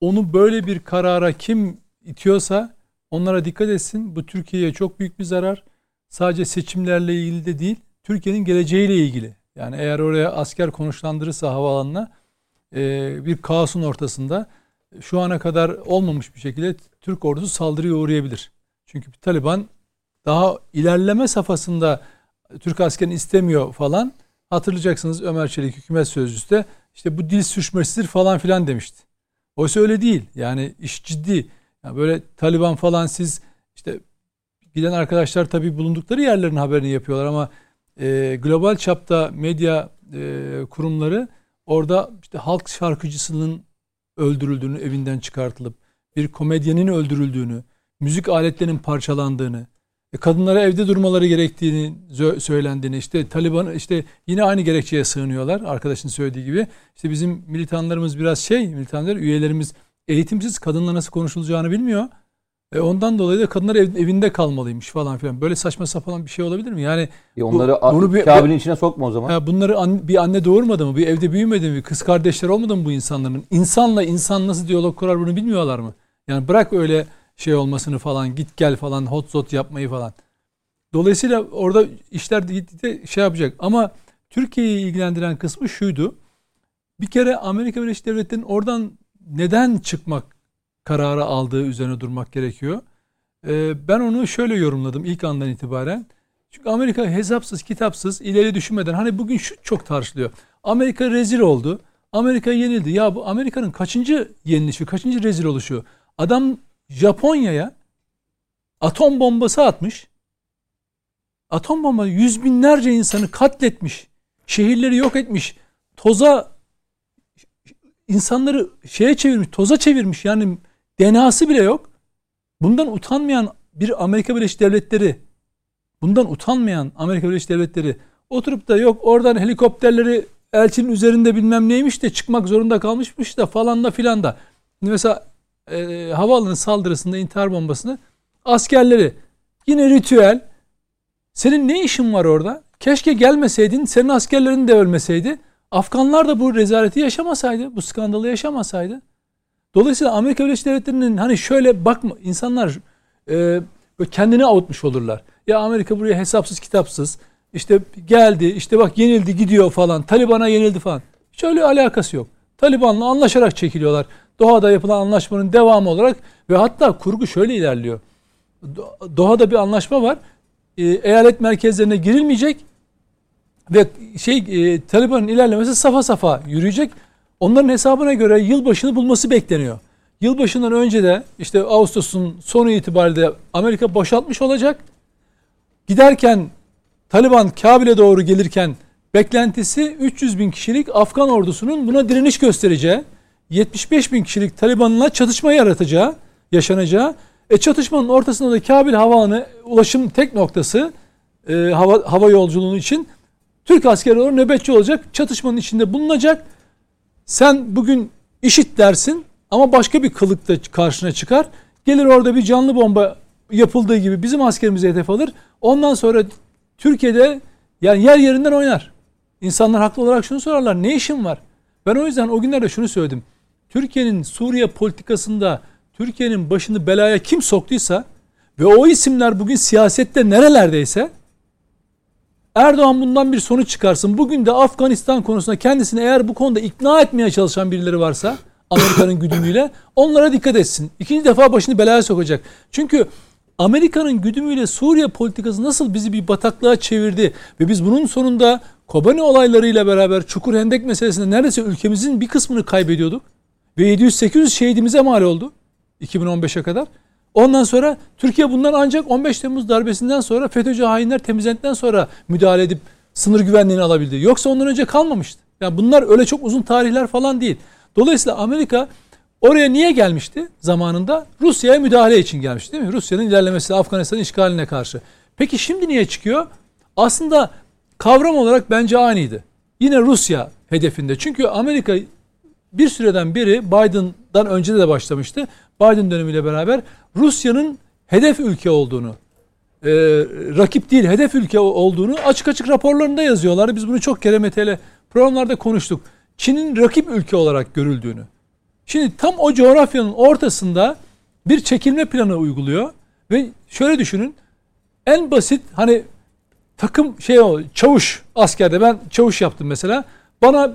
onu böyle bir karara kim itiyorsa onlara dikkat etsin. Bu Türkiye'ye çok büyük bir zarar. Sadece seçimlerle ilgili de değil, Türkiye'nin geleceğiyle ilgili. Yani eğer oraya asker konuşlandırırsa havaalanına e, bir kaosun ortasında şu ana kadar olmamış bir şekilde Türk ordusu saldırıya uğrayabilir. Çünkü Taliban daha ilerleme safhasında Türk askerini istemiyor falan. Hatırlayacaksınız Ömer Çelik hükümet sözcüsü de işte bu dil sürçmesidir falan filan demişti. Oysa öyle değil. Yani iş ciddi. Yani böyle Taliban falan siz işte giden arkadaşlar tabii bulundukları yerlerin haberini yapıyorlar ama e, global çapta medya e, kurumları orada işte halk şarkıcısının öldürüldüğünü evinden çıkartılıp bir komedyenin öldürüldüğünü, müzik aletlerinin parçalandığını, e, kadınlara evde durmaları gerektiğini söylendiğini, işte Taliban işte yine aynı gerekçeye sığınıyorlar arkadaşın söylediği gibi. İşte bizim militanlarımız biraz şey, militanlar üyelerimiz eğitimsiz kadınla nasıl konuşulacağını bilmiyor. E ondan dolayı da kadınlar ev, evinde kalmalıymış falan filan. Böyle saçma sapan bir şey olabilir mi? Yani e onları bu, bunu bir, içine sokma o zaman. Ya bunları an, bir anne doğurmadı mı? Bir evde büyümedi mi? Kız kardeşler olmadı mı bu insanların? İnsanla insan nasıl diyalog kurar bunu bilmiyorlar mı? Yani bırak öyle şey olmasını falan, git gel falan, hot zot yapmayı falan. Dolayısıyla orada işler gittikçe şey yapacak. Ama Türkiye'yi ilgilendiren kısmı şuydu. Bir kere Amerika Birleşik Devletleri'nin oradan neden çıkmak kararı aldığı üzerine durmak gerekiyor. Ee, ben onu şöyle yorumladım ilk andan itibaren. Çünkü Amerika hesapsız, kitapsız, ileri düşünmeden hani bugün şu çok tartışılıyor. Amerika rezil oldu. Amerika yenildi. Ya bu Amerika'nın kaçıncı yenilişi, kaçıncı rezil oluşu? Adam Japonya'ya atom bombası atmış. Atom bomba yüz binlerce insanı katletmiş. Şehirleri yok etmiş. Toza insanları şeye çevirmiş, toza çevirmiş. Yani DNA'sı bile yok. Bundan utanmayan bir Amerika Birleşik Devletleri, bundan utanmayan Amerika Birleşik Devletleri oturup da yok oradan helikopterleri elçinin üzerinde bilmem neymiş de çıkmak zorunda kalmışmış da falan da filan da. Mesela e, havaalanı saldırısında intihar bombasını askerleri yine ritüel senin ne işin var orada? Keşke gelmeseydin senin askerlerin de ölmeseydi. Afganlar da bu rezaleti yaşamasaydı, bu skandalı yaşamasaydı. Dolayısıyla Amerika Birleşik Devletleri'nin hani şöyle bakma insanlar e, kendini avutmuş olurlar. Ya Amerika buraya hesapsız kitapsız işte geldi işte bak yenildi gidiyor falan Taliban'a yenildi falan. Hiç öyle alakası yok. Taliban'la anlaşarak çekiliyorlar. Doha'da yapılan anlaşmanın devamı olarak ve hatta kurgu şöyle ilerliyor. Doha'da bir anlaşma var. E, eyalet merkezlerine girilmeyecek ve şey e, Taliban'ın ilerlemesi safa safa yürüyecek. Onların hesabına göre yılbaşını bulması bekleniyor. Yılbaşından önce de işte Ağustos'un sonu itibariyle Amerika boşaltmış olacak. Giderken Taliban Kabil'e doğru gelirken beklentisi 300 bin kişilik Afgan ordusunun buna direniş göstereceği, 75 bin kişilik Taliban'la çatışma yaratacağı, yaşanacağı. E çatışmanın ortasında da Kabil Havaalanı ulaşım tek noktası e, hava, hava yolculuğu için Türk askerleri nöbetçi olacak, çatışmanın içinde bulunacak sen bugün işit dersin ama başka bir kılıkta karşına çıkar. Gelir orada bir canlı bomba yapıldığı gibi bizim askerimize hedef alır. Ondan sonra Türkiye'de yani yer yerinden oynar. İnsanlar haklı olarak şunu sorarlar. Ne işin var? Ben o yüzden o günlerde şunu söyledim. Türkiye'nin Suriye politikasında Türkiye'nin başını belaya kim soktuysa ve o isimler bugün siyasette nerelerdeyse Erdoğan bundan bir sonuç çıkarsın. Bugün de Afganistan konusunda kendisini eğer bu konuda ikna etmeye çalışan birileri varsa Amerika'nın güdümüyle onlara dikkat etsin. İkinci defa başını belaya sokacak. Çünkü Amerika'nın güdümüyle Suriye politikası nasıl bizi bir bataklığa çevirdi ve biz bunun sonunda Kobani olaylarıyla beraber Çukur Hendek meselesinde neredeyse ülkemizin bir kısmını kaybediyorduk. Ve 700-800 şehidimize mal oldu 2015'e kadar. Ondan sonra Türkiye bundan ancak 15 Temmuz darbesinden sonra FETÖ'cü hainler temizlendikten sonra müdahale edip sınır güvenliğini alabildi. Yoksa ondan önce kalmamıştı. Yani bunlar öyle çok uzun tarihler falan değil. Dolayısıyla Amerika oraya niye gelmişti zamanında? Rusya'ya müdahale için gelmişti değil mi? Rusya'nın ilerlemesi Afganistan'ın işgaline karşı. Peki şimdi niye çıkıyor? Aslında kavram olarak bence aynıydı. Yine Rusya hedefinde. Çünkü Amerika bir süreden beri Biden'dan önce de başlamıştı. Biden dönemiyle beraber Rusya'nın hedef ülke olduğunu, e, rakip değil hedef ülke olduğunu açık açık raporlarında yazıyorlar. Biz bunu çok kere metele programlarda konuştuk. Çin'in rakip ülke olarak görüldüğünü. Şimdi tam o coğrafyanın ortasında bir çekilme planı uyguluyor ve şöyle düşünün. En basit hani takım şey o çavuş askerde ben çavuş yaptım mesela. Bana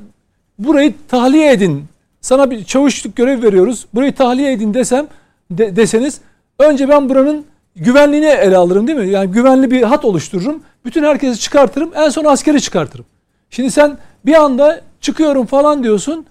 burayı tahliye edin. Sana bir çavuşluk görev veriyoruz. Burayı tahliye edin desem de, deseniz önce ben buranın güvenliğini ele alırım değil mi? Yani güvenli bir hat oluştururum. Bütün herkesi çıkartırım. En son askeri çıkartırım. Şimdi sen bir anda çıkıyorum falan diyorsun.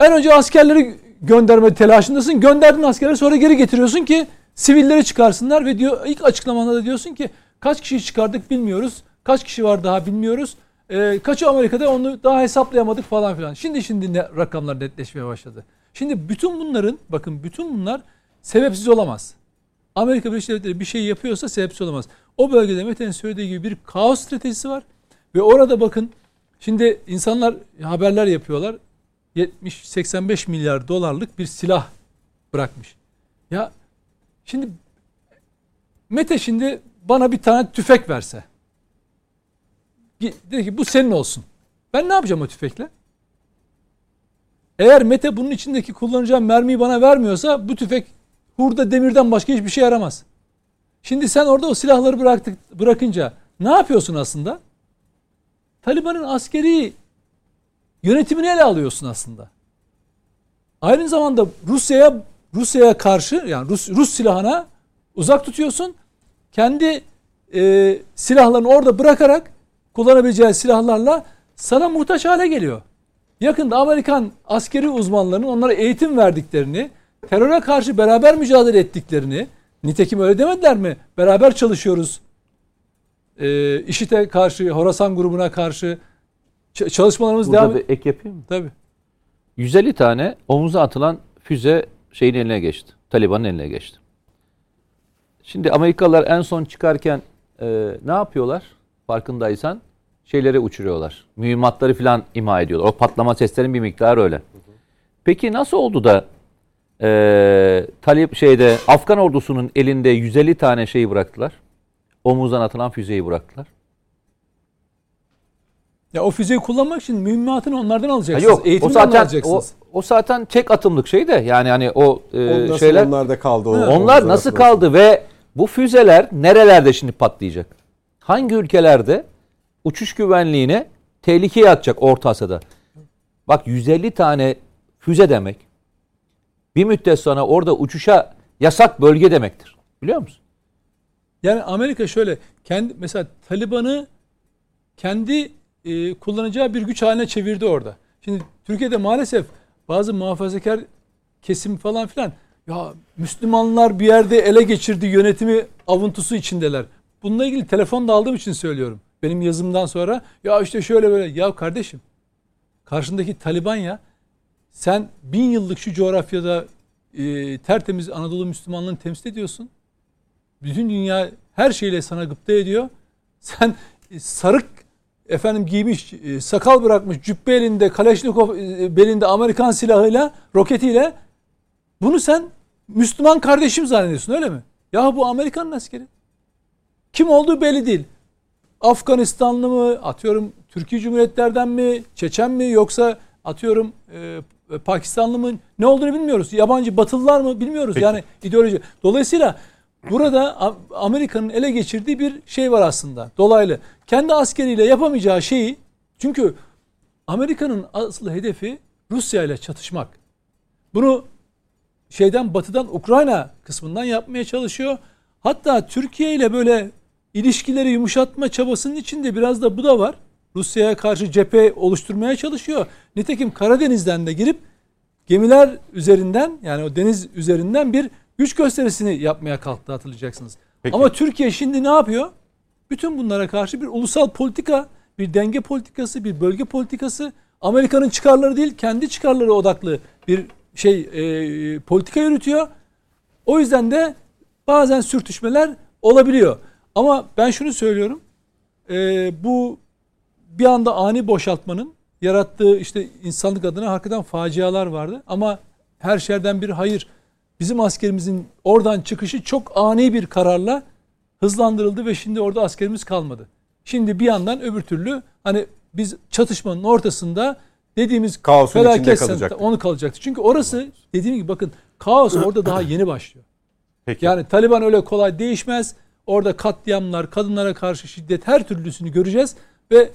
En önce askerleri gönderme telaşındasın. Gönderdin askerleri sonra geri getiriyorsun ki sivilleri çıkarsınlar ve diyor ilk açıklamanda da diyorsun ki kaç kişi çıkardık bilmiyoruz. Kaç kişi var daha bilmiyoruz. E, kaçı Amerika'da onu daha hesaplayamadık falan filan. Şimdi şimdi ne, rakamlar netleşmeye başladı. Şimdi bütün bunların bakın bütün bunlar sebepsiz olamaz. Amerika Birleşik Devletleri bir şey yapıyorsa sebepsiz olamaz. O bölgede Mete'nin söylediği gibi bir kaos stratejisi var. Ve orada bakın şimdi insanlar haberler yapıyorlar. 70-85 milyar dolarlık bir silah bırakmış. Ya şimdi Mete şimdi bana bir tane tüfek verse. Dedi ki bu senin olsun. Ben ne yapacağım o tüfekle? Eğer Mete bunun içindeki kullanacağım mermiyi bana vermiyorsa bu tüfek hurda demirden başka hiçbir şey yaramaz. Şimdi sen orada o silahları bıraktık, bırakınca ne yapıyorsun aslında? Taliban'ın askeri yönetimini ele alıyorsun aslında. Aynı zamanda Rusya'ya Rusya'ya karşı yani Rus, Rus silahına uzak tutuyorsun. Kendi e, silahlarını orada bırakarak kullanabileceği silahlarla sana muhtaç hale geliyor. Yakında Amerikan askeri uzmanlarının onlara eğitim verdiklerini, teröre karşı beraber mücadele ettiklerini, nitekim öyle demediler mi? Beraber çalışıyoruz. E, IŞİD'e karşı, Horasan grubuna karşı çalışmalarımız Burada devam bir ek yapayım mı? Tabii. 150 tane omuza atılan füze şeyin eline geçti. Taliban'ın eline geçti. Şimdi Amerikalılar en son çıkarken e, ne yapıyorlar? Farkındaysan şeyleri uçuruyorlar. Mühimmatları falan imha ediyorlar. O patlama seslerin bir miktarı öyle. Peki nasıl oldu da e, Talip şeyde Afgan ordusunun elinde 150 tane şeyi bıraktılar? Omuzdan atılan füzeyi bıraktılar. Ya o füzeyi kullanmak için mühimmatını onlardan Ha, alacaksınız. yok o Eğitimini zaten o, alacaksınız. o zaten tek atımlık şey de yani hani o e, O nasıl şeyler onlarda kaldı? O, onlar nasıl kaldı ve bu füzeler nerelerde şimdi patlayacak? Hangi ülkelerde uçuş güvenliğine tehlikeye atacak Orta Asya'da? Bak 150 tane füze demek bir müddet sonra orada uçuşa yasak bölge demektir. Biliyor musun? Yani Amerika şöyle kendi mesela Taliban'ı kendi e, kullanacağı bir güç haline çevirdi orada. Şimdi Türkiye'de maalesef bazı muhafazakar kesim falan filan ya Müslümanlar bir yerde ele geçirdi yönetimi avuntusu içindeler. Bununla ilgili telefon da aldığım için söylüyorum. Benim yazımdan sonra ya işte şöyle böyle ya kardeşim karşındaki Taliban ya sen bin yıllık şu coğrafyada e, tertemiz Anadolu Müslümanlığını temsil ediyorsun. Bütün dünya her şeyle sana gıpta ediyor. Sen e, sarık efendim giymiş, e, sakal bırakmış, cübbe elinde, Kaleşnikov e, belinde Amerikan silahıyla, roketiyle bunu sen Müslüman kardeşim zannediyorsun öyle mi? Ya bu Amerikan askeri. Kim olduğu belli değil. Afganistanlı mı, atıyorum Türkiye Cumhuriyetlerden mi, Çeçen mi yoksa atıyorum e, Pakistanlı mı ne olduğunu bilmiyoruz. Yabancı batılılar mı bilmiyoruz. Peki. Yani ideoloji. Dolayısıyla burada Amerika'nın ele geçirdiği bir şey var aslında. Dolaylı. Kendi askeriyle yapamayacağı şeyi çünkü Amerika'nın asıl hedefi Rusya ile çatışmak. Bunu şeyden batıdan Ukrayna kısmından yapmaya çalışıyor. Hatta Türkiye ile böyle ilişkileri yumuşatma çabasının içinde biraz da bu da var. Rusya'ya karşı cephe oluşturmaya çalışıyor. Nitekim Karadeniz'den de girip gemiler üzerinden yani o deniz üzerinden bir güç gösterisini yapmaya kalktı hatırlayacaksınız. Peki. Ama Türkiye şimdi ne yapıyor? Bütün bunlara karşı bir ulusal politika, bir denge politikası, bir bölge politikası, Amerika'nın çıkarları değil kendi çıkarları odaklı bir şey e, politika yürütüyor. O yüzden de bazen sürtüşmeler olabiliyor. Ama ben şunu söylüyorum. e, bu bir anda ani boşaltmanın yarattığı işte insanlık adına hakikaten facialar vardı. Ama her şeyden bir hayır. Bizim askerimizin oradan çıkışı çok ani bir kararla hızlandırıldı ve şimdi orada askerimiz kalmadı. Şimdi bir yandan öbür türlü hani biz çatışmanın ortasında dediğimiz Kaosun içinde felaket kalacaktık. onu kalacaktı. Çünkü orası dediğim gibi bakın kaos orada daha yeni başlıyor. Peki. Yani Taliban öyle kolay değişmez. Orada katliamlar, kadınlara karşı şiddet her türlüsünü göreceğiz ve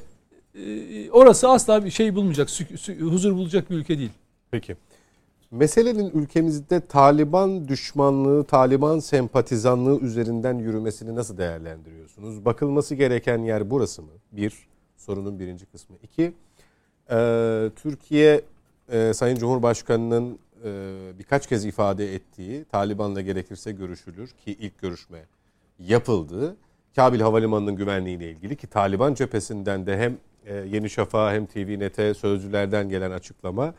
e, orası asla bir şey bulmayacak, huzur bulacak bir ülke değil. Peki. Meselenin ülkemizde Taliban düşmanlığı, Taliban sempatizanlığı üzerinden yürümesini nasıl değerlendiriyorsunuz? Bakılması gereken yer burası mı? Bir, sorunun birinci kısmı. İki, e, Türkiye e, Sayın Cumhurbaşkanı'nın birkaç kez ifade ettiği Taliban'la gerekirse görüşülür ki ilk görüşme yapıldı. Kabil Havalimanı'nın güvenliğiyle ilgili ki Taliban cephesinden de hem e, Yeni Şafak'a hem TVNet'e sözcülerden gelen açıklama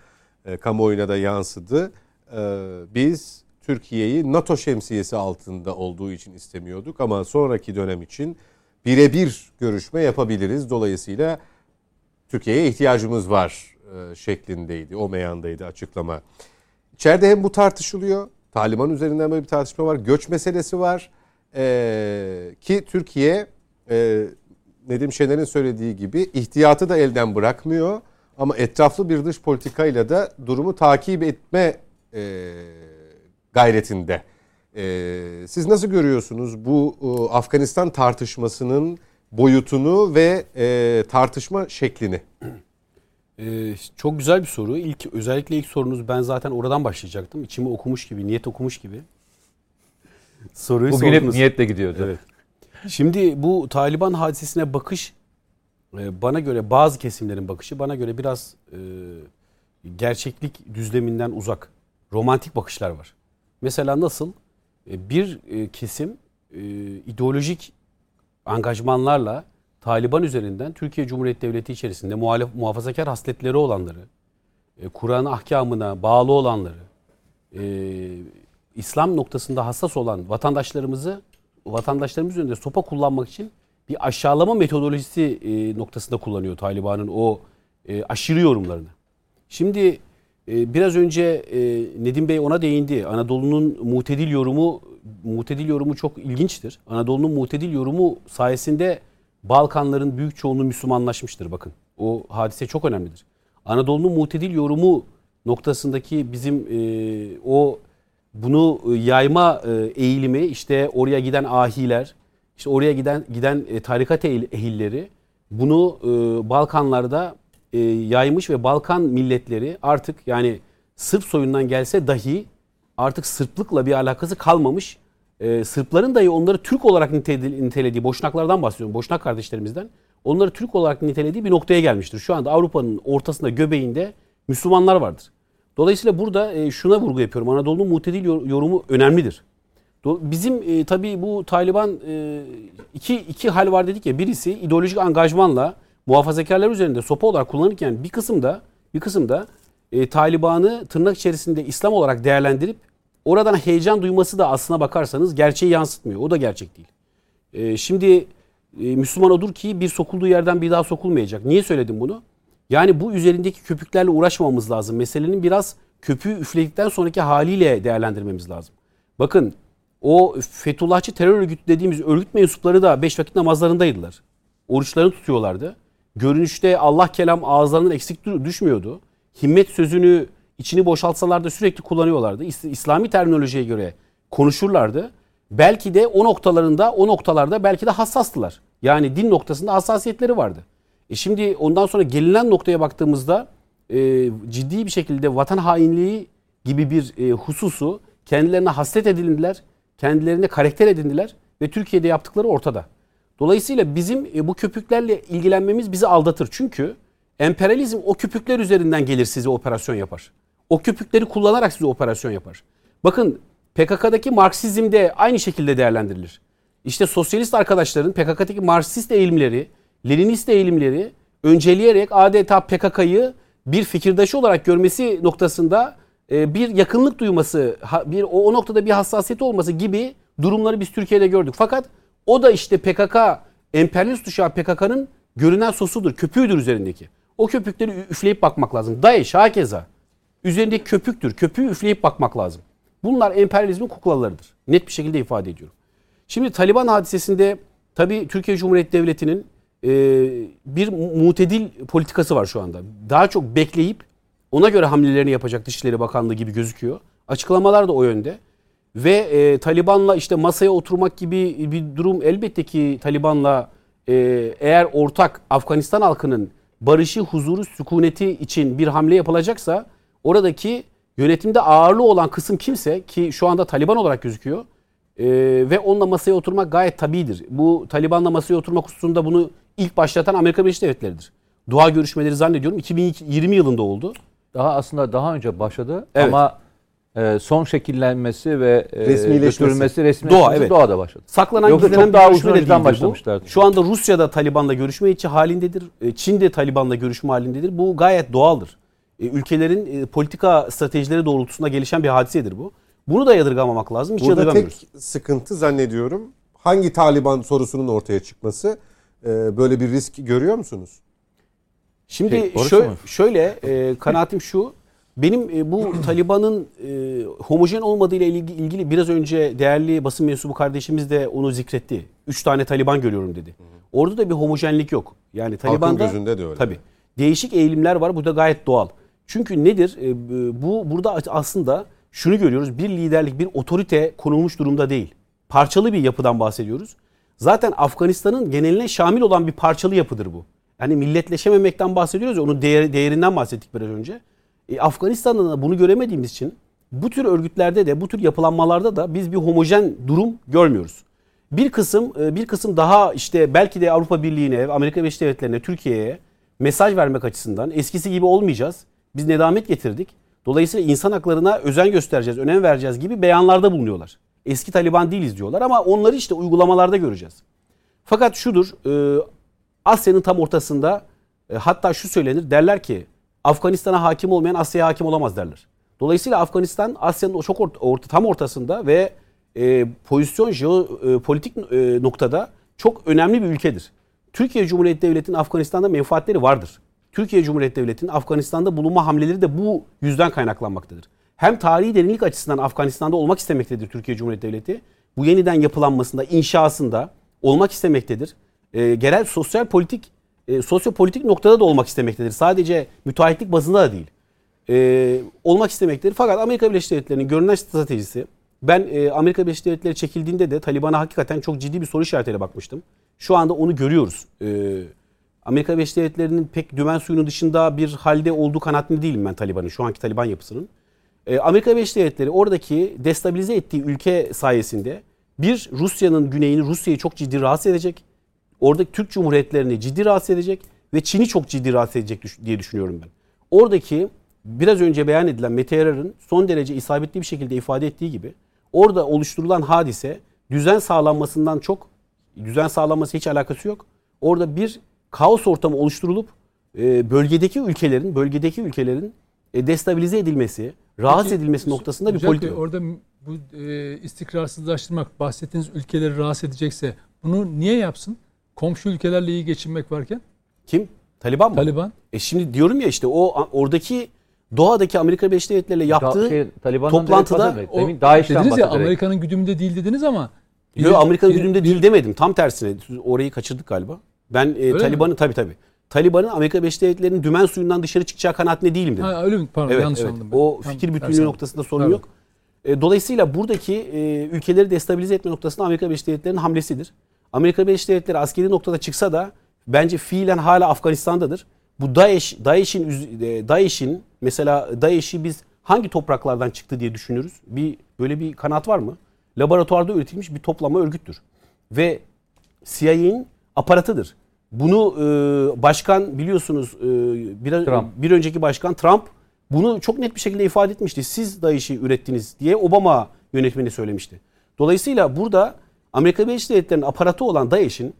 e, kamuoyuna da yansıdı. E, biz Türkiye'yi NATO şemsiyesi altında olduğu için istemiyorduk ama sonraki dönem için birebir görüşme yapabiliriz. Dolayısıyla Türkiye'ye ihtiyacımız var şeklindeydi. O meyandaydı açıklama. İçeride hem bu tartışılıyor. Taliban üzerinden böyle bir tartışma var. Göç meselesi var. Ee, ki Türkiye e, Nedim Şener'in söylediği gibi ihtiyatı da elden bırakmıyor. Ama etraflı bir dış politikayla da durumu takip etme e, gayretinde. E, siz nasıl görüyorsunuz bu e, Afganistan tartışmasının boyutunu ve e, tartışma şeklini? Ee, çok güzel bir soru. İlk özellikle ilk sorunuz ben zaten oradan başlayacaktım. İçimi okumuş gibi, niyet okumuş gibi. Soruyu Bugün hep niyetle gidiyordu. Evet. Şimdi bu Taliban hadisesine bakış e, bana göre bazı kesimlerin bakışı bana göre biraz e, gerçeklik düzleminden uzak. Romantik bakışlar var. Mesela nasıl? E, bir e, kesim e, ideolojik angajmanlarla Taliban üzerinden Türkiye Cumhuriyeti Devleti içerisinde muhalif, muhafazakar hasletleri olanları, e, Kur'an ahkamına bağlı olanları, e, İslam noktasında hassas olan vatandaşlarımızı vatandaşlarımız üzerinde sopa kullanmak için bir aşağılama metodolojisi e, noktasında kullanıyor Taliban'ın o e, aşırı yorumlarını. Şimdi e, biraz önce e, Nedim Bey ona değindi. Anadolu'nun mutedil yorumu mutedil yorumu çok ilginçtir. Anadolu'nun mutedil yorumu sayesinde Balkanların büyük çoğunluğu Müslümanlaşmıştır bakın. O hadise çok önemlidir. Anadolu'nun mutedil yorumu noktasındaki bizim e, o bunu e, yayma e, eğilimi işte oraya giden ahiler, işte oraya giden giden e, tarikat ehilleri bunu Balkanlarda yaymış ve Balkan milletleri artık yani Sırp soyundan gelse dahi artık Sırplıkla bir alakası kalmamış. Sırpların dahi onları Türk olarak nitelediği, Boşnaklardan bahsediyorum, Boşnak kardeşlerimizden. Onları Türk olarak nitelediği bir noktaya gelmiştir. Şu anda Avrupa'nın ortasında, göbeğinde Müslümanlar vardır. Dolayısıyla burada e, şuna vurgu yapıyorum. Anadolu'nun mutedil yorumu önemlidir. Bizim e, tabii bu Taliban e, iki, iki hal var dedik ya. Birisi ideolojik angajmanla muhafazakarlar üzerinde sopa olarak kullanırken bir kısımda bir kısımda e, Taliban'ı tırnak içerisinde İslam olarak değerlendirip oradan heyecan duyması da aslına bakarsanız gerçeği yansıtmıyor. O da gerçek değil. E, şimdi e, Müslüman odur ki bir sokulduğu yerden bir daha sokulmayacak. Niye söyledim bunu? Yani bu üzerindeki köpüklerle uğraşmamamız lazım. Meselenin biraz köpüğü üfledikten sonraki haliyle değerlendirmemiz lazım. Bakın o Fethullahçı terör örgütü dediğimiz örgüt mensupları da beş vakit namazlarındaydılar. Oruçlarını tutuyorlardı. Görünüşte Allah kelam ağızlarından eksik düşmüyordu. Himmet sözünü içini boşaltsalar da sürekli kullanıyorlardı. İslami terminolojiye göre konuşurlardı. Belki de o noktalarında, o noktalarda belki de hassastılar. Yani din noktasında hassasiyetleri vardı. E şimdi ondan sonra gelinen noktaya baktığımızda e, ciddi bir şekilde vatan hainliği gibi bir e, hususu kendilerine hasret edildiler, kendilerine karakter edindiler ve Türkiye'de yaptıkları ortada. Dolayısıyla bizim e, bu köpüklerle ilgilenmemiz bizi aldatır. Çünkü emperyalizm o köpükler üzerinden gelir size operasyon yapar. O köpükleri kullanarak size operasyon yapar. Bakın PKK'daki Marksizm de aynı şekilde değerlendirilir. İşte sosyalist arkadaşların PKK'daki Marksist eğilimleri, Leninist eğilimleri önceleyerek adeta PKK'yı bir fikirdaşı olarak görmesi noktasında e, bir yakınlık duyması, bir o noktada bir hassasiyet olması gibi durumları biz Türkiye'de gördük. Fakat o da işte PKK, emperyalist uşağı PKK'nın görünen sosudur, köpüğüdür üzerindeki. O köpükleri üfleyip bakmak lazım. DAEŞ hakeza üzerindeki köpüktür. Köpüğü üfleyip bakmak lazım. Bunlar emperyalizmin kuklalarıdır. Net bir şekilde ifade ediyorum. Şimdi Taliban hadisesinde tabii Türkiye Cumhuriyeti Devleti'nin e, bir mutedil politikası var şu anda. Daha çok bekleyip ona göre hamlelerini yapacak Dışişleri Bakanlığı gibi gözüküyor. Açıklamalar da o yönde. Ve e, Taliban'la işte masaya oturmak gibi bir durum elbette ki Taliban'la e, eğer ortak Afganistan halkının barışı, huzuru, sükuneti için bir hamle yapılacaksa oradaki yönetimde ağırlığı olan kısım kimse ki şu anda Taliban olarak gözüküyor e, ve onunla masaya oturmak gayet tabidir. Bu Taliban'la masaya oturmak hususunda bunu ilk başlatan Amerika Birleşik Devletleri'dir. Dua görüşmeleri zannediyorum 2020 yılında oldu. Daha aslında daha önce başladı evet. ama e, son şekillenmesi ve e, götürülmesi resmi Doğa, evet. Doğa'da başladı. Saklanan Yoksa gizlenen daha uzun önceden başlamışlardı. Şu anda Rusya'da Taliban'la görüşme içi halindedir. E, Çin de Taliban'la görüşme halindedir. Bu gayet doğaldır. E, ülkelerin e, politika stratejileri doğrultusunda gelişen bir hadisedir bu. Bunu da yadırgamamak lazım. Hiç Burada tek sıkıntı zannediyorum hangi Taliban sorusunun ortaya çıkması. Ee, böyle bir risk görüyor musunuz? Şimdi Şey, orası şöyle, mı? şöyle e, kanaatim şu. Benim e, bu Taliban'ın e, homojen olmadığı ile ilgi- ilgili biraz önce değerli basın mensubu kardeşimiz de onu zikretti. Üç tane Taliban görüyorum dedi. Orada da bir homojenlik yok. Yani Taliban'da gözünde de öyle. Tabii. Değişik eğilimler var. Bu da gayet doğal. Çünkü nedir? E, bu burada aslında şunu görüyoruz. Bir liderlik, bir otorite konulmuş durumda değil. Parçalı bir yapıdan bahsediyoruz. Zaten Afganistan'ın geneline şamil olan bir parçalı yapıdır bu. Yani milletleşememekten bahsediyoruz ya onun değeri, değerinden bahsettik biraz önce. E, Afganistan'da da bunu göremediğimiz için bu tür örgütlerde de bu tür yapılanmalarda da biz bir homojen durum görmüyoruz. Bir kısım e, bir kısım daha işte belki de Avrupa Birliği'ne, Amerika Birleşik Devletleri'ne, Türkiye'ye mesaj vermek açısından eskisi gibi olmayacağız. Biz nedamet getirdik. Dolayısıyla insan haklarına özen göstereceğiz, önem vereceğiz gibi beyanlarda bulunuyorlar. Eski Taliban değiliz diyorlar ama onları işte uygulamalarda göreceğiz. Fakat şudur, e, Asya'nın tam ortasında e, hatta şu söylenir derler ki Afganistan'a hakim olmayan Asya'ya hakim olamaz derler. Dolayısıyla Afganistan Asya'nın çok orta, orta- tam ortasında ve e, pozisyon jeopolitik e, noktada çok önemli bir ülkedir. Türkiye Cumhuriyeti Devleti'nin Afganistan'da menfaatleri vardır. Türkiye Cumhuriyeti Devleti'nin Afganistan'da bulunma hamleleri de bu yüzden kaynaklanmaktadır. Hem tarihi derinlik açısından Afganistan'da olmak istemektedir Türkiye Cumhuriyeti Devleti. Bu yeniden yapılanmasında, inşasında olmak istemektedir. E, genel sosyal politik, e, sosyopolitik noktada da olmak istemektedir. Sadece müteahhitlik bazında da değil. E, olmak istemektedir. Fakat Amerika Birleşik Devletleri'nin görünen stratejisi, ben e, Amerika Birleşik Devletleri çekildiğinde de Taliban'a hakikaten çok ciddi bir soru işaretiyle bakmıştım. Şu anda onu görüyoruz. E, Amerika Birleşik Devletleri'nin pek dümen suyunun dışında bir halde olduğu kanaatinde değilim ben Taliban'ın, şu anki Taliban yapısının. E, Amerika Birleşik Devletleri oradaki destabilize ettiği ülke sayesinde bir Rusya'nın güneyini, Rusya'yı çok ciddi rahatsız edecek. Oradaki Türk Cumhuriyetlerini ciddi rahatsız edecek ve Çin'i çok ciddi rahatsız edecek diye düşünüyorum ben. Oradaki biraz önce beyan edilen Mete Yarar'ın son derece isabetli bir şekilde ifade ettiği gibi orada oluşturulan hadise düzen sağlanmasından çok düzen sağlanması hiç alakası yok. Orada bir kaos ortamı oluşturulup e, bölgedeki ülkelerin bölgedeki ülkelerin destabilize edilmesi, rahatsız Peki, edilmesi noktasında bir politika. Orada bu e, istikrarsızlaştırmak, bahsettiğiniz ülkeleri rahatsız edecekse bunu niye yapsın? Komşu ülkelerle iyi geçinmek varken Kim? Taliban mı? Taliban E şimdi diyorum ya işte o oradaki Doğa'daki Amerika Birleşik Devletleri'yle yaptığı Da- şey, toplantıda- o, Demin dediniz ya. Amerika'nın güdümünde değil dediniz ama Yok Amerika'nın güdümünde değil demedim. Tam tersine. Orayı kaçırdık galiba. Ben e, mi? Taliban'ın tabii tabii. Taliban'ın Amerika Birleşik Devletleri'nin dümen suyundan dışarı çıkacağı kanaatinde değilim dedim. Ha, öyle mi? Pardon evet, yanlış evet. anladım. ben. O fikir ters bütünlüğü noktasında sorun Pardon. yok. E, dolayısıyla buradaki e, ülkeleri destabilize etme noktasında Amerika Birleşik Devletleri'nin hamlesidir. Amerika Birleşik Devletleri askeri noktada çıksa da bence fiilen hala Afganistan'dadır. Bu DAEŞ, DAEŞ'in e, DAEŞ'in mesela DAEŞ'i biz hangi topraklardan çıktı diye düşünürüz. Bir böyle bir kanaat var mı? Laboratuvarda üretilmiş bir toplama örgüttür. Ve CIA'nin aparatıdır. Bunu e, başkan biliyorsunuz e, bir, Trump. bir önceki başkan Trump bunu çok net bir şekilde ifade etmişti. Siz DAEŞ'i ürettiniz diye Obama yönetmeni söylemişti. Dolayısıyla burada Amerika Birleşik Devletleri'nin aparatı olan DAEŞ'in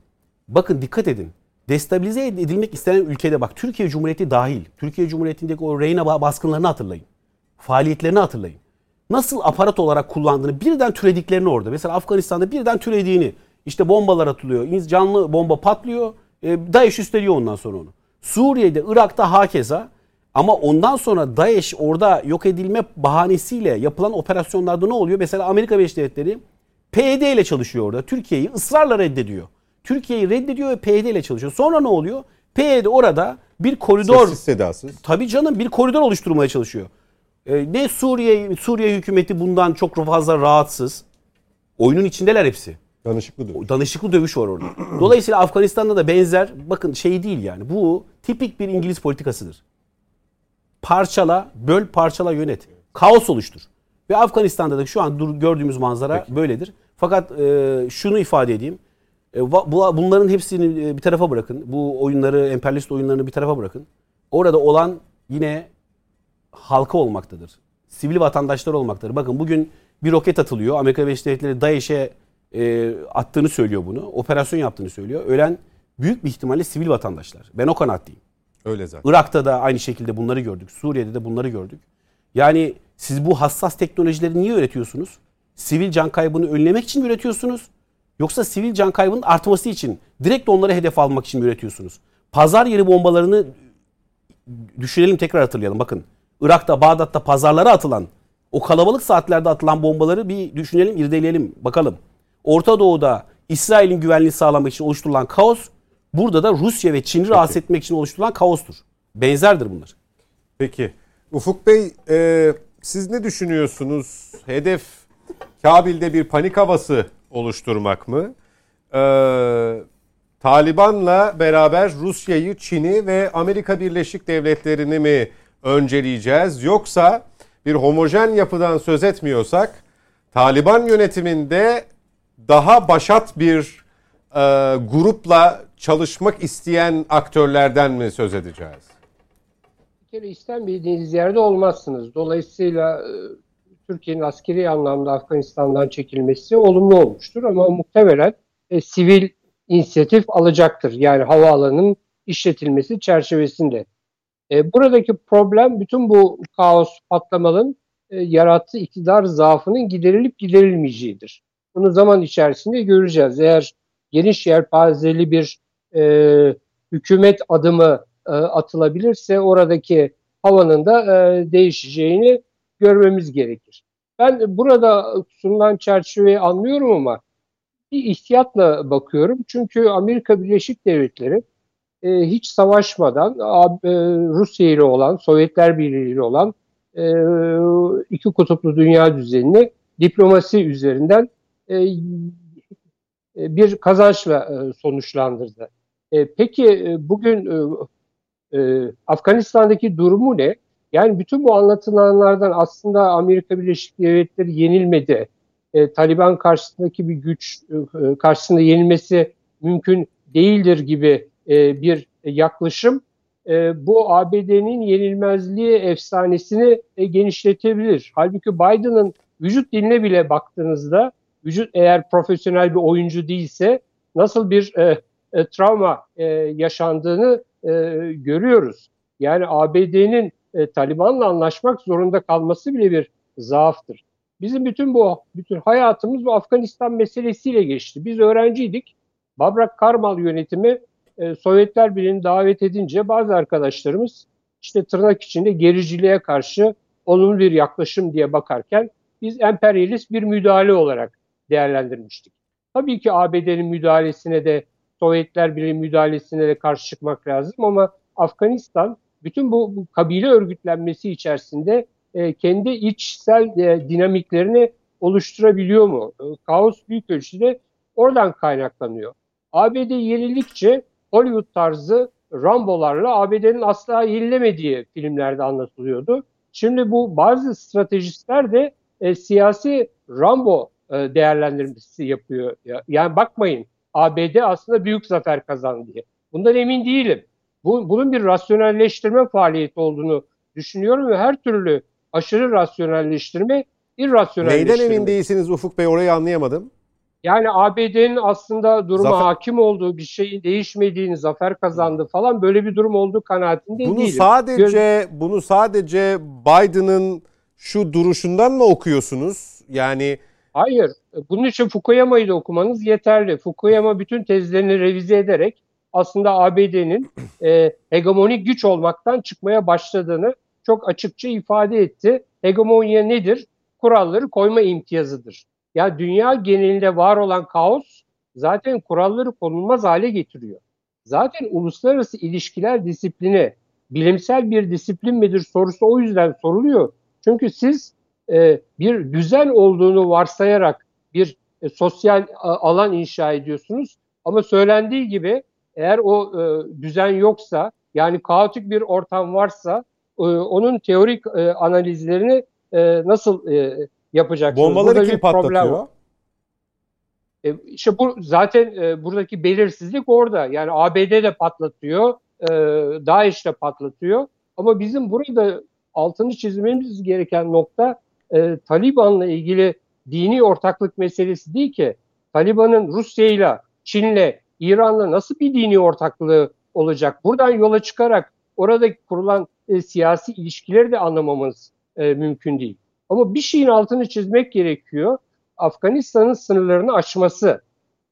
bakın dikkat edin destabilize edilmek istenen ülkede bak Türkiye Cumhuriyeti dahil. Türkiye Cumhuriyeti'ndeki o Reyna ba- baskınlarını hatırlayın. Faaliyetlerini hatırlayın. Nasıl aparat olarak kullandığını birden türediklerini orada. Mesela Afganistan'da birden türediğini. işte bombalar atılıyor. Canlı bomba patlıyor. E, DAEŞ üstleniyor ondan sonra onu. Suriye'de, Irak'ta hakeza. Ama ondan sonra DAEŞ orada yok edilme bahanesiyle yapılan operasyonlarda ne oluyor? Mesela Amerika Birleşik Devletleri PYD ile çalışıyor orada. Türkiye'yi ısrarla reddediyor. Türkiye'yi reddediyor ve PYD ile çalışıyor. Sonra ne oluyor? PYD orada bir koridor Sessiz sedasız. Tabii canım bir koridor oluşturmaya çalışıyor. Ee, ne Suriye Suriye hükümeti bundan çok fazla rahatsız. Oyunun içindeler hepsi. Danışıklı dövüş. Danışıklı dövüş var orada. Dolayısıyla Afganistan'da da benzer bakın şey değil yani. Bu tipik bir İngiliz politikasıdır. Parçala, böl, parçala, yönet. Kaos oluştur. Ve Afganistan'da da şu an gördüğümüz manzara böyledir. Fakat e, şunu ifade edeyim. E, bu, bunların hepsini e, bir tarafa bırakın. Bu oyunları, emperyalist oyunlarını bir tarafa bırakın. Orada olan yine halka olmaktadır. Sivil vatandaşlar olmaktadır. Bakın bugün bir roket atılıyor. Amerika Birleşik Devletleri DAEŞ'e e, attığını söylüyor bunu. Operasyon yaptığını söylüyor. Ölen büyük bir ihtimalle sivil vatandaşlar. Ben o kanaatteyim. Öyle zaten. Irak'ta da aynı şekilde bunları gördük. Suriye'de de bunları gördük. Yani siz bu hassas teknolojileri niye üretiyorsunuz? Sivil can kaybını önlemek için mi üretiyorsunuz? Yoksa sivil can kaybının artması için direkt onları hedef almak için mi üretiyorsunuz? Pazar yeri bombalarını düşünelim tekrar hatırlayalım. Bakın Irak'ta, Bağdat'ta pazarlara atılan o kalabalık saatlerde atılan bombaları bir düşünelim, irdeleyelim, bakalım. Orta Doğu'da İsrail'in güvenliği sağlamak için oluşturulan kaos, burada da Rusya ve Çin'i rahatsız etmek için oluşturulan kaostur. Benzerdir bunlar. Peki. Ufuk Bey e, siz ne düşünüyorsunuz? Hedef Kabil'de bir panik havası oluşturmak mı? E, Taliban'la beraber Rusya'yı, Çin'i ve Amerika Birleşik Devletleri'ni mi önceleyeceğiz? Yoksa bir homojen yapıdan söz etmiyorsak Taliban yönetiminde daha başat bir e, grupla çalışmak isteyen aktörlerden mi söz edeceğiz? Bir kere istenmediğiniz yerde olmazsınız. Dolayısıyla e, Türkiye'nin askeri anlamda Afganistan'dan çekilmesi olumlu olmuştur ama muhtemelen e, sivil inisiyatif alacaktır. Yani havaalanının işletilmesi çerçevesinde. E, buradaki problem bütün bu kaos patlamaların e, yarattığı iktidar zaafının giderilip giderilmeyeceğidir. Bunu zaman içerisinde göreceğiz. Eğer geniş yelpazeli bir e, hükümet adımı e, atılabilirse oradaki havanın da e, değişeceğini görmemiz gerekir. Ben burada sunulan çerçeveyi anlıyorum ama bir ihtiyatla bakıyorum. Çünkü Amerika Birleşik Devletleri e, hiç savaşmadan e, Rusya ile olan, Sovyetler Birliği ile olan e, iki kutuplu dünya düzenini diplomasi üzerinden e, e bir kazançla e, sonuçlandırdı. E, peki bugün Afganistan'daki durumu ne? Yani bütün bu anlatılanlardan aslında Amerika Birleşik Devletleri yenilmedi. Taliban karşısındaki bir güç karşısında yenilmesi mümkün değildir gibi bir yaklaşım bu ABD'nin yenilmezliği efsanesini genişletebilir. Halbuki Biden'ın vücut diline bile baktığınızda vücut eğer profesyonel bir oyuncu değilse nasıl bir e, e, travma e, yaşandığını e, görüyoruz. Yani ABD'nin e, Taliban'la anlaşmak zorunda kalması bile bir zaaftır. Bizim bütün bu bütün hayatımız bu Afganistan meselesiyle geçti. Biz öğrenciydik. Babrak Karmal yönetimi e, Sovyetler Birliği'ni davet edince bazı arkadaşlarımız işte tırnak içinde gericiliğe karşı olumlu bir yaklaşım diye bakarken biz emperyalist bir müdahale olarak değerlendirmiştik. Tabii ki ABD'nin müdahalesine de Sovyetler Birliği müdahalesine de karşı çıkmak lazım ama Afganistan bütün bu, bu kabile örgütlenmesi içerisinde e, kendi içsel e, dinamiklerini oluşturabiliyor mu? E, kaos büyük ölçüde oradan kaynaklanıyor. ABD yenildikçe Hollywood tarzı Rambo'larla ABD'nin asla yenilemediği filmlerde anlatılıyordu. Şimdi bu bazı stratejistler de e, siyasi Rambo değerlendirmesi yapıyor. Yani bakmayın ABD aslında büyük zafer kazandı diye. Bundan emin değilim. Bu, bunun bir rasyonelleştirme faaliyeti olduğunu düşünüyorum ve her türlü aşırı rasyonelleştirme irrasyonelleştirme. Neyden emin değilsiniz Ufuk Bey orayı anlayamadım. Yani ABD'nin aslında duruma zafer... hakim olduğu bir şeyin değişmediğini, zafer kazandı falan böyle bir durum olduğu kanaatinde bunu değilim. Sadece Göz... bunu sadece Biden'ın şu duruşundan mı okuyorsunuz? Yani Hayır. Bunun için Fukuyama'yı da okumanız yeterli. Fukuyama bütün tezlerini revize ederek aslında ABD'nin e, hegemonik güç olmaktan çıkmaya başladığını çok açıkça ifade etti. Hegemonya nedir? Kuralları koyma imtiyazıdır. Ya dünya genelinde var olan kaos zaten kuralları konulmaz hale getiriyor. Zaten uluslararası ilişkiler disiplini bilimsel bir disiplin midir sorusu o yüzden soruluyor. Çünkü siz e, bir düzen olduğunu varsayarak bir e, sosyal a, alan inşa ediyorsunuz. Ama söylendiği gibi eğer o e, düzen yoksa yani kaotik bir ortam varsa e, onun teorik e, analizlerini e, nasıl e, yapacaksınız? Bombaları kim patlatıyor? E, işte bu zaten e, buradaki belirsizlik orada. Yani ABD de patlatıyor, e, DAEŞ de patlatıyor. Ama bizim burada altını çizmemiz gereken nokta e, Taliban'la ilgili dini ortaklık meselesi değil ki. Taliban'ın Rusya'yla, Çin'le, İran'la nasıl bir dini ortaklığı olacak? Buradan yola çıkarak orada kurulan e, siyasi ilişkileri de anlamamız e, mümkün değil. Ama bir şeyin altını çizmek gerekiyor. Afganistan'ın sınırlarını aşması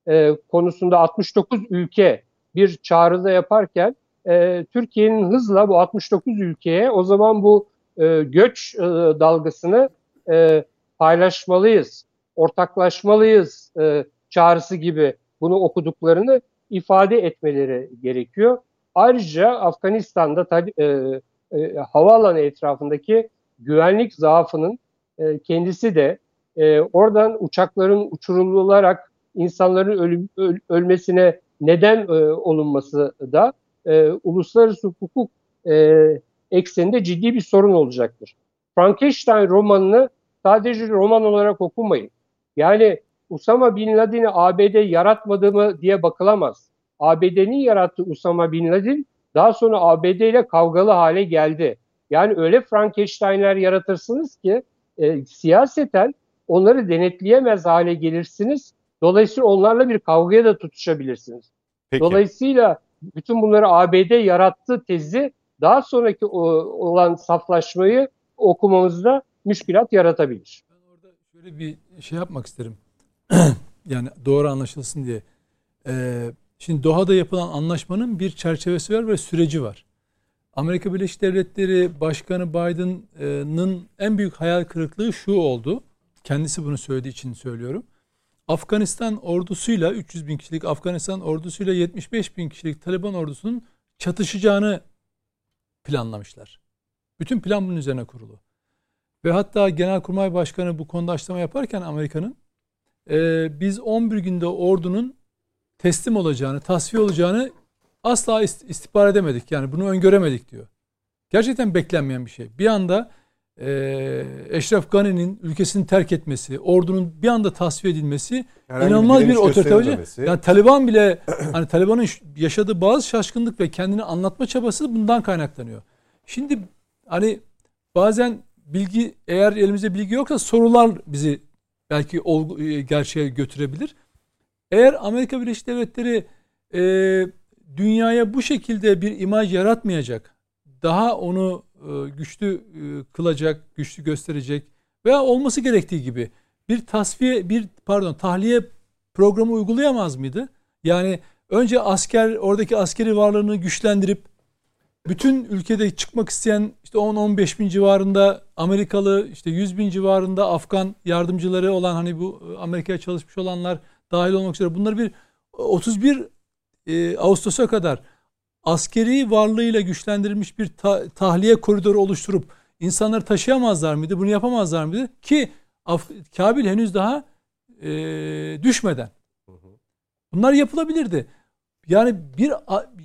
e, konusunda 69 ülke bir çağrıda yaparken e, Türkiye'nin hızla bu 69 ülkeye o zaman bu e, göç e, dalgasını e, paylaşmalıyız, ortaklaşmalıyız e, çağrısı gibi bunu okuduklarını ifade etmeleri gerekiyor. Ayrıca Afganistan'da e, e, havaalanı etrafındaki güvenlik zaafının e, kendisi de e, oradan uçakların uçurularak insanların ölüm, öl, ölmesine neden e, olunması da e, uluslararası hukuk e, ekseninde ciddi bir sorun olacaktır. Frankenstein romanını sadece roman olarak okumayın. Yani Usama Bin Laden'i ABD yaratmadı mı diye bakılamaz. ABD'nin yarattığı Usama Bin Laden daha sonra ABD ile kavgalı hale geldi. Yani öyle Frankenstein'ler yaratırsınız ki e, siyaseten onları denetleyemez hale gelirsiniz. Dolayısıyla onlarla bir kavgaya da tutuşabilirsiniz. Peki. Dolayısıyla bütün bunları ABD yarattı tezi daha sonraki olan saflaşmayı okumamızda müşkilat yaratabilir. Ben orada şöyle bir şey yapmak isterim. yani doğru anlaşılsın diye. Ee, şimdi Doha'da yapılan anlaşmanın bir çerçevesi var ve süreci var. Amerika Birleşik Devletleri Başkanı Biden'ın en büyük hayal kırıklığı şu oldu. Kendisi bunu söylediği için söylüyorum. Afganistan ordusuyla 300 bin kişilik Afganistan ordusuyla 75 bin kişilik Taliban ordusunun çatışacağını planlamışlar. Bütün plan bunun üzerine kurulu. Ve hatta Genelkurmay Başkanı bu konuda açıklama yaparken Amerika'nın e, biz 11 günde ordunun teslim olacağını, tasfiye olacağını asla istihbar edemedik. Yani bunu öngöremedik diyor. Gerçekten beklenmeyen bir şey. Bir anda e, Eşref Gani'nin ülkesini terk etmesi, ordunun bir anda tasfiye edilmesi Herhangi inanılmaz bir, bir otorite. Yani Taliban bile hani Taliban'ın yaşadığı bazı şaşkınlık ve kendini anlatma çabası bundan kaynaklanıyor. Şimdi hani bazen bilgi eğer elimizde bilgi yoksa sorular bizi belki ol, e, gerçeğe götürebilir. Eğer Amerika Birleşik Devletleri e, dünyaya bu şekilde bir imaj yaratmayacak, daha onu e, güçlü e, kılacak, güçlü gösterecek veya olması gerektiği gibi bir tasfiye, bir pardon tahliye programı uygulayamaz mıydı? Yani önce asker, oradaki askeri varlığını güçlendirip bütün ülkede çıkmak isteyen işte 10-15 bin civarında Amerikalı, işte 100 bin civarında Afgan yardımcıları olan hani bu e, Amerika'ya çalışmış olanlar dahil olmak üzere bunları bir 31 e, Ağustos'a kadar askeri varlığıyla güçlendirilmiş bir ta- tahliye koridoru oluşturup insanları taşıyamazlar mıydı? Bunu yapamazlar mıydı? Ki Af- Kabil henüz daha e, düşmeden. Bunlar yapılabilirdi. Yani bir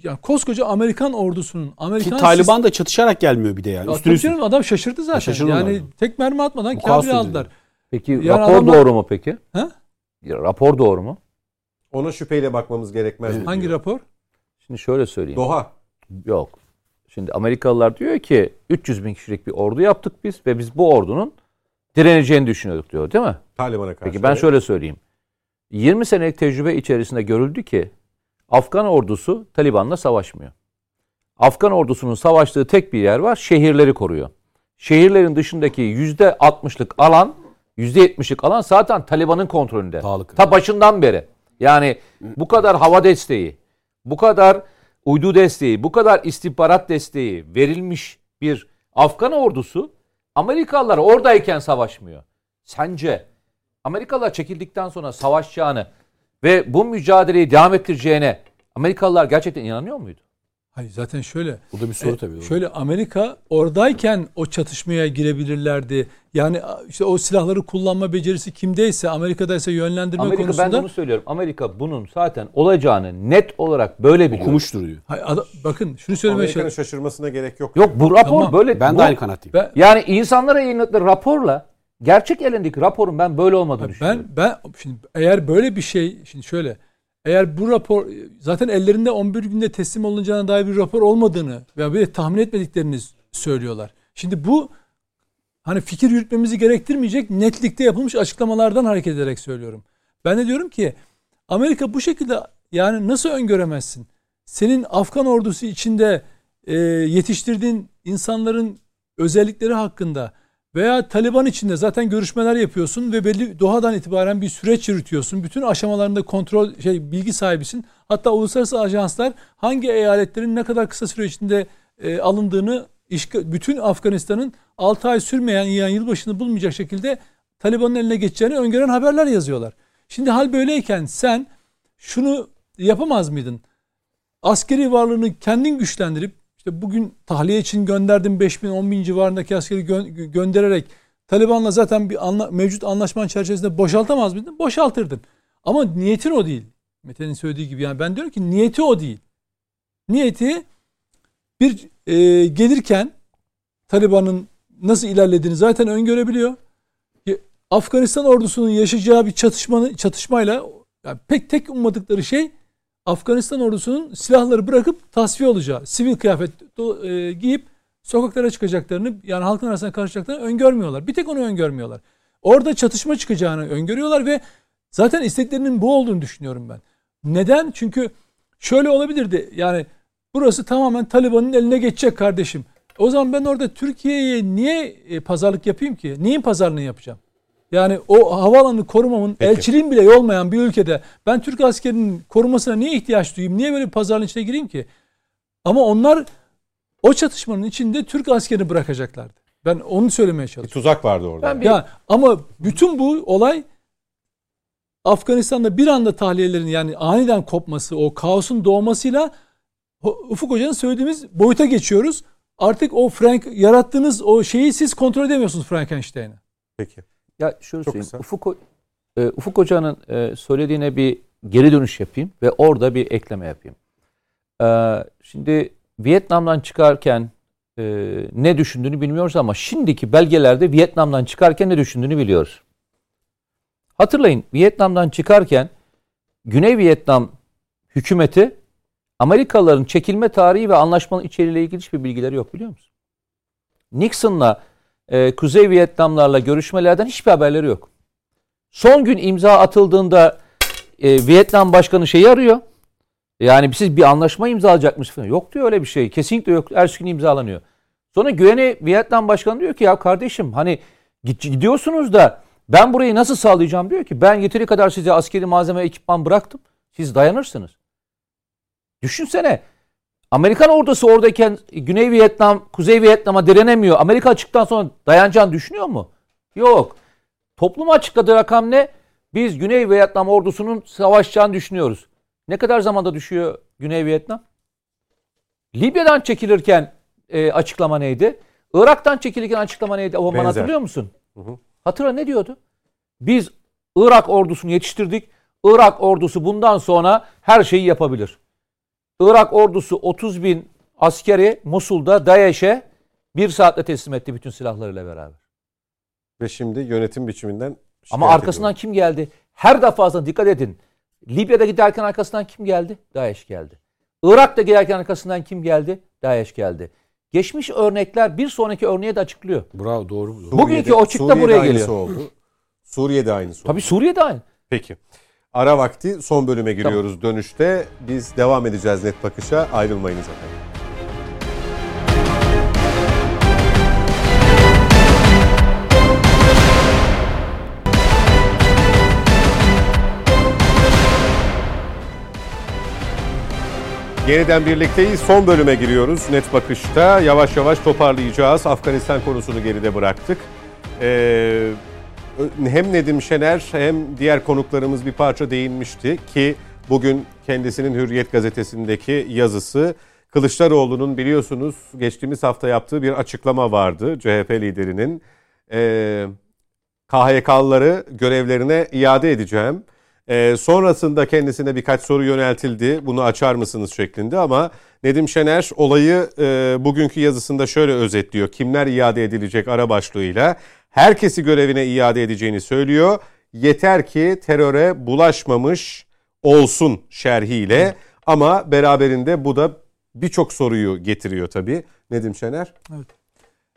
yani koskoca Amerikan ordusunun Amerikan Ki Taliban da çatışarak gelmiyor bir de yani. Üstüne üstüne. Adam şaşırdı zaten. Şaşırdı yani adam. tek mermi atmadan Kabil'i aldılar. Peki yani rapor adamlar... doğru mu peki? Ha? Rapor doğru mu? Ona şüpheyle bakmamız gerekmez mi? Hangi diyor. rapor? Şimdi şöyle söyleyeyim. Doha. Yok. Şimdi Amerikalılar diyor ki 300 bin kişilik bir ordu yaptık biz ve biz bu ordunun direneceğini düşünüyorduk diyor değil mi? Taliban'a karşı. Peki ben şöyle söyleyeyim. 20 senelik tecrübe içerisinde görüldü ki Afgan ordusu Taliban'la savaşmıyor. Afgan ordusunun savaştığı tek bir yer var. Şehirleri koruyor. Şehirlerin dışındaki %60'lık alan, %70'lik alan zaten Taliban'ın kontrolünde. Sağlık. Ta başından beri. Yani bu kadar hava desteği, bu kadar uydu desteği, bu kadar istihbarat desteği verilmiş bir Afgan ordusu Amerikalılar oradayken savaşmıyor. Sence Amerikalılar çekildikten sonra savaşacağını ve bu mücadeleyi devam ettireceğine Amerikalılar gerçekten inanıyor muydu? Hayır zaten şöyle. Bu da bir soru e, tabii. Şöyle Amerika oradayken o çatışmaya girebilirlerdi. Yani işte o silahları kullanma becerisi kimdeyse Amerika'daysa yönlendirme Amerika, konusunda. Ben de bunu söylüyorum. Amerika bunun zaten olacağını net olarak böyle biliyor. Okumuş duruyor. Hayır, ada, bakın şunu söylemeye Amerika'nın şaşırmasına gerek yok. Yok bu rapor tamam. böyle. Ben bu, de aynı kanattayım. Ben, yani insanlara yayınladıkları raporla gerçek elindeki raporun ben böyle olmadığını ben, düşünüyorum. Ben şimdi eğer böyle bir şey şimdi şöyle eğer bu rapor zaten ellerinde 11 günde teslim olunacağına dair bir rapor olmadığını veya bir tahmin etmediklerini söylüyorlar. Şimdi bu hani fikir yürütmemizi gerektirmeyecek netlikte yapılmış açıklamalardan hareket ederek söylüyorum. Ben de diyorum ki Amerika bu şekilde yani nasıl öngöremezsin? Senin Afgan ordusu içinde e, yetiştirdiğin insanların özellikleri hakkında veya Taliban içinde zaten görüşmeler yapıyorsun ve belli Doha'dan itibaren bir süreç yürütüyorsun. Bütün aşamalarında kontrol şey bilgi sahibisin. Hatta uluslararası ajanslar hangi eyaletlerin ne kadar kısa süre içinde e, alındığını bütün Afganistan'ın 6 ay sürmeyen yani yılbaşını bulmayacak şekilde Taliban'ın eline geçeceğini öngören haberler yazıyorlar. Şimdi hal böyleyken sen şunu yapamaz mıydın? Askeri varlığını kendin güçlendirip işte bugün tahliye için gönderdim 5 bin 10 bin civarındaki askeri gö- göndererek Taliban'la zaten bir anla- mevcut anlaşmanın çerçevesinde boşaltamaz mıydın? Boşaltırdın. Ama niyetin o değil. Mete'nin söylediği gibi yani ben diyorum ki niyeti o değil. Niyeti bir e, gelirken Taliban'ın nasıl ilerlediğini zaten öngörebiliyor. Afganistan ordusunun yaşayacağı bir çatışmanın çatışmayla yani pek tek ummadıkları şey Afganistan ordusunun silahları bırakıp tasfiye olacağı, sivil kıyafet e, giyip sokaklara çıkacaklarını yani halkın arasına karışacaklarını öngörmüyorlar. Bir tek onu öngörmüyorlar. Orada çatışma çıkacağını öngörüyorlar ve zaten isteklerinin bu olduğunu düşünüyorum ben. Neden? Çünkü şöyle olabilirdi. Yani burası tamamen Taliban'ın eline geçecek kardeşim. O zaman ben orada Türkiye'ye niye e, pazarlık yapayım ki? Neyin pazarlığını yapacağım? Yani o havaalanını korumamın Peki. elçiliğin bile olmayan bir ülkede ben Türk askerinin korumasına niye ihtiyaç duyayım? Niye böyle bir pazarlığın içine gireyim ki? Ama onlar o çatışmanın içinde Türk askerini bırakacaklardı. Ben onu söylemeye çalışıyorum. Bir tuzak vardı orada. Ben bir... Ya, ama bütün bu olay Afganistan'da bir anda tahliyelerin yani aniden kopması, o kaosun doğmasıyla Ufuk Hoca'nın söylediğimiz boyuta geçiyoruz. Artık o Frank yarattığınız o şeyi siz kontrol edemiyorsunuz Frankenstein'ı. Peki. Ya şöyle söyleyeyim. Ufuk, e, Ufuk Hoca'nın e, söylediğine bir geri dönüş yapayım ve orada bir ekleme yapayım. E, şimdi Vietnam'dan çıkarken e, ne düşündüğünü bilmiyoruz ama şimdiki belgelerde Vietnam'dan çıkarken ne düşündüğünü biliyoruz. Hatırlayın Vietnam'dan çıkarken Güney Vietnam hükümeti Amerikalıların çekilme tarihi ve anlaşmanın içeriğiyle ilgili hiçbir bilgileri yok biliyor musun? Nixon'la e, Kuzey Vietnamlarla görüşmelerden hiçbir haberleri yok. Son gün imza atıldığında e, Vietnam Başkanı şeyi arıyor. Yani siz bir anlaşma imzalayacakmış falan. Yok diyor öyle bir şey. Kesinlikle yok. Her gün imzalanıyor. Sonra güvene Vietnam Başkanı diyor ki ya kardeşim hani gidiyorsunuz da ben burayı nasıl sağlayacağım diyor ki ben yeteri kadar size askeri malzeme ekipman bıraktım. Siz dayanırsınız. Düşünsene Amerikan ordusu oradayken Güney Vietnam, Kuzey Vietnam'a direnemiyor. Amerika açıktan sonra dayanacağını düşünüyor mu? Yok. Toplum açıkladığı rakam ne? Biz Güney Vietnam ordusunun savaşacağını düşünüyoruz. Ne kadar zamanda düşüyor Güney Vietnam? Libya'dan çekilirken e, açıklama neydi? Irak'tan çekilirken açıklama neydi? O zaman hatırlıyor musun? Hı hı. Hatırla ne diyordu? Biz Irak ordusunu yetiştirdik. Irak ordusu bundan sonra her şeyi yapabilir. Irak ordusu 30 bin askeri Musul'da DAEŞ'e bir saatte teslim etti bütün silahlarıyla beraber. Ve şimdi yönetim biçiminden Ama arkasından ediyor. kim geldi? Her defasında dikkat edin. Libya'da giderken arkasından kim geldi? DAEŞ geldi. Irak'ta giderken arkasından kim geldi? DAEŞ geldi. Geçmiş örnekler bir sonraki örneği de açıklıyor. Bravo doğru. Suriye'de, Bugünkü o çıktı buraya geliyor. oldu. Suriye'de aynısı oldu. Tabii Suriye'de aynı. Peki. Ara vakti son bölüme giriyoruz tamam. dönüşte. Biz devam edeceğiz net bakışa. Ayrılmayınız efendim. Yeniden birlikteyiz. Son bölüme giriyoruz. Net bakışta yavaş yavaş toparlayacağız. Afganistan konusunu geride bıraktık. Ee, hem Nedim Şener hem diğer konuklarımız bir parça değinmişti ki bugün kendisinin Hürriyet gazetesindeki yazısı Kılıçdaroğlu'nun biliyorsunuz geçtiğimiz hafta yaptığı bir açıklama vardı CHP liderinin. Ee, KHK'lıları görevlerine iade edeceğim. Ee, sonrasında kendisine birkaç soru yöneltildi. Bunu açar mısınız şeklinde ama Nedim Şener olayı e, bugünkü yazısında şöyle özetliyor. Kimler iade edilecek ara başlığıyla herkesi görevine iade edeceğini söylüyor. Yeter ki teröre bulaşmamış olsun şerhiyle. Ama beraberinde bu da birçok soruyu getiriyor tabii. Nedim Şener? Evet.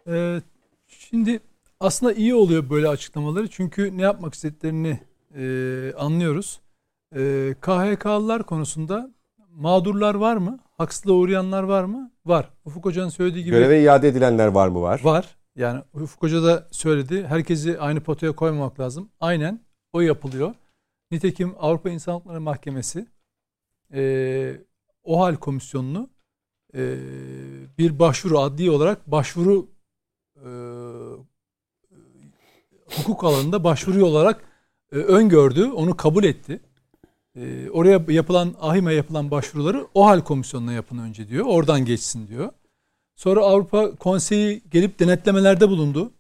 Ee, şimdi aslında iyi oluyor böyle açıklamaları. Çünkü ne yapmak istediklerini e, anlıyoruz. E, KHK'lılar konusunda mağdurlar var mı? Haksızlığa uğrayanlar var mı? Var. Ufuk Hoca'nın söylediği gibi. Göreve iade edilenler var mı? Var. Var. Yani Ufuk Hoca da söyledi. Herkesi aynı potaya koymamak lazım. Aynen o yapılıyor. Nitekim Avrupa İnsan Hakları Mahkemesi e, OHAL komisyonunu e, bir başvuru adli olarak başvuru e, hukuk alanında başvuru olarak e, öngördü. Onu kabul etti. E, oraya yapılan ahime yapılan başvuruları OHAL komisyonuna yapın önce diyor. Oradan geçsin diyor. Sonra Avrupa Konseyi gelip denetlemelerde bulundu.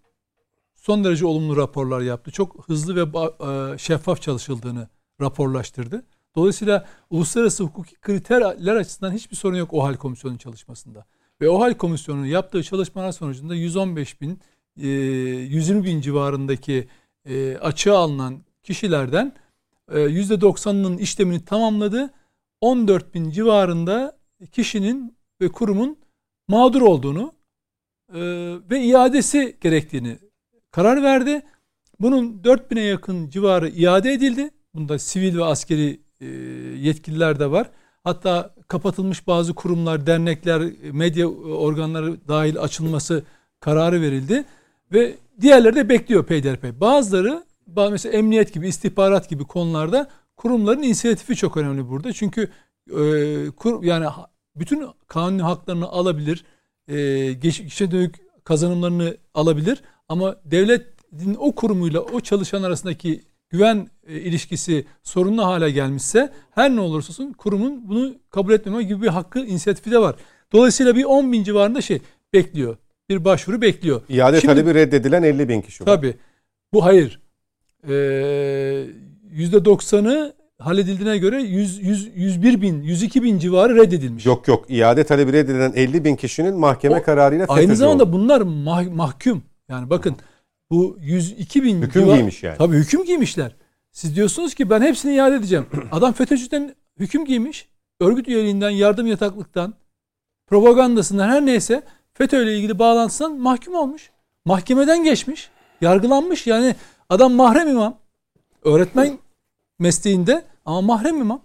Son derece olumlu raporlar yaptı. Çok hızlı ve e, şeffaf çalışıldığını raporlaştırdı. Dolayısıyla uluslararası hukuki kriterler açısından hiçbir sorun yok OHAL komisyonunun çalışmasında. Ve OHAL komisyonunun yaptığı çalışmalar sonucunda 115 bin, 120 e, bin civarındaki e, açığa alınan kişilerden %90'ının işlemini tamamladı. 14 bin civarında kişinin ve kurumun mağdur olduğunu e, ve iadesi gerektiğini karar verdi. Bunun 4000'e yakın civarı iade edildi. Bunda sivil ve askeri e, yetkililer de var. Hatta kapatılmış bazı kurumlar, dernekler, medya organları dahil açılması kararı verildi. Ve diğerleri de bekliyor peyderpey. Bazıları mesela emniyet gibi, istihbarat gibi konularda kurumların inisiyatifi çok önemli burada. Çünkü e, kur, yani bütün kanuni haklarını alabilir, e, geçmişe dönük kazanımlarını alabilir ama devletin o kurumuyla o çalışan arasındaki güven e, ilişkisi sorunlu hale gelmişse her ne olursa olsun kurumun bunu kabul etmeme gibi bir hakkı, inisiyatifi de var. Dolayısıyla bir 10 bin civarında şey bekliyor. Bir başvuru bekliyor. İade Şimdi, talebi reddedilen 50 bin kişi var. Tabii. Bu hayır. Ee, %90'ı halledildiğine göre 100, 100, 101 bin, 102 bin civarı reddedilmiş. Yok yok iade talebi reddedilen 50 bin kişinin mahkeme o, kararıyla Aynı zamanda oldu. bunlar mah, mahkum. Yani bakın bu 102 bin hüküm civar, giymiş yani. Tabii hüküm giymişler. Siz diyorsunuz ki ben hepsini iade edeceğim. Adam FETÖ'cüden hüküm giymiş. Örgüt üyeliğinden, yardım yataklıktan, propagandasından her neyse FETÖ ile ilgili bağlantısından mahkum olmuş. Mahkemeden geçmiş. Yargılanmış. Yani adam mahrem imam. Öğretmen mesleğinde ama mahrem imam.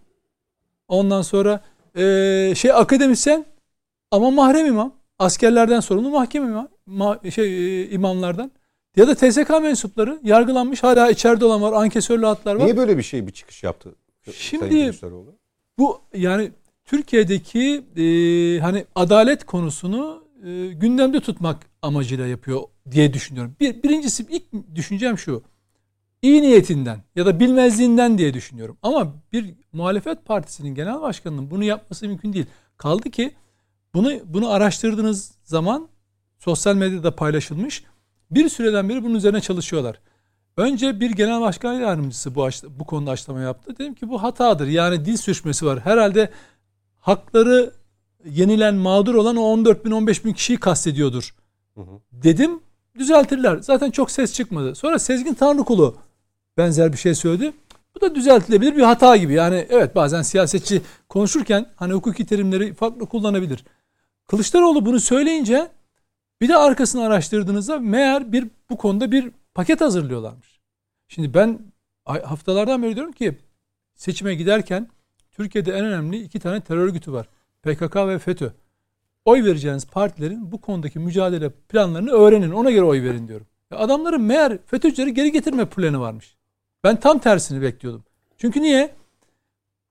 Ondan sonra e, şey akademisyen ama mahrem imam. Askerlerden sorumlu mahkeme imam, ma, şey e, imamlardan. Ya da TSK mensupları yargılanmış hala içeride olan var, ankesörlü hatlar var. Niye böyle bir şey bir çıkış yaptı? Şimdi bu yani Türkiye'deki e, hani adalet konusunu e, gündemde tutmak amacıyla yapıyor diye düşünüyorum. Bir, birincisi ilk düşüncem şu iyi niyetinden ya da bilmezliğinden diye düşünüyorum. Ama bir muhalefet partisinin genel başkanının bunu yapması mümkün değil. Kaldı ki bunu bunu araştırdığınız zaman sosyal medyada paylaşılmış. Bir süreden beri bunun üzerine çalışıyorlar. Önce bir genel başkan yardımcısı bu bu konuda açıklama yaptı. Dedim ki bu hatadır. Yani dil sürçmesi var. Herhalde hakları yenilen, mağdur olan o 14 bin 15 bin kişiyi kastediyordur. Hı hı. Dedim düzeltirler. Zaten çok ses çıkmadı. Sonra Sezgin Tanrıkulu benzer bir şey söyledi. Bu da düzeltilebilir bir hata gibi. Yani evet bazen siyasetçi konuşurken hani hukuki terimleri farklı kullanabilir. Kılıçdaroğlu bunu söyleyince bir de arkasını araştırdığınızda meğer bir bu konuda bir paket hazırlıyorlarmış. Şimdi ben haftalardan beri diyorum ki seçime giderken Türkiye'de en önemli iki tane terör örgütü var. PKK ve FETÖ. Oy vereceğiniz partilerin bu konudaki mücadele planlarını öğrenin. Ona göre oy verin diyorum. Adamların meğer FETÖ'cüleri geri getirme planı varmış. Ben tam tersini bekliyordum. Çünkü niye?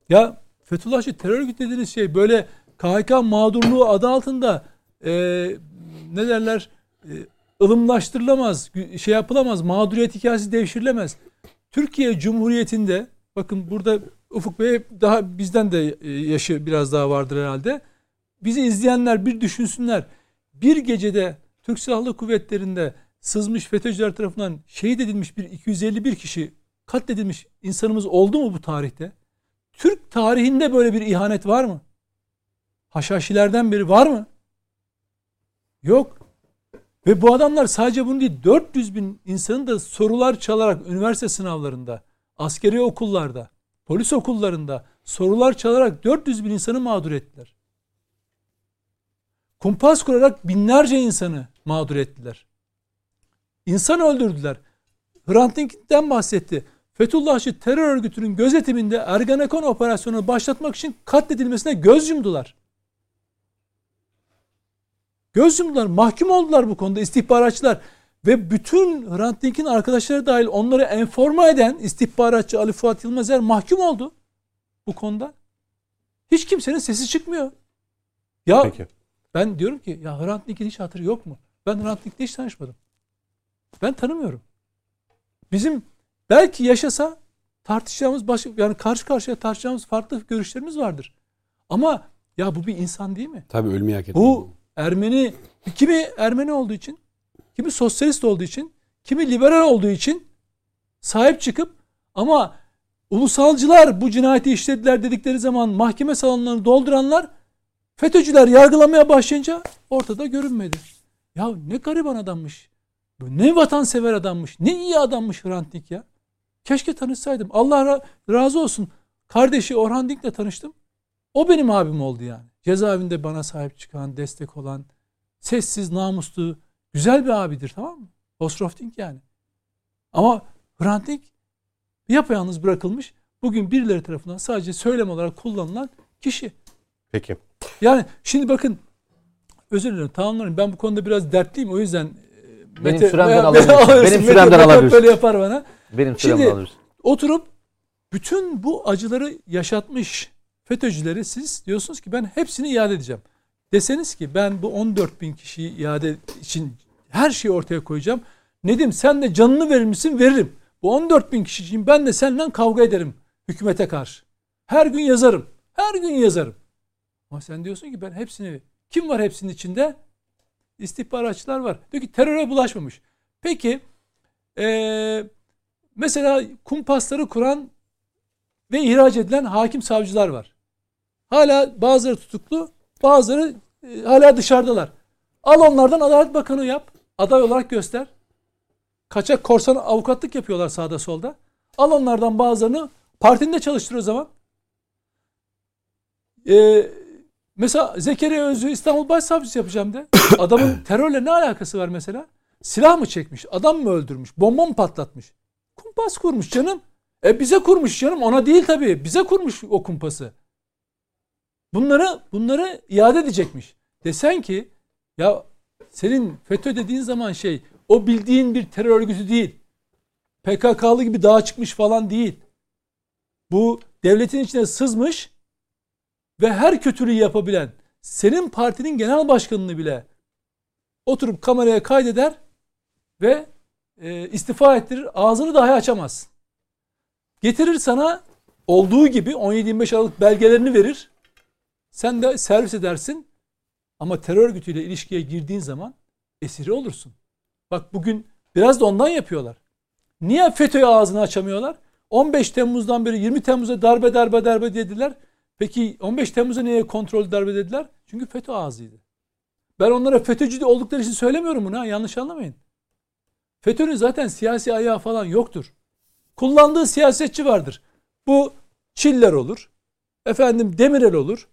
Ya Fethullahçı terör örgütü dediğiniz şey böyle KHK mağdurluğu adı altında e, ne derler e, ılımlaştırılamaz, şey yapılamaz, mağduriyet hikayesi devşirilemez. Türkiye Cumhuriyeti'nde bakın burada Ufuk Bey daha bizden de e, yaşı biraz daha vardır herhalde. Bizi izleyenler bir düşünsünler. Bir gecede Türk Silahlı Kuvvetleri'nde sızmış FETÖ'cüler tarafından şehit edilmiş bir 251 kişi katledilmiş insanımız oldu mu bu tarihte? Türk tarihinde böyle bir ihanet var mı? Haşhaşilerden biri var mı? Yok. Ve bu adamlar sadece bunu değil 400 bin insanın da sorular çalarak üniversite sınavlarında, askeri okullarda, polis okullarında sorular çalarak 400 bin insanı mağdur ettiler. Kumpas kurarak binlerce insanı mağdur ettiler. İnsan öldürdüler. Hrant Dink'ten bahsetti. Fethullahçı terör örgütünün gözetiminde Ergenekon operasyonunu başlatmak için katledilmesine göz yumdular. Göz yumdular. Mahkum oldular bu konuda istihbaratçılar. Ve bütün Hrant Dink'in arkadaşları dahil onları enforma eden istihbaratçı Ali Fuat Yılmazer mahkum oldu bu konuda. Hiç kimsenin sesi çıkmıyor. Ya Peki. ben diyorum ki ya Hrant Dink'in hiç hatırı yok mu? Ben Hrant Dink'le hiç tanışmadım. Ben tanımıyorum. Bizim belki yaşasa tartışacağımız başka yani karşı karşıya tartışacağımız farklı görüşlerimiz vardır. Ama ya bu bir insan değil mi? Tabii ölmeyi hak etmedi. Bu Ermeni kimi Ermeni olduğu için, kimi sosyalist olduğu için, kimi liberal olduğu için sahip çıkıp ama ulusalcılar bu cinayeti işlediler dedikleri zaman mahkeme salonlarını dolduranlar FETÖ'cüler yargılamaya başlayınca ortada görünmedi. Ya ne gariban adammış. Ne vatansever adammış. Ne iyi adammış Hrant Dink ya. Keşke tanışsaydım. Allah ra- razı olsun. Kardeşi Orhan Dink'le tanıştım. O benim abim oldu yani. Cezaevinde bana sahip çıkan, destek olan, sessiz, namuslu, güzel bir abidir tamam mı? Osrof Dink yani. Ama Hrant Dink yapayalnız bırakılmış. Bugün birileri tarafından sadece söylem olarak kullanılan kişi. Peki. Yani şimdi bakın özür dilerim tamamlarım. Ben bu konuda biraz dertliyim o yüzden e, Benim Mete- süremden alabilirsin. Benim süremden alabilirsin. Böyle yapar bana. Benim Şimdi- alıyorsun. Oturup bütün bu acıları yaşatmış FETÖ'cüleri siz diyorsunuz ki ben hepsini iade edeceğim. Deseniz ki ben bu 14 bin kişiyi iade için her şeyi ortaya koyacağım. Nedim sen de canını verir misin? Veririm. Bu 14 bin kişi için ben de senden kavga ederim hükümete karşı. Her gün yazarım. Her gün yazarım. Ama sen diyorsun ki ben hepsini kim var hepsinin içinde? İstihbaratçılar var. Diyor ki teröre bulaşmamış. Peki eee Mesela kumpasları kuran ve ihraç edilen hakim savcılar var. Hala bazıları tutuklu, bazıları e, hala dışarıdalar. Al onlardan Adalet Bakanı yap. Aday olarak göster. Kaçak korsan avukatlık yapıyorlar sağda solda. Al onlardan bazılarını partinde çalıştır o zaman. Ee, mesela Zekeriya Özlü İstanbul Başsavcısı yapacağım de. Adamın terörle ne alakası var mesela? Silah mı çekmiş? Adam mı öldürmüş? Bomba mı patlatmış? Kumpas kurmuş canım. E bize kurmuş canım. Ona değil tabii. Bize kurmuş o kumpası. Bunları bunları iade edecekmiş. Desen ki ya senin FETÖ dediğin zaman şey o bildiğin bir terör örgütü değil. PKK'lı gibi dağa çıkmış falan değil. Bu devletin içine sızmış ve her kötülüğü yapabilen senin partinin genel başkanını bile oturup kameraya kaydeder ve e, istifa ettirir. Ağzını dahi açamaz. Getirir sana olduğu gibi 17-25 Aralık belgelerini verir. Sen de servis edersin. Ama terör örgütüyle ilişkiye girdiğin zaman esiri olursun. Bak bugün biraz da ondan yapıyorlar. Niye FETÖ'ye ağzını açamıyorlar? 15 Temmuz'dan beri 20 Temmuz'a darbe darbe darbe dediler. Peki 15 Temmuz'a niye kontrol darbe dediler? Çünkü FETÖ ağzıydı. Ben onlara FETÖ'cü oldukları için söylemiyorum bunu ha yanlış anlamayın. FETÖ'nün zaten siyasi ayağı falan yoktur. Kullandığı siyasetçi vardır. Bu Çiller olur. Efendim Demirel olur.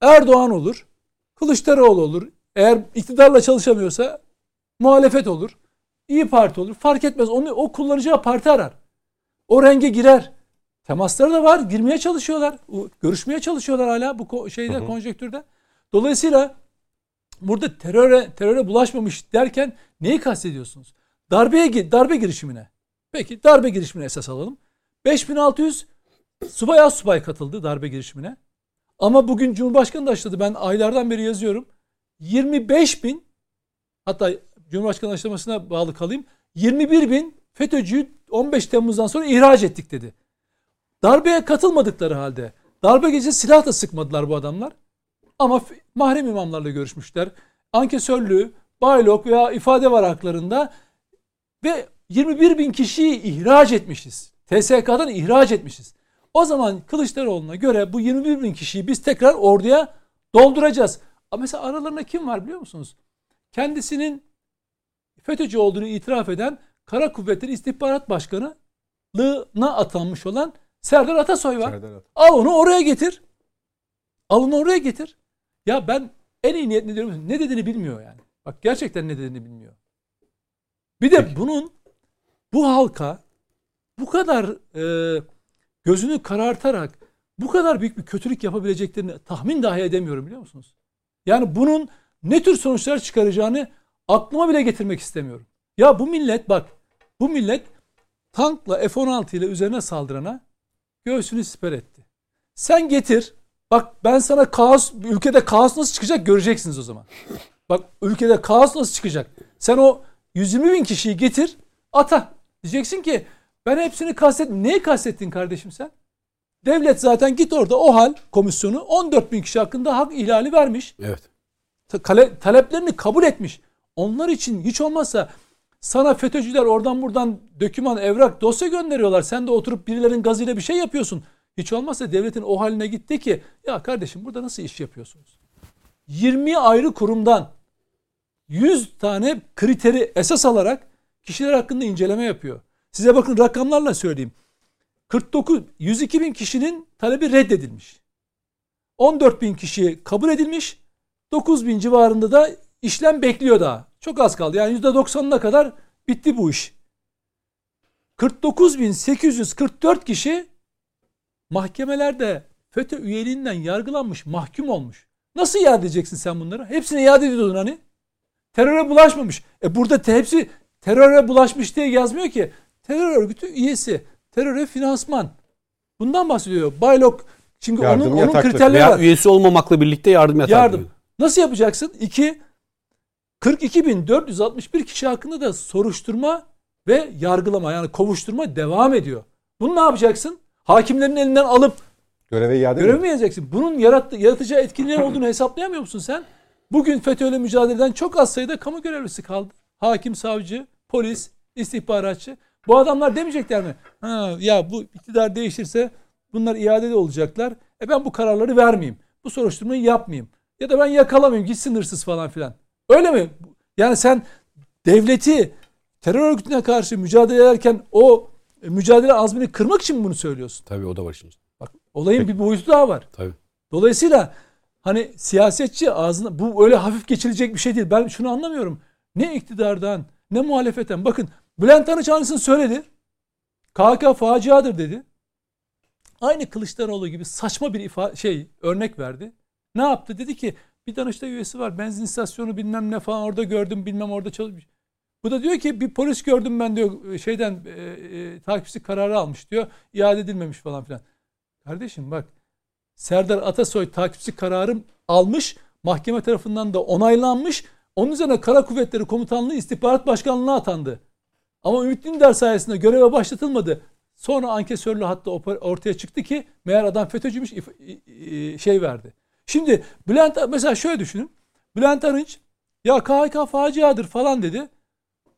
Erdoğan olur. Kılıçdaroğlu olur. Eğer iktidarla çalışamıyorsa muhalefet olur. İyi Parti olur. Fark etmez. Onu o kullanacağı parti arar. O renge girer. Temasları da var. Girmeye çalışıyorlar. Görüşmeye çalışıyorlar hala bu şeyde Hı hı. konjektürde. Dolayısıyla burada teröre teröre bulaşmamış derken neyi kastediyorsunuz? Darbeye darbe girişimine. Peki darbe girişimine esas alalım. 5600 subay az subay katıldı darbe girişimine. Ama bugün Cumhurbaşkanı da açıkladı. Ben aylardan beri yazıyorum. 25 bin hatta Cumhurbaşkanı açıklamasına bağlı kalayım. 21 bin FETÖ'cüyü 15 Temmuz'dan sonra ihraç ettik dedi. Darbeye katılmadıkları halde darbe gecesi silah da sıkmadılar bu adamlar. Ama mahrem imamlarla görüşmüşler. Ankesörlüğü, baylok veya ifade var haklarında ve 21 bin kişiyi ihraç etmişiz. TSK'dan ihraç etmişiz. O zaman Kılıçdaroğlu'na göre bu 21 bin kişiyi biz tekrar orduya dolduracağız. Ama mesela aralarında kim var biliyor musunuz? Kendisinin FETÖ'cü olduğunu itiraf eden Kara Kuvvetleri İstihbarat Başkanı'lığına atanmış olan Serdar Atasoy var. Serdar At- Al onu oraya getir. Al onu oraya getir. Ya ben en iyi niyetli diyorum. Ne dediğini bilmiyor yani. Bak gerçekten ne dediğini bilmiyor. Bir de bunun bu halka bu kadar e, gözünü karartarak bu kadar büyük bir kötülük yapabileceklerini tahmin dahi edemiyorum biliyor musunuz? Yani bunun ne tür sonuçlar çıkaracağını aklıma bile getirmek istemiyorum. Ya bu millet bak bu millet tankla F-16 ile üzerine saldırana göğsünü siper etti. Sen getir bak ben sana kaos ülkede kaos nasıl çıkacak göreceksiniz o zaman. Bak ülkede kaos nasıl çıkacak. Sen o 120 bin kişiyi getir ata. Diyeceksin ki ben hepsini kastettim. Neyi kastettin kardeşim sen? Devlet zaten git orada o hal komisyonu 14 bin kişi hakkında hak ihlali vermiş. Evet. Tale- taleplerini kabul etmiş. Onlar için hiç olmazsa sana FETÖ'cüler oradan buradan döküman, evrak, dosya gönderiyorlar. Sen de oturup birilerinin gazıyla bir şey yapıyorsun. Hiç olmazsa devletin o haline gitti ki ya kardeşim burada nasıl iş yapıyorsunuz? 20 ayrı kurumdan 100 tane kriteri esas alarak kişiler hakkında inceleme yapıyor. Size bakın rakamlarla söyleyeyim. 49 102 bin kişinin talebi reddedilmiş. 14 bin kişi kabul edilmiş. 9 bin civarında da işlem bekliyor daha. Çok az kaldı. Yani %90'ına kadar bitti bu iş. 49.844 kişi mahkemelerde FETÖ üyeliğinden yargılanmış, mahkum olmuş. Nasıl iade edeceksin sen bunları? Hepsini iade ediyordun hani. Teröre bulaşmamış. E burada te- hepsi teröre bulaşmış diye yazmıyor ki. Terör örgütü üyesi. Teröre finansman. Bundan bahsediyor. Baylok çünkü Yardım onun, onun kriterleri var. üyesi olmamakla birlikte yardım yatar. Yardım. Nasıl yapacaksın? 2. 42.461 kişi hakkında da soruşturma ve yargılama yani kovuşturma devam ediyor. Bunu ne yapacaksın? Hakimlerin elinden alıp Göreve iade mi? görev mi yazacaksın? Bunun yarattığı, yaratacağı etkileri olduğunu hesaplayamıyor musun sen? Bugün FETÖ'yle mücadeleden çok az sayıda kamu görevlisi kaldı. Hakim, savcı, polis, istihbaratçı. Bu adamlar demeyecekler mi? Ha, ya bu iktidar değişirse bunlar iadeli olacaklar. E ben bu kararları vermeyeyim. Bu soruşturmayı yapmayayım. Ya da ben yakalamayayım gitsin hırsız falan filan. Öyle mi? Yani sen devleti terör örgütüne karşı mücadele ederken o mücadele azmini kırmak için mi bunu söylüyorsun? Tabii o da var şimdi. Bak olayın bir boyutu daha var. Tabii. Dolayısıyla hani siyasetçi ağzına bu öyle hafif geçilecek bir şey değil. Ben şunu anlamıyorum. Ne iktidardan ne muhalefetten. Bakın Bülent Arınç aynısını söyledi. KHK faciadır dedi. Aynı Kılıçdaroğlu gibi saçma bir ifa şey örnek verdi. Ne yaptı? Dedi ki bir Danıştay üyesi var. Benzin istasyonu bilmem ne falan orada gördüm bilmem orada çalışmış. Bu da diyor ki bir polis gördüm ben diyor şeyden e, e, takipçi kararı almış diyor. iade edilmemiş falan filan. Kardeşim bak Serdar Atasoy takipçi kararı almış. Mahkeme tarafından da onaylanmış. Onun üzerine Kara Kuvvetleri Komutanlığı İstihbarat Başkanlığı'na atandı. Ama Ümit Dündar sayesinde göreve başlatılmadı. Sonra ankesörlü hatta ortaya çıktı ki meğer adam FETÖ'cüymüş şey verdi. Şimdi Bülent mesela şöyle düşünün. Bülent Arınç ya KHK faciadır falan dedi.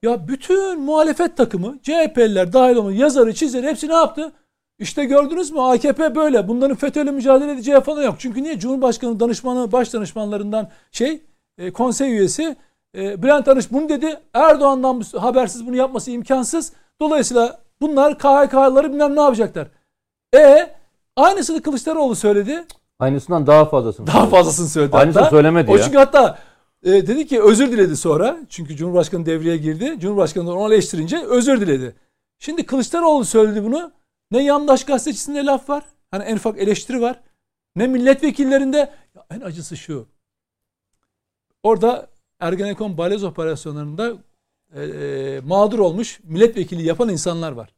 Ya bütün muhalefet takımı CHP'liler dahil olmak yazarı çizeri hepsi ne yaptı? İşte gördünüz mü AKP böyle. Bunların FETÖ'yle mücadele edeceği falan yok. Çünkü niye? Cumhurbaşkanı danışmanı, baş danışmanlarından şey e, konsey üyesi e, Bülent Arınç bunu dedi. Erdoğan'dan habersiz bunu yapması imkansız. Dolayısıyla bunlar KHK'ları bilmem ne yapacaklar. E aynısını Kılıçdaroğlu söyledi. Aynısından daha fazlasını. Daha fazlasını söyledi. Aynısını hatta. söylemedi o ya. çünkü hatta e, dedi ki özür diledi sonra. Çünkü Cumhurbaşkanı devreye girdi. Cumhurbaşkanı onu eleştirince özür diledi. Şimdi Kılıçdaroğlu söyledi bunu. Ne yandaş gazetecisinde laf var. Hani en ufak eleştiri var. Ne milletvekillerinde. Ya en acısı şu. Orada Ergenekon balez operasyonlarında e, e, mağdur olmuş milletvekili yapan insanlar var.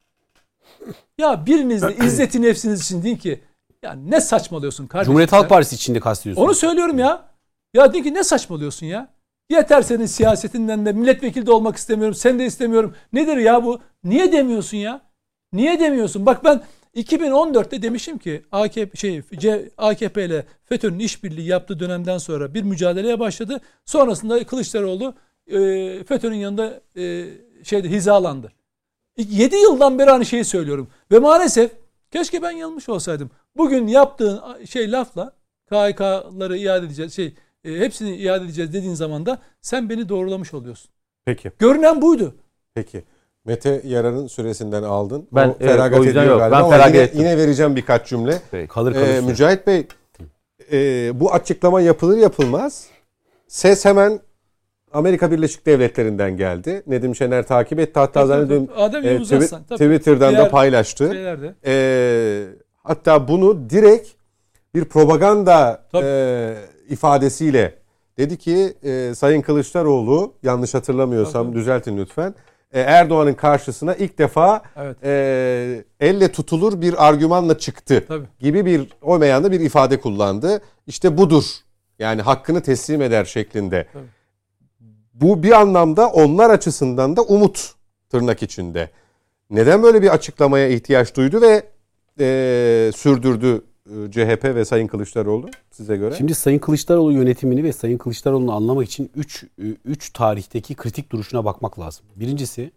Ya biriniz de izzeti nefsiniz için deyin ki ya ne saçmalıyorsun kardeşim Cumhuriyet? Halk Partisi içinde kastediyorsun. Onu söylüyorum ya. Ya deyin ki ne saçmalıyorsun ya? Yeter senin siyasetinden de milletvekili de olmak istemiyorum. Sen de istemiyorum. Nedir ya bu? Niye demiyorsun ya? Niye demiyorsun? Bak ben 2014'te demişim ki AKP şey AKP ile FETÖ'nün işbirliği yaptığı dönemden sonra bir mücadeleye başladı. Sonrasında Kılıçdaroğlu e, FETÖ'nün yanında e, şeyde hizalandı. 7 yıldan beri aynı şeyi söylüyorum. Ve maalesef keşke ben yanlış olsaydım. Bugün yaptığın şey lafla KHK'ları iade edeceğiz. Şey e, hepsini iade edeceğiz dediğin zaman da sen beni doğrulamış oluyorsun. Peki. Görünen buydu. Peki. Mete Yarar'ın süresinden aldın. Ben, o evet, feragat o yüzden ediyor yok. galiba Ben ama feragat yine, ettim. yine vereceğim birkaç cümle. Peki. Kalır Ee, kalır. Mücahit Bey e, bu açıklama yapılır yapılmaz ses hemen Amerika Birleşik Devletleri'nden geldi. Nedim Şener takip etti. Hatta zannediyorum Adem e, Twi-. Tabii. Twitter'dan da Diğer paylaştı. Şeylerde. E, hatta bunu direkt bir propaganda Tabii. e, ifadesiyle Dedi ki e, Sayın Kılıçdaroğlu yanlış hatırlamıyorsam Tabii. düzeltin lütfen. E, Erdoğan'ın karşısına ilk defa Evet. e, elle tutulur bir argümanla çıktı Tabii. gibi bir o meyanda bir ifade kullandı. İşte budur. Yani hakkını teslim eder şeklinde. Tabii. Bu bir anlamda onlar açısından da umut tırnak içinde. Neden böyle bir açıklamaya ihtiyaç duydu ve e, sürdürdü CHP ve Sayın Kılıçdaroğlu size göre? Şimdi Sayın Kılıçdaroğlu yönetimini ve Sayın Kılıçdaroğlu'nu anlamak için 3 3 tarihteki kritik duruşuna bakmak lazım. Birincisi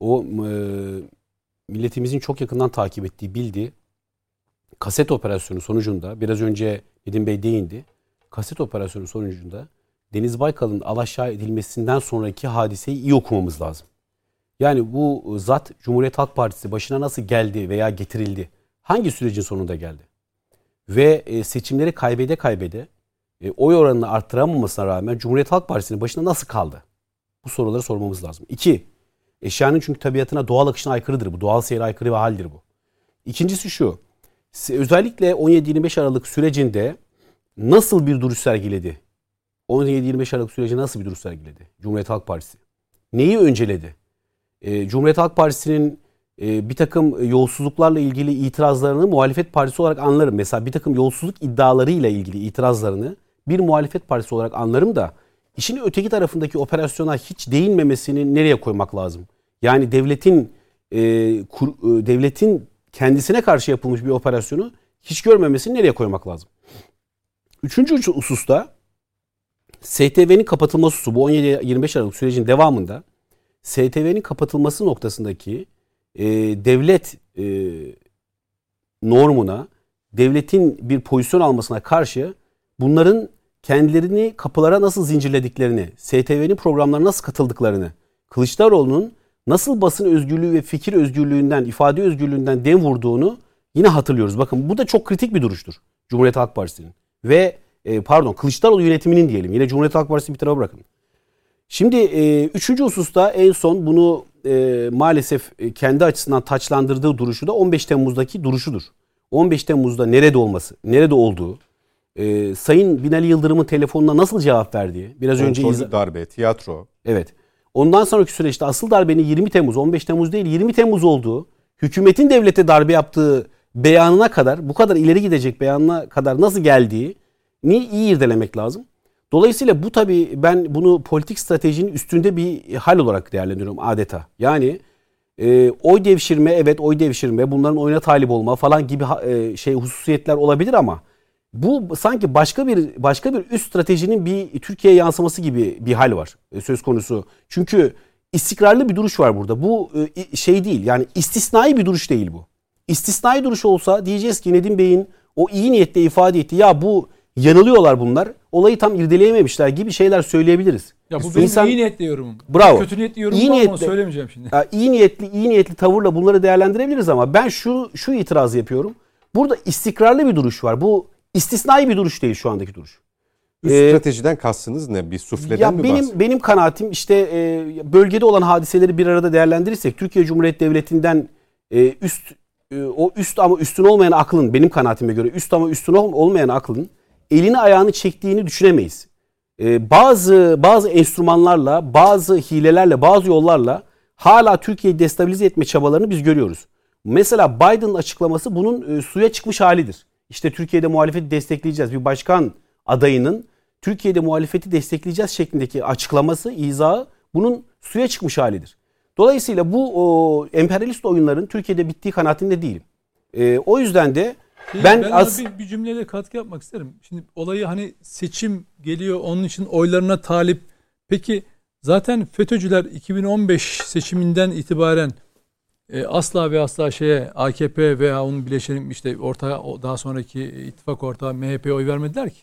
o e, milletimizin çok yakından takip ettiği, bildiği kaset operasyonu sonucunda biraz önce Nedim Bey değindi. Kaset operasyonu sonucunda Deniz Baykal'ın alaşağı edilmesinden sonraki hadiseyi iyi okumamız lazım. Yani bu zat Cumhuriyet Halk Partisi başına nasıl geldi veya getirildi? Hangi sürecin sonunda geldi? Ve e, seçimleri kaybede kaybede e, oy oranını arttıramamasına rağmen Cumhuriyet Halk Partisi'nin başına nasıl kaldı? Bu soruları sormamız lazım. İki, eşyanın çünkü tabiatına doğal akışına aykırıdır bu. Doğal seyre aykırı ve haldir bu. İkincisi şu, özellikle 17-25 Aralık sürecinde nasıl bir duruş sergiledi? 17-25 Aralık süreci nasıl bir duruş sergiledi? Cumhuriyet Halk Partisi. Neyi önceledi? E, Cumhuriyet Halk Partisi'nin bir takım yolsuzluklarla ilgili itirazlarını muhalefet partisi olarak anlarım. Mesela bir takım yolsuzluk iddialarıyla ilgili itirazlarını bir muhalefet partisi olarak anlarım da işin öteki tarafındaki operasyona hiç değinmemesini nereye koymak lazım? Yani devletin e, kur, e, devletin kendisine karşı yapılmış bir operasyonu hiç görmemesini nereye koymak lazım? Üçüncü hususta STV'nin kapatılması hususu bu 17-25 Aralık sürecin devamında STV'nin kapatılması noktasındaki e, devlet e, normuna, devletin bir pozisyon almasına karşı bunların kendilerini kapılara nasıl zincirlediklerini, STV'nin programlarına nasıl katıldıklarını, Kılıçdaroğlu'nun nasıl basın özgürlüğü ve fikir özgürlüğünden, ifade özgürlüğünden dem vurduğunu yine hatırlıyoruz. Bakın bu da çok kritik bir duruştur Cumhuriyet Halk Partisi'nin. Ve e, pardon Kılıçdaroğlu yönetiminin diyelim. Yine Cumhuriyet Halk Partisi'ni bir tarafa bırakın. Şimdi e, üçüncü hususta en son bunu e, maalesef e, kendi açısından taçlandırdığı duruşu da 15 Temmuz'daki duruşudur. 15 Temmuz'da nerede olması, nerede olduğu, e, Sayın Binali Yıldırım'ın telefonuna nasıl cevap verdiği, biraz önce izah- darbe, tiyatro. Evet. Ondan sonraki süreçte asıl darbenin 20 Temmuz, 15 Temmuz değil 20 Temmuz olduğu, hükümetin devlete darbe yaptığı beyanına kadar, bu kadar ileri gidecek beyanına kadar nasıl geldiği ni iyi irdelemek lazım. Dolayısıyla bu tabii ben bunu politik stratejinin üstünde bir hal olarak değerlendiriyorum adeta. Yani e, oy devşirme evet oy devşirme bunların oyuna talip olma falan gibi e, şey hususiyetler olabilir ama bu sanki başka bir başka bir üst stratejinin bir Türkiye yansıması gibi bir hal var e, söz konusu. Çünkü istikrarlı bir duruş var burada. Bu e, şey değil yani istisnai bir duruş değil bu. İstisnai duruş olsa diyeceğiz ki Nedim Bey'in o iyi niyetle ifade ettiği ya bu yanılıyorlar bunlar. Olayı tam irdeleyememişler gibi şeyler söyleyebiliriz. Ya bu benim İnsan- iyi niyetli yorumum. Bravo. Kötü niyetli yorumum İyi ama niyetle- söylemeyeceğim şimdi. Ya iyi niyetli iyi niyetli tavırla bunları değerlendirebiliriz ama ben şu şu itirazı yapıyorum. Burada istikrarlı bir duruş var. Bu istisnai bir duruş değil şu andaki duruş. Üst Ee, stratejiden kastınız ne? Bir sufleden ya mi benim bahsediyorsunuz? benim kanaatim işte e, bölgede olan hadiseleri bir arada değerlendirirsek Türkiye Cumhuriyeti Devleti'nden e, üst e, o üst ama üstün olmayan aklın benim kanaatime göre üst ama üstün ol- olmayan aklın elini ayağını çektiğini düşünemeyiz. E, bazı bazı enstrümanlarla, bazı hilelerle, bazı yollarla hala Türkiye'yi destabilize etme çabalarını biz görüyoruz. Mesela Biden'ın açıklaması bunun e, suya çıkmış halidir. İşte Türkiye'de muhalefeti destekleyeceğiz. Bir başkan adayının Türkiye'de muhalefeti destekleyeceğiz şeklindeki açıklaması, izahı bunun suya çıkmış halidir. Dolayısıyla bu o, emperyalist oyunların Türkiye'de bittiği kanaatinde değilim. E, o yüzden de Şimdi ben, ben, as- bir, bir cümleyle katkı yapmak isterim. Şimdi olayı hani seçim geliyor onun için oylarına talip. Peki zaten FETÖ'cüler 2015 seçiminden itibaren e, asla ve asla şeye AKP veya onun bileşeni işte orta o daha sonraki ittifak ortağı MHP'ye oy vermediler ki.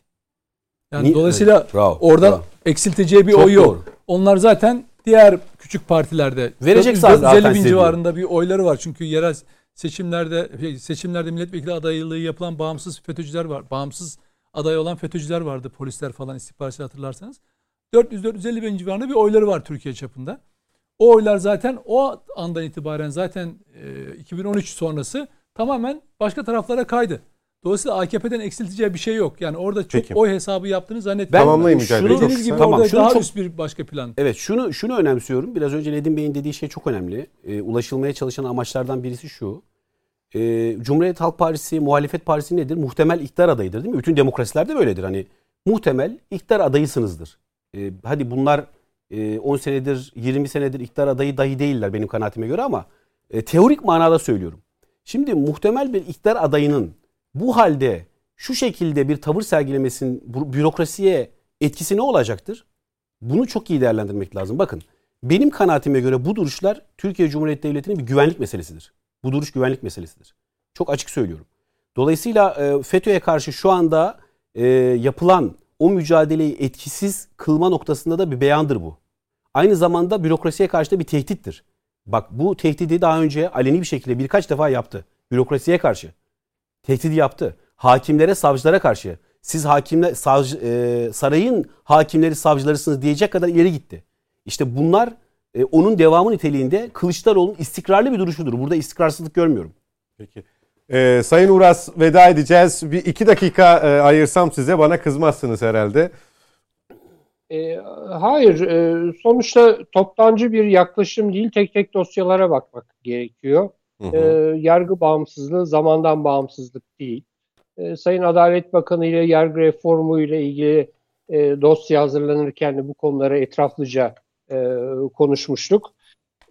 Yani Ni- dolayısıyla Evet, bravo, oradan bravo. eksilteceği bir Çok oy yok. doğru. Onlar zaten diğer küçük partilerde Verecek 400 zaten 450 bin civarında bir oyları var. Çünkü yerel seçimlerde şey, seçimlerde milletvekili adaylığı yapılan bağımsız FETÖ'cüler var. Bağımsız aday olan FETÖ'cüler vardı. Polisler falan istihbaratçı hatırlarsanız. 400-450 bin civarında bir oyları var Türkiye çapında. O oylar zaten o andan itibaren zaten e, 2013 sonrası tamamen başka taraflara kaydı. Dolayısıyla AKP'den eksilteceği bir şey yok. Yani orada çok Peki. oy hesabı yaptığını zannetmiyorum. Mücahit Bey, çok Dediğiniz gibi Tamam, orada şunu daha çok- üst bir başka plan. Evet şunu şunu önemsiyorum. Biraz önce Nedim Bey'in dediği şey çok önemli. Ee, ulaşılmaya çalışan amaçlardan birisi şu. Ee, Cumhuriyet Halk Partisi, muhalefet partisi nedir? Muhtemel iktidar adayıdır değil mi? Bütün demokrasilerde böyledir. Hani muhtemel iktidar adayısınızdır. Ee, hadi bunlar e, 10 senedir, 20 senedir iktidar adayı dahi değiller benim kanaatime göre ama e, teorik manada söylüyorum. Şimdi muhtemel bir iktidar adayının bu halde şu şekilde bir tavır sergilemesinin bürokrasiye etkisi ne olacaktır? Bunu çok iyi değerlendirmek lazım. Bakın benim kanaatime göre bu duruşlar Türkiye Cumhuriyeti Devleti'nin bir güvenlik meselesidir. Bu duruş güvenlik meselesidir. Çok açık söylüyorum. Dolayısıyla e, FETÖ'ye karşı şu anda e, yapılan o mücadeleyi etkisiz kılma noktasında da bir beyandır bu. Aynı zamanda bürokrasiye karşı da bir tehdittir. Bak bu tehdidi daha önce aleni bir şekilde birkaç defa yaptı. Bürokrasiye karşı. Tehdidi yaptı. Hakimlere, savcılara karşı. Siz hakimler, savcı, e, sarayın hakimleri, savcılarısınız diyecek kadar ileri gitti. İşte bunlar e, onun devamı niteliğinde Kılıçdaroğlu'nun istikrarlı bir duruşudur. Burada istikrarsızlık görmüyorum. Peki. Ee, Sayın Uras veda edeceğiz. Bir iki dakika e, ayırsam size bana kızmazsınız herhalde. E, hayır, e, sonuçta toptancı bir yaklaşım değil, tek tek dosyalara bakmak gerekiyor. E, yargı bağımsızlığı zamandan bağımsızlık değil. E, Sayın Adalet Bakanı ile yargı reformu ile ilgili e, dosya hazırlanırken de bu konuları etraflıca e, konuşmuştuk.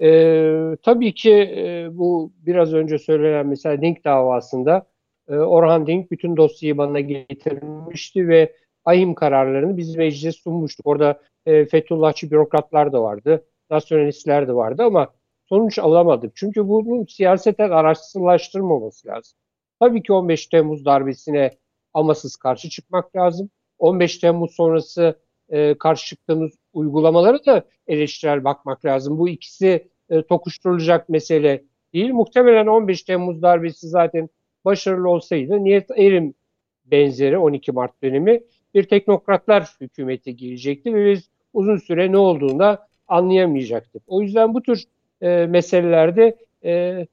E, tabii ki e, bu biraz önce söylenen mesela Dink davasında e, Orhan Dink bütün dosyayı bana getirmişti ve ahim kararlarını biz meclise sunmuştuk. Orada e, Fethullahçı bürokratlar da vardı, nasyonalistler de vardı ama sonuç alamadık. Çünkü bunun siyaseten araçsızlaştırmaması lazım. Tabii ki 15 Temmuz darbesine amasız karşı çıkmak lazım. 15 Temmuz sonrası e, karşı çıktığımız uygulamaları da eleştirel bakmak lazım. Bu ikisi e, tokuşturulacak mesele değil. Muhtemelen 15 Temmuz darbesi zaten başarılı olsaydı niyet erim benzeri 12 Mart dönemi bir teknokratlar hükümeti girecekti ve biz uzun süre ne olduğunu da anlayamayacaktık. O yüzden bu tür e, meselelerde e,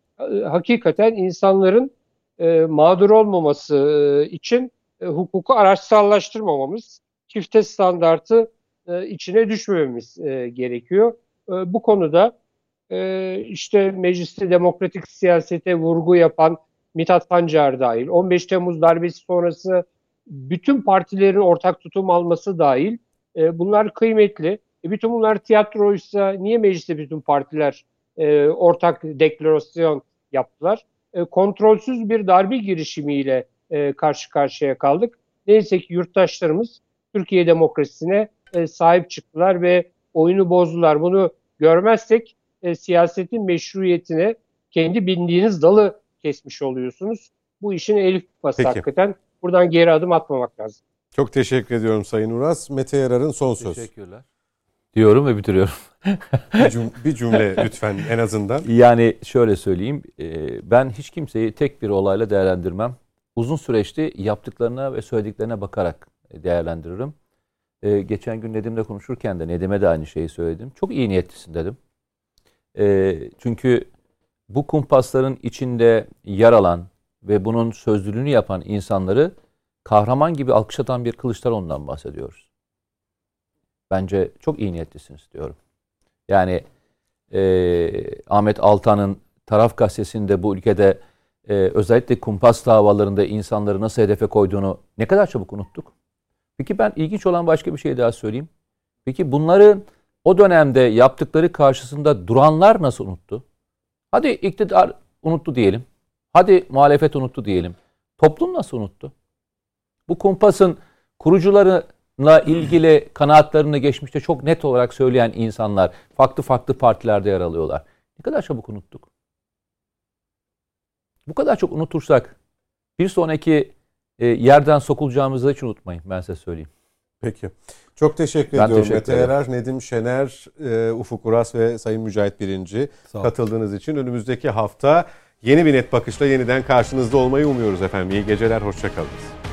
hakikaten insanların e, mağdur olmaması e, için e, hukuku araçsallaştırmamamız, çifte standartı e, içine düşmememiz e, gerekiyor. E, bu konuda e, işte mecliste demokratik siyasete vurgu yapan Mithat Sancar dahil, 15 Temmuz darbesi sonrası bütün partilerin ortak tutum alması dahil e, bunlar kıymetli. E, bütün bunlar tiyatroysa niye mecliste bütün partiler e, ortak deklarasyon yaptılar? E, kontrolsüz bir darbe girişimiyle e, karşı karşıya kaldık. Neyse ki yurttaşlarımız Türkiye demokrasisine e, sahip çıktılar ve oyunu bozdular. Bunu görmezsek e, siyasetin meşruiyetine kendi bindiğiniz dalı kesmiş oluyorsunuz. Bu işin elif bası Peki. hakikaten. Buradan geri adım atmamak lazım. Çok teşekkür ediyorum Sayın Uras. Mete Yarar'ın son söz. Teşekkürler. Diyorum ve bitiriyorum. Bir, cüm- bir cümle lütfen en azından. Yani şöyle söyleyeyim, e, ben hiç kimseyi tek bir olayla değerlendirmem. Uzun süreçte yaptıklarına ve söylediklerine bakarak değerlendiririm. E, Geçen gün Nedim'le konuşurken de Nedim'e de aynı şeyi söyledim. Çok iyi niyetlisin dedim. E, Çünkü bu kumpasların içinde yer alan ve bunun sözlülüğünü yapan insanları kahraman gibi alkışlatan bir Kılıçdaroğlu'ndan bahsediyoruz. Bence çok iyi niyetlisiniz diyorum. Yani e, Ahmet Altan'ın Taraf Gazetesi'nde bu ülkede e, özellikle kumpas davalarında insanları nasıl hedefe koyduğunu ne kadar çabuk unuttuk. Peki ben ilginç olan başka bir şey daha söyleyeyim. Peki bunları o dönemde yaptıkları karşısında duranlar nasıl unuttu? Hadi iktidar unuttu diyelim. Hadi muhalefet unuttu diyelim. Toplum nasıl unuttu? Bu kumpasın kurucularına ilgili kanaatlerini geçmişte çok net olarak söyleyen insanlar farklı farklı partilerde yer alıyorlar. Ne kadar çabuk unuttuk. Bu kadar çok unutursak bir sonraki e, yerden sokulacağımızı hiç unutmayın ben size söyleyeyim. Peki. Çok teşekkür Ben ediyorum teşekkür Mete ederim. Yarar, Nedim Şener, e, Ufuk Uras ve Sayın Mücahit Birinci katıldığınız için. Önümüzdeki hafta yeni bir net bakışla yeniden karşınızda olmayı umuyoruz efendim. İyi geceler, hoşçakalın.